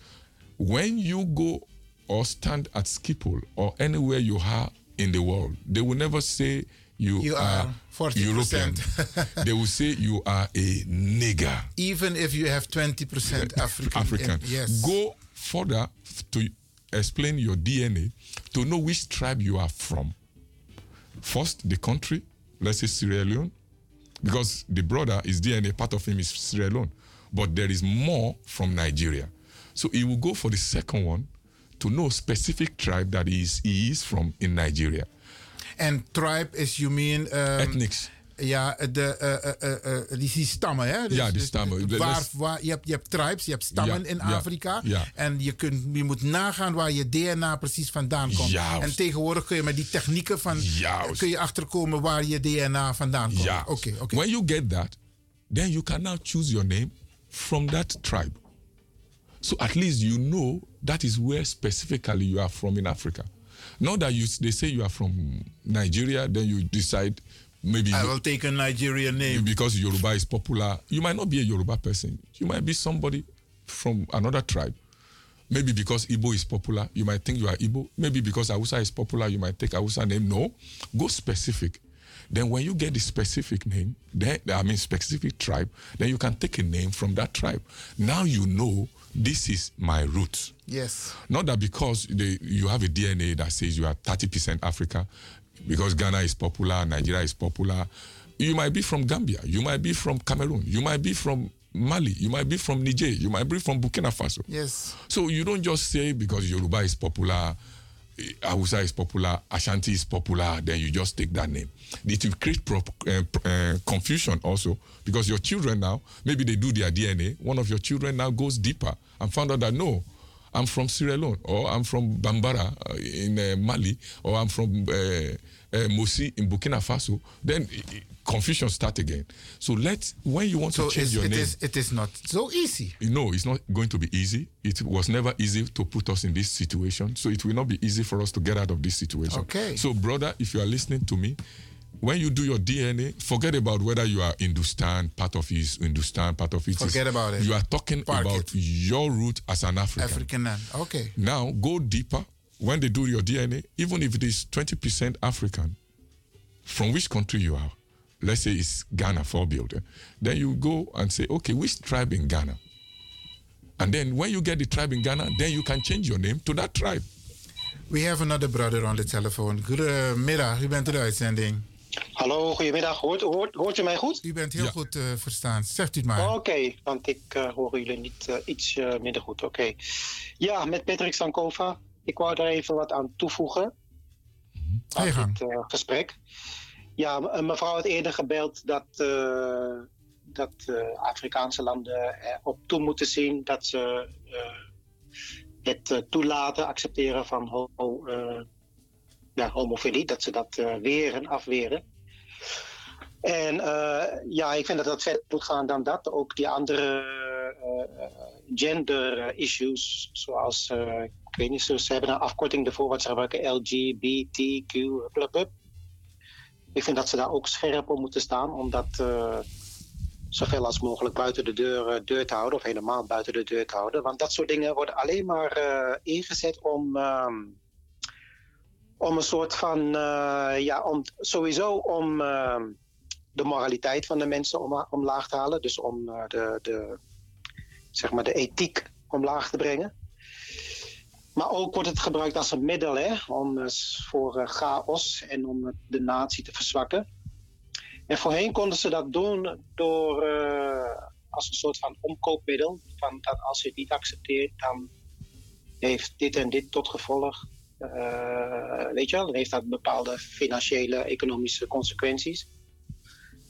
when you go or stand at Schiphol or anywhere you are in the world, they will never say you, You are, are 40%. European. they will say you are a nigger. Even if you have 20% African. African. in- yes. Go further to explain your DNA to know which tribe you are from. First, the country, let's say Sierra Leone, because the brother, his DNA, part of him is Sierra Leone, but there is more from Nigeria. So he will go for the second one to know specific tribe that he is, he is from in Nigeria. And tribe is, you mean... Um, Ethnics. Ja, de, eh, eh, eh, die, die stammen, hè? Ja, die stammen. Waar, waar, je, hebt, je hebt tribes, je hebt stammen Ja, in Afrika. ja. En je, kunt, je moet nagaan waar je DNA precies vandaan komt. En tegenwoordig kun je met die technieken van... Kun je achterkomen waar je DNA vandaan komt. Ja. Oké, oké. When you get that, then you can now choose your name from that tribe. So at least you know that is where specifically you are from in Africa. Not that you they say you are from Nigeria, then you decide maybe I will take a Nigerian name. because Yoruba is popular. You might not be a Yoruba person. You might be somebody from another tribe. Maybe because Igbo is popular, you might think you are Igbo. Maybe because Hausa is popular, you might take Hausa name. No, go specific. Then when you get the specific name, then I mean specific tribe, then you can take a name from that tribe. Now you know this is my roots. Yes. Not that because they, you have a DNA that says you are 30% Africa, because Ghana is popular, Nigeria is popular. You might be from Gambia, you might be from Cameroon, you might be from Mali, you might be from Niger, you might be from Burkina Faso. Yes. So you don't just say because Yoruba is popular, eh, Hausa is popular, Ashanti is popular, then you just take that name. It will create pro- uh, uh, confusion also because your children now, maybe they do their DNA. One of your children now goes deeper and found out that no, I'm from Sierra Leone or I'm from Bambara uh, in uh, Mali or I'm from uh, uh, Mosi in Burkina Faso. Then confusion start again. So let when you want So to change your it name. is it is not so easy. No, it's not going to be easy. It was never easy to put us in this situation. So it will not be easy for us to get out of this situation. Okay. So, brother, if you are listening to me, when you do your DNA, forget about whether you are Hindustan, part of it is Hindustan, part of it is- Forget about it. You are talking Park about your root as an African. African man. Okay. Now, go deeper. When they do your DNA, even if it is 20% African, from which country you are, let's say it's Ghana for builder, eh? then you go and say, okay, which tribe in Ghana? And then when you get the tribe in Ghana, then you can change your name to that tribe. We have another brother on the telephone. Goedemiddag, uh, u bent in de uitzending. Hallo, goedemiddag. Hoort, hoort, hoort u mij goed? U bent heel goed uh, verstaan. Zegt u het maar. Oké, want ik uh, hoor jullie niet uh, iets minder goed. Oké. Ja, met Patrick Sankova. Ik wou daar even wat aan toevoegen. Gang. Dit gesprek. Ja, mevrouw had eerder gebeld dat, dat Afrikaanse landen erop toe moeten zien dat ze het toelaten, accepteren van homo, ja, homofilie, dat ze dat uh, weren, afweren. En uh, ja, ik vind dat dat verder moet gaan dan dat. Ook die andere uh, gender issues, zoals, ik weet niet, ze hebben een afkorting ervoor wat ze gebruiken, LGBTQ. Ik vind dat ze daar ook scherp op moeten staan, om dat zoveel als mogelijk buiten de deur, deur te houden, of helemaal buiten de deur te houden. Want dat soort dingen worden alleen maar ingezet om om een soort van, uh, ja, om, sowieso om uh, de moraliteit van de mensen om, omlaag te halen. Dus om uh, de, de, zeg maar de ethiek omlaag te brengen. Maar ook wordt het gebruikt als een middel hè, om, voor chaos en om de natie te verzwakken. En voorheen konden ze dat doen door, als een soort van omkoopmiddel. Van dat als je het niet accepteert, dan heeft dit en dit tot gevolg. Uh, weet je wel, dan heeft dat bepaalde financiële, economische consequenties.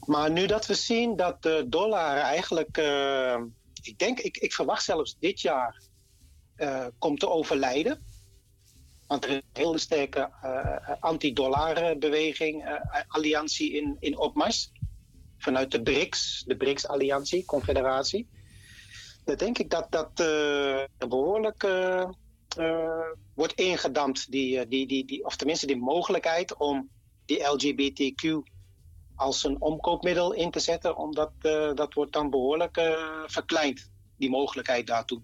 Maar nu dat we zien dat de dollar eigenlijk, uh, ik denk, ik, ik verwacht zelfs dit jaar uh, komt te overlijden. Want er is een hele sterke anti-dollar-beweging, alliantie in, in opmars. Vanuit de BRICS, de BRICS-alliantie, confederatie. Dan denk ik dat dat behoorlijk wordt ingedampt, die, die, die, die, of tenminste die mogelijkheid om die LGBTQ als een omkoopmiddel in te zetten, omdat uh, dat wordt dan behoorlijk uh, verkleind, die mogelijkheid daartoe.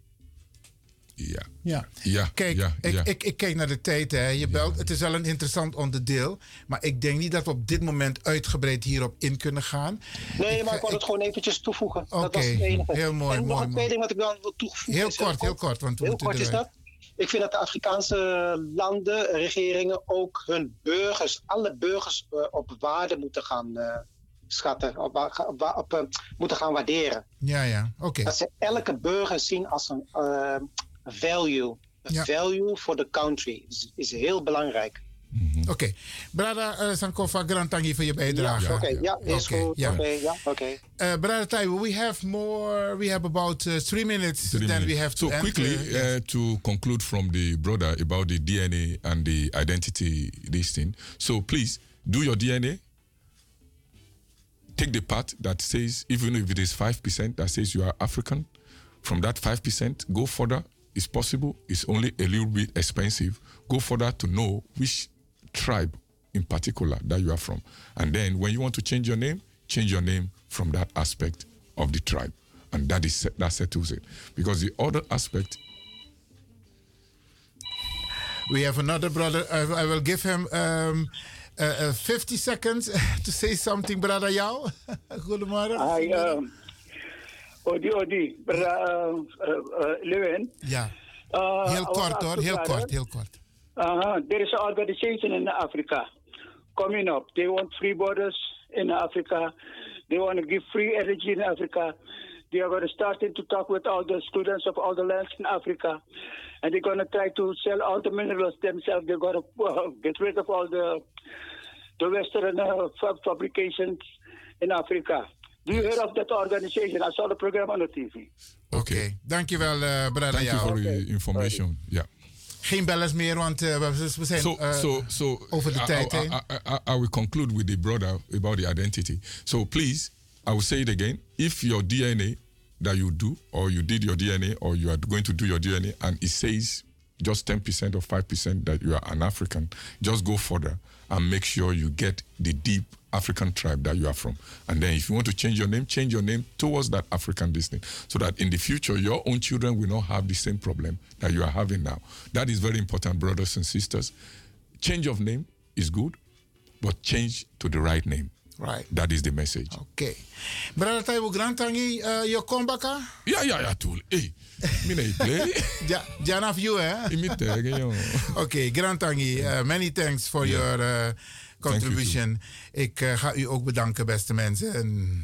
Ja. Ja. ja. Kijk, ja, ik, ja. Ik, ik kijk naar de tijd. Hè. Je belt. Het is wel een interessant onderdeel. Maar ik denk niet dat we op dit moment uitgebreid hierop in kunnen gaan. Nee, maar ik wil het gewoon eventjes toevoegen. Oké, okay. heel mooi. En mooi, nog een tweede ding wat ik dan wil toevoegen. Heel kort, heel kort. Want we heel kort is dat. Ik vind dat de Afrikaanse landen, regeringen ook hun burgers, alle burgers uh, op waarde moeten gaan uh, schatten, op, op, op uh, moeten gaan waarderen. Ja, ja, oké. Okay. Dat ze elke burger zien als een value. Een ja. value for the country is, is heel belangrijk. Mm-hmm. Oké. Okay. Brada uh, Sankova, grand tangi voor je bijdrage. Ja, oké. Okay. Ja, is okay. goed. Oké, okay. ja. Okay. Uh, Brada Taiwo, we have more, we have about uh, three minutes, three then minutes. we have to So end, quickly, uh, yes. to conclude from the brother about the DNA and the identity, this thing. So please, do your DNA. Take the part that says, even if it is 5%, that says you are African. From that 5%, go further. It's possible. It's only a little bit expensive. Go further to know which tribe in particular that you are from. And then when you want to change your name, change your name from that aspect of the tribe. And that is that settles it. Because the other aspect we have another brother. I, I will give him um, uh, uh, 50 seconds to say something, brother Jou. Goedemorgen. Hi, um, Odi, Odi, brother uh, Lewin. Ja. heel kort hoor, heel kort, heel kort. Uh-huh. There is an organization in Africa coming up. They want free borders in Africa. They want to give free energy in Africa. they are going to start to talk with all the students of all the lands in Africa. And they're going to try to sell all the minerals themselves. They're going to uh, get rid of all the, the Western uh, fabrications in Africa. Do you hear of that organization? I saw the program on the TV. Oké, dankjewel, uh, brother. Thank you Yao. for the information. Yeah. Geen bellers meer, want uh, we zijn So, uh, so, so over de tijd I, heen. I, I, I will conclude with the brother about the identity. So please, I will say it again. If your DNA that you do, or you did your DNA, or you are going to do your DNA, and it says just 10% or 5% that you are an African, just go further and make sure you get the deep African tribe that you are from. And then if you want to change your name, change your name towards that African distinct so that in the future your own children will not have the same problem that you are having now. That is very important, brothers and sisters. Change of name is good, but change to the right name. Right. That is the message. Oké. Brother Taiwo Grantangi, uh, je kombaka? Ja, ja, ja, tool. Hey, mine play. ja, Janaf you, hè? Imite, jongen. Oké, Grantangi, uh, many thanks for your uh, contribution. Ik uh, ga u ook bedanken, beste mensen.